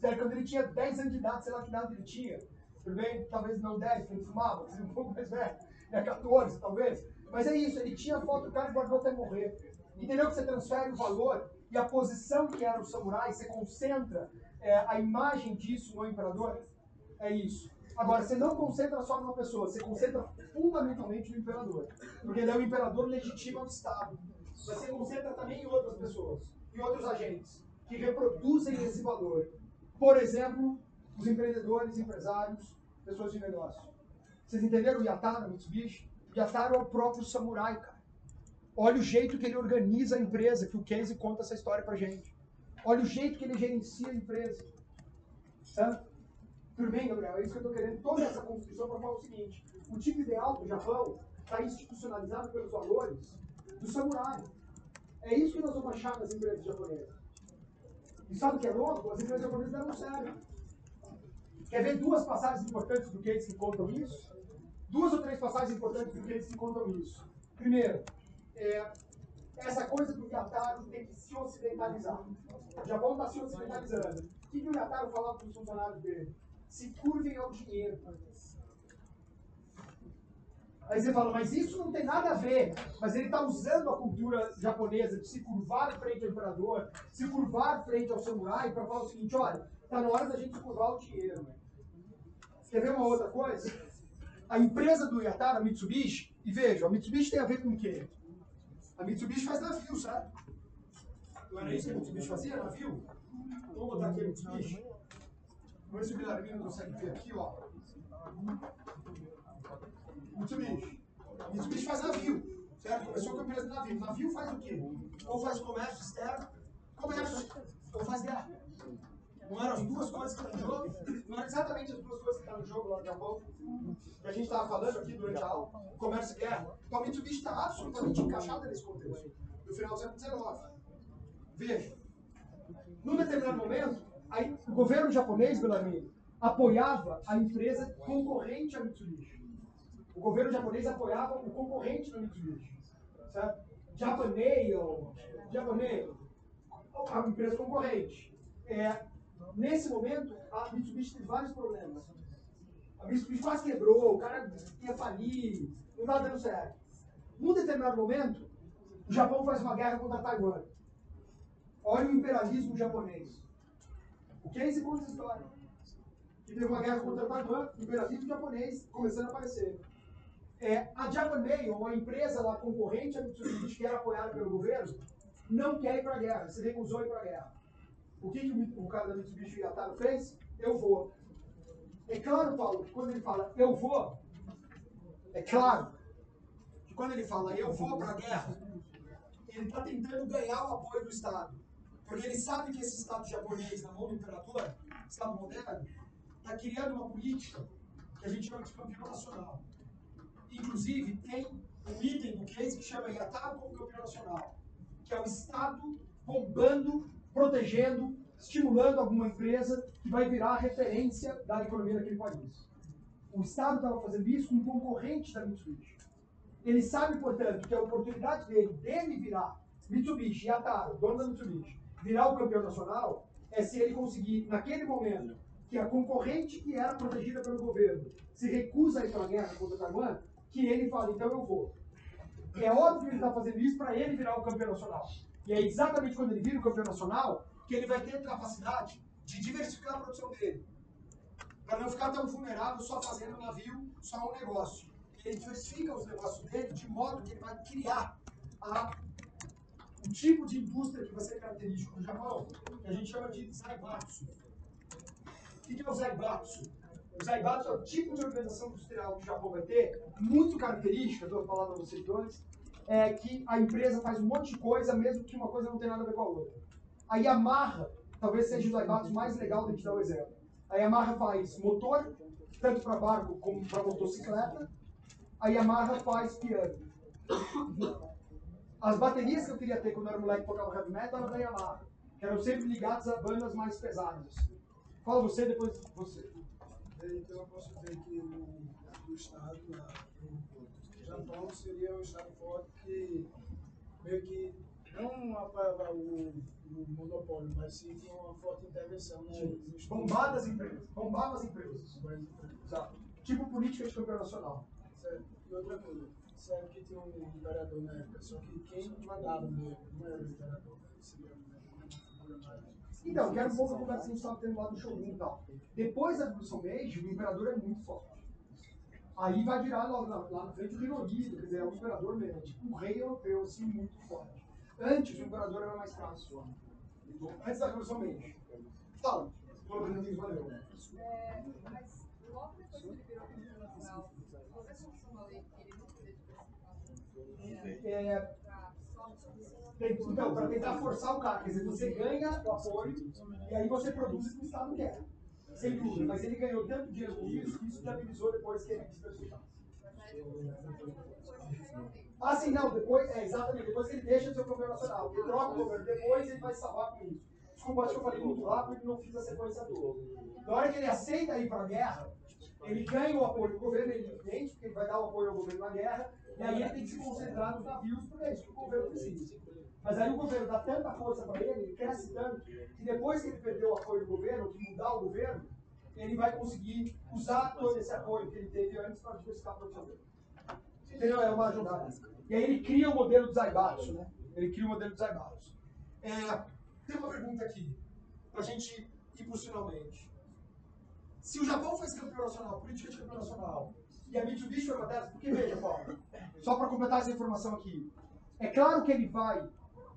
Speaker 3: Sério, quando ele tinha 10 anos de idade, sei lá que idade ele tinha. Tudo bem? Talvez não 10, porque ele fumava, porque é um pouco mais velho. É 14, talvez. Mas é isso, ele tinha foto do cara e guardou até morrer. Entendeu que você transfere o valor e a posição que era o samurai, você concentra é, a imagem disso no imperador? É isso. Agora, você não concentra só numa pessoa, você concentra fundamentalmente no imperador. Porque ele é o imperador legitima o Estado. Mas você concentra também em outras pessoas, em outros agentes, que reproduzem esse valor. Por exemplo, os empreendedores, empresários, pessoas de negócio. Vocês entenderam o Yatara Mitsubishi? Yatara é o próprio samurai, cara. Olha o jeito que ele organiza a empresa, que o Casey conta essa história pra gente. Olha o jeito que ele gerencia a empresa. Certo? Tudo bem, Gabriel? É isso que eu estou querendo. Toda essa construção para falar o seguinte: o tipo ideal do Japão está institucionalizado pelos valores do samurai. É isso que nós vamos achar nas empresas japonesas. E sabe o que é louco? As empresas japonesas deram certo. Quer ver duas passagens importantes do Casey que contam isso? Duas ou três passagens importantes do Casey que contam isso. Primeiro, é, essa coisa do Yataro tem que se ocidentalizar. O Japão está se ocidentalizando. O que, que o Yataro falava para os funcionários dele? Se curvem ao dinheiro. Aí você fala, mas isso não tem nada a ver. Mas ele está usando a cultura japonesa de se curvar frente ao imperador, se curvar frente ao samurai, para falar o seguinte: olha, está na hora da gente curvar o dinheiro. Quer ver uma outra coisa? A empresa do Yatara, a Mitsubishi, e veja, a Mitsubishi tem a ver com o quê? A Mitsubishi faz navio, certo? Não era isso que a Mitsubishi fazia? Navio? Vamos botar aqui a Mitsubishi. Vamos ver se o Guilherme consegue ver aqui, ó. Mitsubishi. A Mitsubishi faz navio, certo? Começou com a empresa de navio. Navio faz o quê? Ou faz comércio externo, comércio, ou faz guerra. Não eram as duas coisas que estão no jogo? Não eram exatamente as duas coisas que estão no jogo lá no Japão? Que a gente estava falando aqui durante a aula? Comércio e guerra. Então a Mitsubishi está absolutamente encaixada nesse contexto. No final do século XIX. Veja. Num determinado momento, aí, o governo japonês, Bellarmino, apoiava a empresa concorrente à Mitsubishi. O governo japonês apoiava o concorrente da Mitsubishi. Certo? Japaneio, Japaneio, a empresa concorrente. É, nesse momento, a Mitsubishi teve vários problemas. A Mitsubishi quase quebrou, o cara ia falir, não estava dando certo. Num determinado momento, o Japão faz uma guerra contra Taiwan. Olha o imperialismo japonês. O que é esse conta essa história? Que teve uma guerra contra Taiwan, o imperialismo japonês começando a aparecer. É, a Japan Mail, uma empresa lá concorrente à Mitsubishi, que era apoiada pelo governo, não quer ir para a guerra, se recusou a ir para a guerra. O que, que o, o cara da Mitsubishi Yataro fez? Eu vou. É claro, Paulo, que quando ele fala eu vou, é claro que quando ele fala eu vou para a guerra, ele está tentando ganhar o apoio do Estado. Porque ele sabe que esse Estado japonês, na mão do imperador, Estado moderno, está criando uma política que a gente chama de campeão nacional. Inclusive, tem um item do case que chama Yataro como campeão nacional, que é o Estado bombando, protegendo, estimulando alguma empresa que vai virar a referência da economia daquele país. O Estado estava fazendo isso com um concorrente da Mitsubishi. Ele sabe, portanto, que a oportunidade dele, dele virar Mitsubishi, Yataro, dono da Mitsubishi, virar o campeão nacional é se ele conseguir, naquele momento, que a concorrente que era protegida pelo governo se recusa a ir para a guerra contra Taiwan, que ele fala, então eu vou. É óbvio que ele está fazendo isso para ele virar o campeão nacional. E é exatamente quando ele vira o campeão nacional que ele vai ter capacidade de diversificar a produção dele. Para não ficar tão vulnerável só fazendo um navio, só um negócio. Ele diversifica os negócios dele de modo que ele vai criar a, um tipo de indústria que vai ser característico do Japão, que a gente chama de Zaibatsu. O que é o Zaibatsu? O Zaibatsu é o tipo de organização industrial que o Japão vai ter, muito característica, estou falando para vocês dois, é que a empresa faz um monte de coisa, mesmo que uma coisa não tenha nada a ver com a outra. A Yamaha talvez seja o Zaibatsu mais legal de te dar o exemplo. A Yamaha faz motor, tanto para barco como para motocicleta. A Yamaha faz piano. As baterias que eu queria ter quando era moleque tocava heavy metal eram da Yamaha, que eram sempre ligadas a bandas mais pesadas. Fala você, depois você.
Speaker 5: Então eu posso dizer que o, o Estado lá Japão seria um Estado forte que meio que não apoiava o, o monopólio, mas sim com uma forte intervenção nas
Speaker 3: Bombava as empresas. Bombava as empresas. Exato. Tipo política de campeão nacional.
Speaker 5: Certo. E outra coisa, certo que tinha um imperador na época, só que quem mandava mesmo não era o imperador, seria uma figura mais.
Speaker 3: Então, que era um pouco a conversa que a gente estava tendo lá no Shogun e tal. Depois da Revolução Meiji, o imperador é muito forte. Aí vai virar lá, lá, lá na frente o Hirohito, quer dizer, é um imperador mesmo, tipo um rei europeu, assim, muito forte. Antes, o imperador era mais fraco. Antes da Revolução Meiji. Fala. Ô, Bernardinho, valeu.
Speaker 2: É, mas logo depois que ele virou campeão nacional, você solucionou uma lei que ele não podia?
Speaker 3: É, tem- então, para tentar forçar o cara, quer dizer, você ganha o apoio e aí você produz o que o Estado quer. Sem dúvida, mas ele ganhou tanto dinheiro com isso que isso viabilizou depois que ele diversificasse. Ah, sim, não, depois, é exatamente, depois que ele deixa de ser o governo nacional, ele troca o governo, depois ele vai salvar com isso. Desculpa, acho que eu falei muito rápido e não fiz a sequência toda. Na hora que ele aceita ir para a guerra, ele ganha o apoio do governo, ele entende, porque ele vai dar o apoio ao governo na guerra, e aí ele tem que se concentrar nos navios, porque é isso que o governo precisa. Mas aí o governo dá tanta força para ele, ele cresce tanto, que depois que ele perdeu o apoio do governo, que mudar o governo, ele vai conseguir usar todo esse apoio que ele teve antes para diversificar produção dele. Entendeu? É uma jogada. E aí ele cria o modelo do Zaibatsu, né? Ele cria o modelo do Zaibatsu. É, tem uma pergunta aqui, para a gente ir para finalmente. Se o Japão fez campeão nacional, política de campeão nacional, e a Mitsubishi foi uma dessas, porque veja, Paulo, só para completar essa informação aqui, é claro que ele vai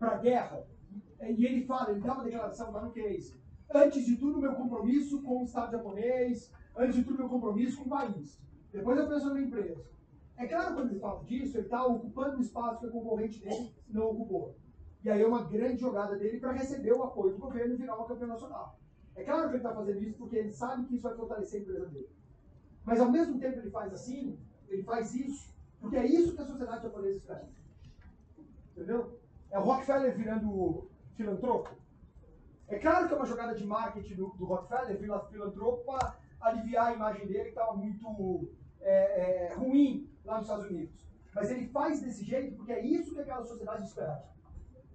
Speaker 3: para a guerra, e ele fala, ele dá uma declaração lá no case, antes de tudo meu compromisso com o Estado japonês, antes de tudo meu compromisso com o país. Depois eu penso na empresa. É claro, quando ele fala disso, ele está ocupando um espaço que a concorrente dele não ocupou. E aí é uma grande jogada dele para receber o apoio do governo e virar uma campeã nacional. É claro que ele está fazendo isso porque ele sabe que isso vai fortalecer a empresa dele. Mas ao mesmo tempo ele faz assim, ele faz isso, porque é isso que a sociedade japonesa espera. Entendeu? É o Rockefeller virando filantropo. É claro que é uma jogada de marketing do, do Rockefeller, filantropo, para aliviar a imagem dele que estava muito é, é, ruim lá nos Estados Unidos. Mas ele faz desse jeito porque é isso que aquela sociedade espera.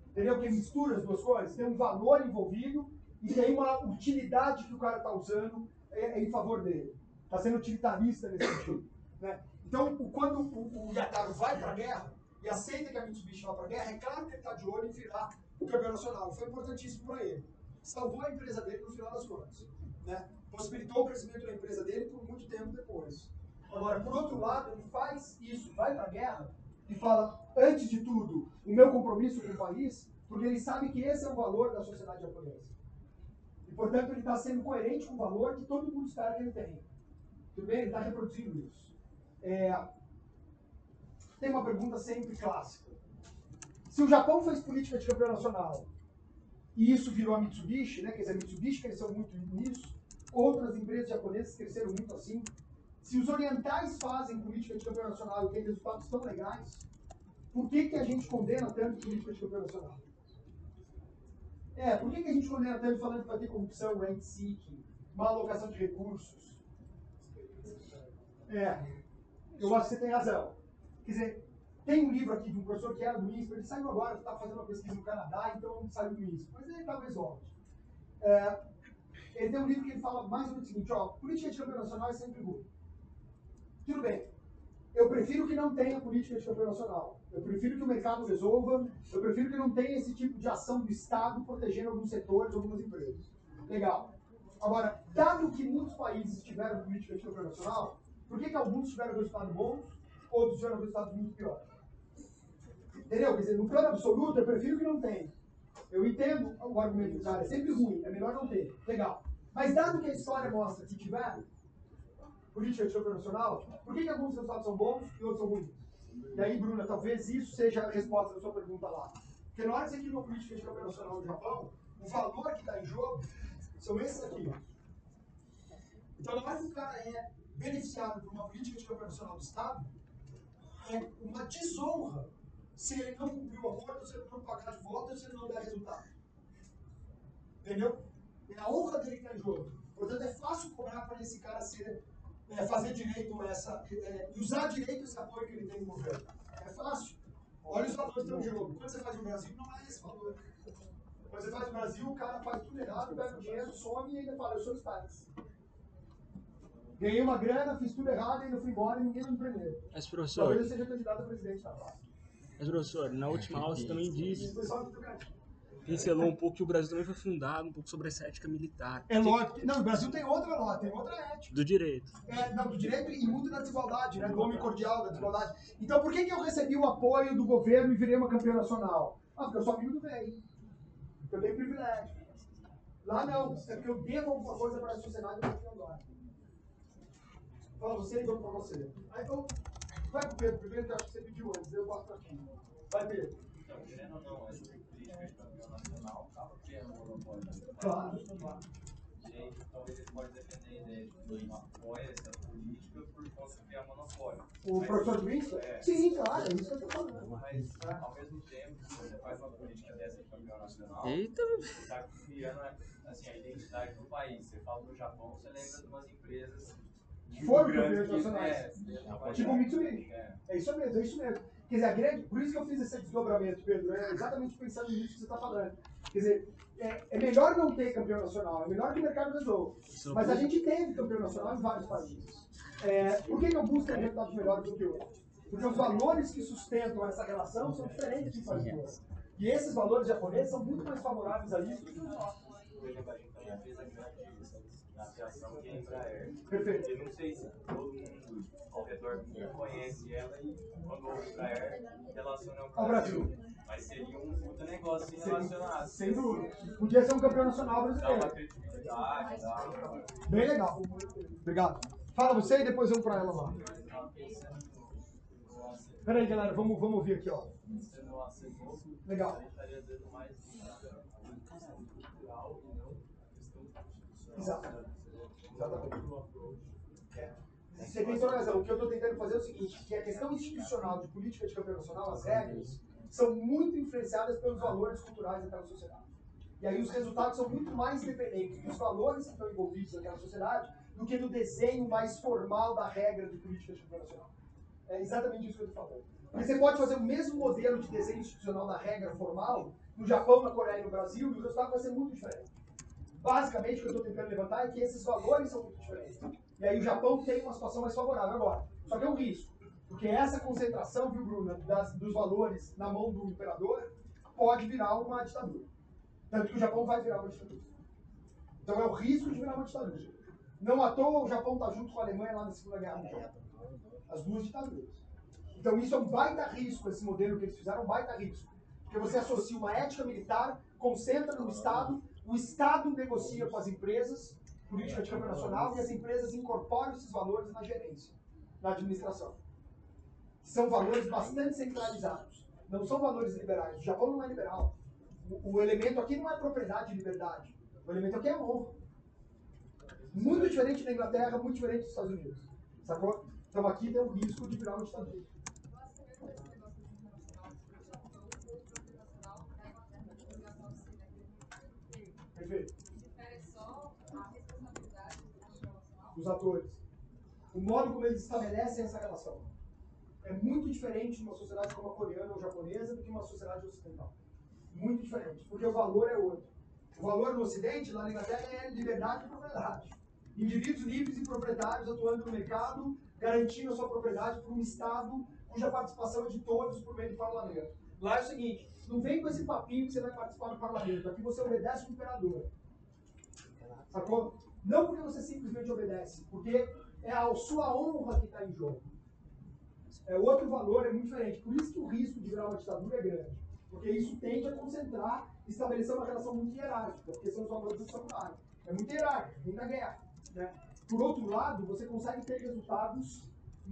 Speaker 3: Entendeu? Que mistura as duas coisas. Tem um valor envolvido e tem uma utilidade que o cara está usando é, é em favor dele. Está sendo utilitarista nesse sentido. Né? Então, quando o, o Yataro vai para a guerra e aceita que a Mitsubishi vá para a guerra, é claro que ele está de olho em virar o campeão nacional. Foi importantíssimo para ele. Salvou a empresa dele no final das contas. Né? Possibilitou o crescimento da empresa dele por muito tempo depois. Agora, por outro lado, ele faz isso, vai para a guerra e fala, antes de tudo, o meu compromisso com o país, porque ele sabe que esse é o valor da sociedade japonesa. E, portanto, ele está sendo coerente com o valor que todo mundo espera que ele tenha. Tudo bem? Ele está reproduzindo isso. É, Tem uma pergunta sempre clássica. Se o Japão fez política de campeão nacional e isso virou a Mitsubishi, né? quer dizer, a Mitsubishi cresceu muito nisso, outras empresas japonesas cresceram muito assim. Se os orientais fazem política de campeão nacional e tem resultados tão legais, por que, que a gente condena tanto política de campeão nacional? É, por que, que a gente condena tanto falando que vai ter corrupção, rent seeking, má alocação de recursos? É, eu acho que você tem razão. Quer dizer, Tem um livro aqui de um professor que era do INSPER, ele saiu agora, está fazendo uma pesquisa no Canadá, então saiu do INSPER. Mas ele talvez volte. É, ele tem um livro que ele fala mais ou menos o seguinte, ó, política de campeão nacional é sempre ruim. Tudo bem. Eu prefiro que não tenha política de campeão nacional. Eu prefiro que o mercado resolva. Eu prefiro que não tenha esse tipo de ação do Estado protegendo alguns setores, algumas empresas. Legal. Agora, dado que muitos países tiveram política de campeão nacional, por que, que alguns tiveram resultados bons, outros tiveram resultados muito piores? Entendeu? Quer dizer, no plano absoluto, eu prefiro que não tenha. Eu entendo o argumento do cara, é sempre ruim, é melhor não ter. Legal. Mas dado que a história mostra que tiveram política de campeão nacional, por que, que alguns resultados são bons e outros são ruins? E aí, Bruna, talvez isso seja a resposta da sua pergunta lá. Porque na hora que você cria uma política de campeão nacional no Japão, o valor que está em jogo são esses aqui. Então, na hora que o cara é beneficiado por uma política de campeão nacional do Estado, é uma desonra se ele não cumprir o acordo, se ele não pagar de volta, se ele não der resultado. Entendeu? É a honra dele que está em jogo. Portanto, é fácil cobrar para esse cara ser, é, fazer direito a essa, é, usar direito esse apoio que ele tem no governo. É fácil. Olha os valores que estão em jogo. Quando você faz no Brasil, não é esse valor. Quando você faz no Brasil, o cara faz tudo errado, pega o dinheiro, some e ainda fala, eu sou Sparks. Ganhei uma grana, fiz tudo errado, ainda fui embora e ninguém me prendeu.
Speaker 1: Mas, professor,
Speaker 3: Talvez eu seja candidato a presidente da praça.
Speaker 1: mas, professor, na última aula você também disse, pincelou um pouco que o Brasil também foi fundado um pouco sobre essa ética militar.
Speaker 3: É lógico. Não, o Brasil tem outra lá, tem outra ética.
Speaker 1: Do direito.
Speaker 3: É, não, do direito e muito da desigualdade, né? Do homem cordial, da desigualdade. Então, por que, que eu recebi o apoio do governo e virei uma campeã nacional? Ah, porque eu sou amigo do. Porque eu tenho privilégio. Lá não, é porque eu devo alguma coisa para a sociedade e para agora. Fala você e vamos para você. Aí então, vai pro Pedro primeiro, que eu acho que você pediu antes, eu boto pra ti. Vai, Pedro.
Speaker 13: Então, querendo ou não, essa política de campeão nacional acaba criando um monopólio.
Speaker 3: Claro, claro.
Speaker 13: Talvez ele pode defender a ideia de que não apoia essa política por possa criar monopólio.
Speaker 3: O
Speaker 13: Mas-
Speaker 3: professor Winston?
Speaker 13: É.
Speaker 3: Sim, claro, é isso que eu tô falando.
Speaker 13: Mas, ao mesmo tempo, se você faz uma política dessa de campeão nacional,
Speaker 1: Eita.
Speaker 13: você está criando assim, a identidade do país. Você fala do Japão, você lembra de umas empresas
Speaker 3: Foram
Speaker 13: grandes
Speaker 3: campeões
Speaker 13: que-
Speaker 3: nacionais.
Speaker 13: é,
Speaker 3: Tipo o Mitsubishi.
Speaker 13: É.
Speaker 3: É isso mesmo, é isso mesmo. Quer dizer, a grande, por isso que eu fiz esse desdobramento, Pedro, é exatamente pensando nisso que você está falando. Quer dizer, é, é melhor não ter campeão nacional, é melhor que o mercado resolva. Mas a gente teve campeão nacional em vários países. É, por que, que alguns têm resultados melhores do que outros? Porque os valores que sustentam essa relação são diferentes de país para outro. E esses valores japoneses são muito mais favoráveis a isso do que os nossos.
Speaker 13: Na aviação que é a Embraer.
Speaker 3: Perfeito.
Speaker 13: Eu não sei se todo mundo ao redor do mundo conhece ela e quando ouve Embraer relaciona ao
Speaker 3: Brasil.
Speaker 13: Mas seria um puta negócio se relacionasse.
Speaker 3: Sem dúvida. Podia ser um campeão nacional
Speaker 13: Dá uma
Speaker 3: brasileiro.
Speaker 13: credibilidade, dá
Speaker 3: Bem legal. Obrigado. Fala você e depois vamos para ela lá. Peraí, galera, vamos, vamos ouvir aqui, ó. Legal. Exato. Você tem toda razão. O que eu estou tentando fazer é o seguinte, que a questão institucional de política de campeão nacional, as regras, são muito influenciadas pelos valores culturais daquela sociedade. E aí os resultados são muito mais dependentes dos valores que estão envolvidos naquela sociedade do que do desenho mais formal da regra de política de campeão nacional. É exatamente isso que eu estou falando. Porque você pode fazer o mesmo modelo de desenho institucional da regra formal no Japão, na Coreia e no Brasil, e o resultado vai ser muito diferente. Basicamente, o que eu estou tentando levantar é que esses valores são muito diferentes. E aí o Japão tem uma situação mais favorável agora. Só que é um risco. Porque essa concentração, viu, Bruna, das- dos valores na mão do imperador pode virar uma ditadura. Tanto que o Japão vai virar uma ditadura. Então é o risco de virar uma ditadura. Não à toa o Japão está junto com a Alemanha lá na Segunda Guerra Mundial. As duas ditaduras. Então isso é um baita risco, esse modelo que eles fizeram é um baita risco. Porque você associa uma ética militar, concentra no Estado, o Estado negocia com as empresas, política de câmbio nacional, e as empresas incorporam esses valores na gerência, na administração. São valores bastante centralizados. Não são valores liberais. O Japão não é liberal. O, o elemento aqui não é propriedade e liberdade. O elemento aqui é honra. Muito diferente da Inglaterra, muito diferente dos Estados Unidos. Sacou? Então aqui tem o risco de virar uma ditadura. Perfeito. Os atores. O modo como eles estabelecem essa relação. é muito diferente numa sociedade como a coreana ou japonesa do que uma sociedade ocidental. Muito diferente, porque o valor é outro. O valor no Ocidente, lá na Inglaterra, é liberdade e propriedade. Indivíduos livres e proprietários atuando no mercado, garantindo a sua propriedade por um Estado cuja participação é de todos por meio do parlamento. Lá é o seguinte, não vem com esse papinho que você vai participar do parlamento, aqui você obedece o imperador. Sacou? Não porque você simplesmente obedece, porque é a sua honra que está em jogo. É outro valor, é muito diferente. Por isso que o risco de virar uma ditadura é grande. Porque isso tende a concentrar e estabelecer uma relação muito hierárquica, porque são os valores do samurai. É muito hierárquico, vem da guerra. Né? Por outro lado, você consegue ter resultados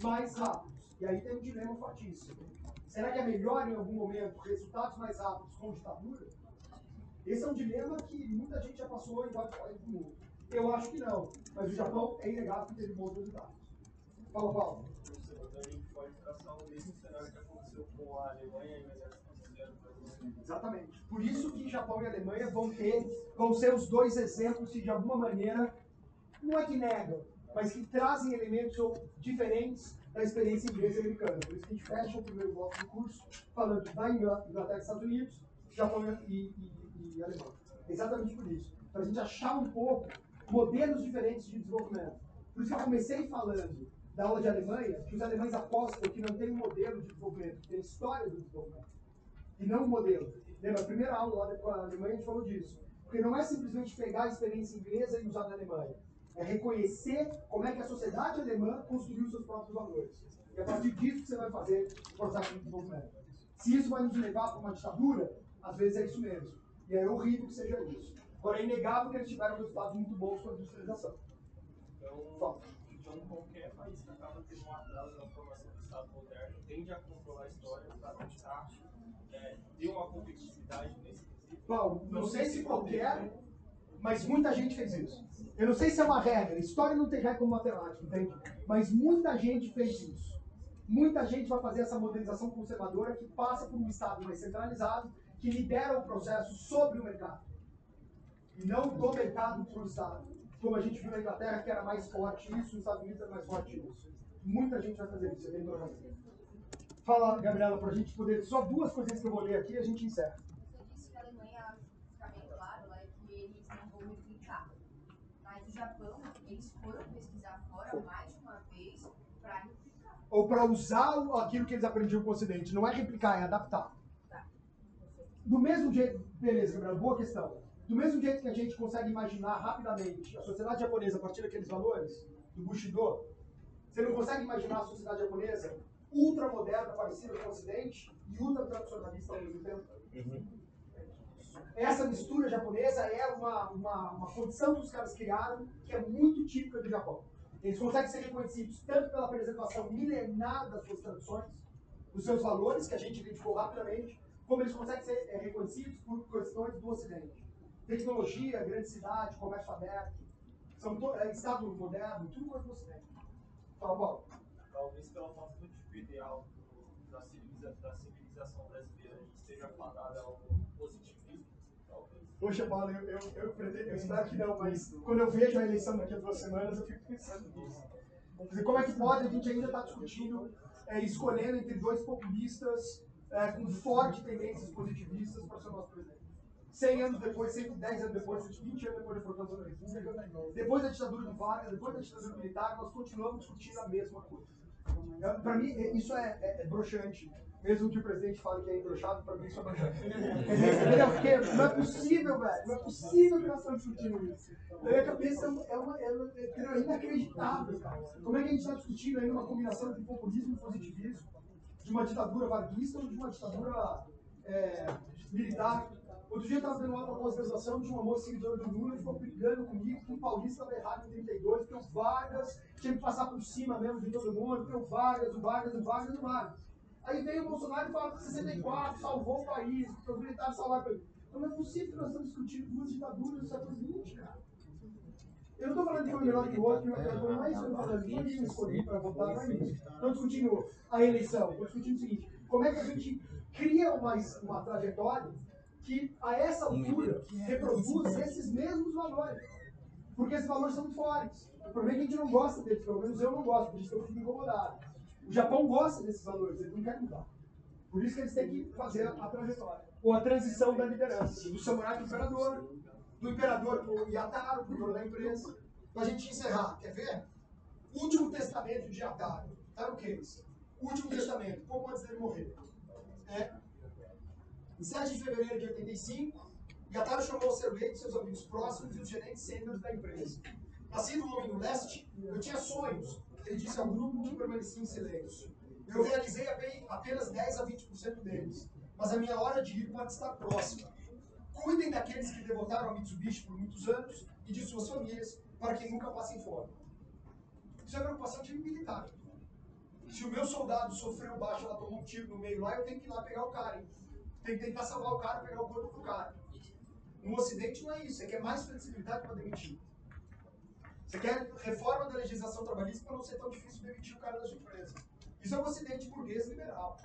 Speaker 3: mais rápidos. E aí tem um dilema fortíssimo. Será que é melhor em algum momento resultados mais rápidos com ditadura? Esse é um dilema que muita gente já passou em vários países do mundo. Eu acho que não, mas o Japão é inegável que teve bons resultados. Fala, Paulo.
Speaker 4: A gente pode traçar o mesmo cenário que aconteceu com a Alemanha e o exército você.
Speaker 3: Exatamente. Por isso que Japão e Alemanha vão ter, vão ser os dois exemplos que de alguma maneira, não é que negam, mas que trazem elementos diferentes da experiência inglesa e americana. Por isso que a gente fecha o primeiro bloco do curso falando da Inglaterra e Estados Unidos, Japão e, e, e Alemanha. Exatamente por isso. Para a gente achar um pouco modelos diferentes de desenvolvimento. Por isso que eu comecei falando da aula de Alemanha, que os alemães apostam que não tem um modelo de desenvolvimento, tem história do desenvolvimento. E não um modelo. Lembra, a primeira aula lá com Alemanha a gente falou disso. Porque não é simplesmente pegar a experiência inglesa e usar na Alemanha. É reconhecer como é que a sociedade alemã construiu seus próprios valores. E a partir disso que você vai fazer o processo de desenvolvimento. Se isso vai nos levar para uma ditadura, às vezes é isso mesmo. E é horrível que seja isso. Agora, é inegável que eles tiveram resultados muito bons com a industrialização.
Speaker 4: Então, então qualquer país que acaba tendo um atraso na formação do Estado moderno tende a controlar a história para tentar é, ter uma competitividade nesse quesito.
Speaker 3: Paulo, não sei se qualquer, mas muita gente fez isso. Eu não sei se é uma regra, história não tem regra como matemática, entende? Mas muita gente fez isso. Muita gente vai fazer essa modernização conservadora que passa por um Estado mais centralizado, que lidera o processo sobre o mercado. E não do mercado para o Estado. Como a gente viu na Inglaterra, que era mais forte isso, nos Estados Unidos era mais forte isso. Muita gente vai fazer isso, é bem provável. Fala, Gabriela, para a gente poder. Só duas coisinhas que eu vou ler aqui e a gente encerra.
Speaker 2: Você disse que a Alemanha, fica bem claro, é que eles não vão replicar. Mas o Japão, eles foram pesquisar fora mais de uma vez para replicar.
Speaker 3: Ou para usar aquilo que eles aprendiam com o Ocidente. Não é replicar, é adaptar.
Speaker 2: Tá.
Speaker 3: Do mesmo jeito, beleza, Gabriel, boa questão. Do mesmo jeito que a gente consegue imaginar rapidamente a sociedade japonesa a partir daqueles valores, do Bushido, você não consegue imaginar a sociedade japonesa ultramoderna, parecida com o Ocidente, e ultra tradicionalista ao mesmo tempo? Essa mistura japonesa é uma, uma, uma condição que os caras criaram que é muito típica do Japão. Eles conseguem ser reconhecidos tanto pela preservação milenar das suas tradições, dos seus valores, que a gente identificou rapidamente, como eles conseguem ser é, reconhecidos por questões do Ocidente. Tecnologia, grande cidade, comércio aberto, são to- é, Estado moderno, tudo coisa do Ocidente. Fala, Paulo.
Speaker 4: Talvez pela falta do tipo ideal da, civiliza- da civilização brasileira, a gente esteja fadado ao positivismo, talvez.
Speaker 3: Poxa, Paulo, eu, eu, eu, eu espero que não, mas quando eu vejo a eleição daqui a duas semanas, eu fico pensando nisso. Como é que pode a gente ainda estar discutindo, é, escolhendo entre dois populistas é, com fortes tendências positivistas para ser o nosso presidente? 100 anos depois, 110 anos depois, 20 anos depois da proclamação da República, depois da ditadura do Vargas, depois da ditadura militar, nós continuamos discutindo a mesma coisa. Para mim, é- isso é, é, é broxante. Mesmo que o presidente fale que é embroxado, para mim isso é broxante. Não é possível, velho. Não é possível que nós estamos discutindo isso. Na minha cabeça é, uma, é, uma, é, é inacreditável, cara. Como é que a gente está discutindo ainda uma combinação de populismo e positivismo? De uma ditadura varguista ou de uma ditadura é, militar? Outro dia eu estava aula na pós-graduação de uma moça seguidora do Lula e ficou brigando comigo que o Paulista estava errado em 32, porque o Vargas tinha que passar por cima mesmo de todo mundo, porque o Vargas, o Vargas, o Vargas, o Vargas. Aí veio o Bolsonaro e fala que 64 salvou o país, porque os militares salvaram o país. Não é possível que nós estamos discutindo duas ditaduras do século XX, cara. Eu não estou falando que um é melhor que o outro, que um é pior que o não que eu estou falando. Ninguém me escolhi para votar, não é isso. Estou discutindo a eleição, estou discutindo o seguinte: como é que a gente cria uma, uma trajetória que, a essa altura, reproduz esses mesmos valores? Porque esses valores são muito fortes. O problema é que a gente não gosta deles, pelo menos eu não gosto, por isso eu fico incomodado. O Japão gosta desses valores, eles não querem mudar. Por isso que eles têm que fazer a trajetória, ou a transição da liderança, do samurai para o imperador, do imperador para o Yataro, para o dono da empresa. Para a gente encerrar, quer ver? Último testamento de Yataro, era o que? O último testamento, pouco antes dele morrer. É, em 7 de fevereiro de 85, Yataro chamou o seu leite, seus amigos próximos e os gerentes sêniores da empresa. Nascido um homem do leste, eu tinha sonhos, ele disse ao grupo que permanecia em silêncio. Eu realizei ape- apenas 10 a 20% deles, mas a minha hora de ir pode estar próxima. Cuidem daqueles que devotaram a Mitsubishi por muitos anos e de suas famílias, para que nunca passem fome. Isso é preocupação de militar. Se o meu soldado sofreu baixo, ela tomou um tiro no meio lá, eu tenho que ir lá pegar o cara. hein? Tem que tentar salvar o cara, pegar o corpo do cara. No Ocidente não é isso, você quer mais flexibilidade para demitir. Você quer reforma da legislação trabalhista para não ser tão difícil demitir o cara da sua empresa. Isso é o Ocidente burguês liberal.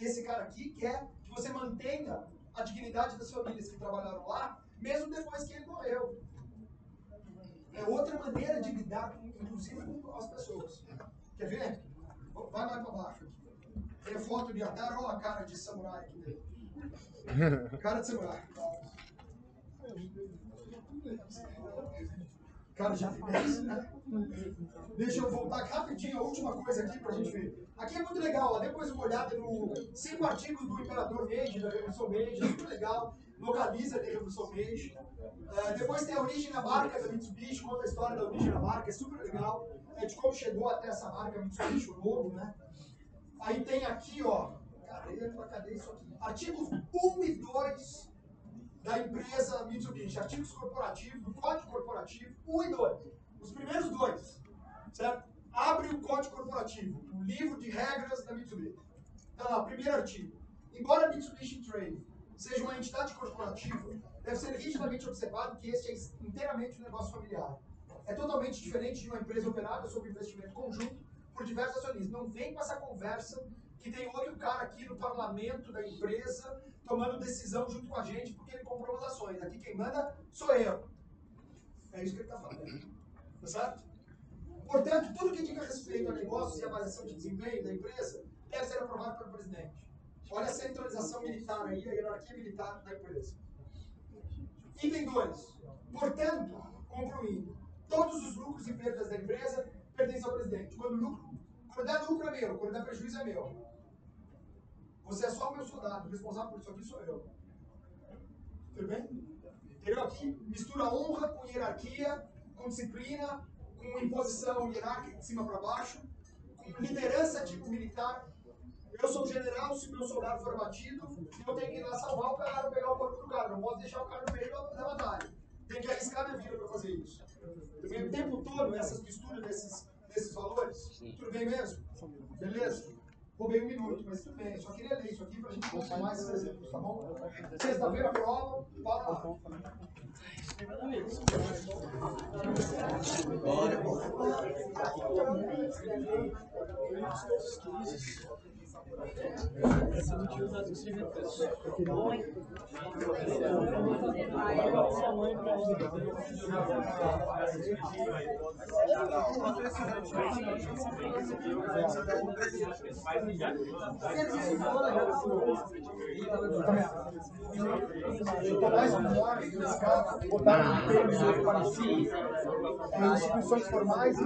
Speaker 3: Esse cara aqui quer que você mantenha a dignidade das famílias que trabalharam lá, mesmo depois que ele morreu. É outra maneira de lidar, inclusive, com as pessoas. Quer ver? Vai mais para baixo aqui. Tem foto de Atara, olha a cara de samurai aqui dele. Cara de samurai. Cara, já fiz, né? Deixa eu voltar rapidinho, a última coisa aqui pra gente ver. Aqui é muito legal, ó, depois uma olhada no cinco artigos do Imperador Meiji, da Revolução Meiji, é muito legal. Localiza a Revolução Meiji. Ah, depois tem a origem da marca da Mitsubishi, conta a história da origem da marca, é super legal. É de como chegou até essa marca Mitsubishi, o logo, né? Aí tem aqui, ó, cadê, cadê isso aqui? Artigos 1 e 2 da empresa Mitsubishi, artigos corporativos, do código corporativo, 1 e 2. Os primeiros dois, certo? Abre o código corporativo, o livro de regras da Mitsubishi. Tá lá, primeiro artigo. Embora a Mitsubishi Trade seja uma entidade corporativa, deve ser rigidamente observado que este é inteiramente um negócio familiar. É totalmente diferente de uma empresa operada sob investimento conjunto por diversos acionistas. Não vem com essa conversa que tem outro cara aqui no parlamento da empresa tomando decisão junto com a gente porque ele comprou as ações. Aqui quem manda sou eu. É isso que ele está falando. Tá certo? Portanto, tudo que diga respeito a negócios e avaliação de desempenho da empresa deve ser aprovado pelo presidente. Olha a centralização militar aí, a hierarquia militar da empresa. Item 2. Portanto, concluindo, todos os lucros e perdas da empresa pertencem ao presidente. Quando lucro, quando der lucro é meu, quando der prejuízo é meu. Você é só o meu soldado, o responsável por isso aqui sou eu. Tudo bem? Entendeu? Aqui mistura honra com hierarquia, com disciplina, com imposição hierárquica de cima para baixo, com liderança tipo militar. Eu sou general, se meu soldado for batido, eu tenho que ir lá salvar o cara, pegar o corpo do cara. Não posso deixar o cara no meio da, batalha. Tenho que arriscar minha vida para fazer isso. Tudo bem? O tempo todo, essas misturas desses, desses valores. Tudo bem mesmo? Beleza? Roubei um minuto, mas tudo bem. Só queria ler isso aqui pra gente contar mais esses exemplos, tá bom? Sexta-feira, prova, para lá. Quanto mais é, instituições formais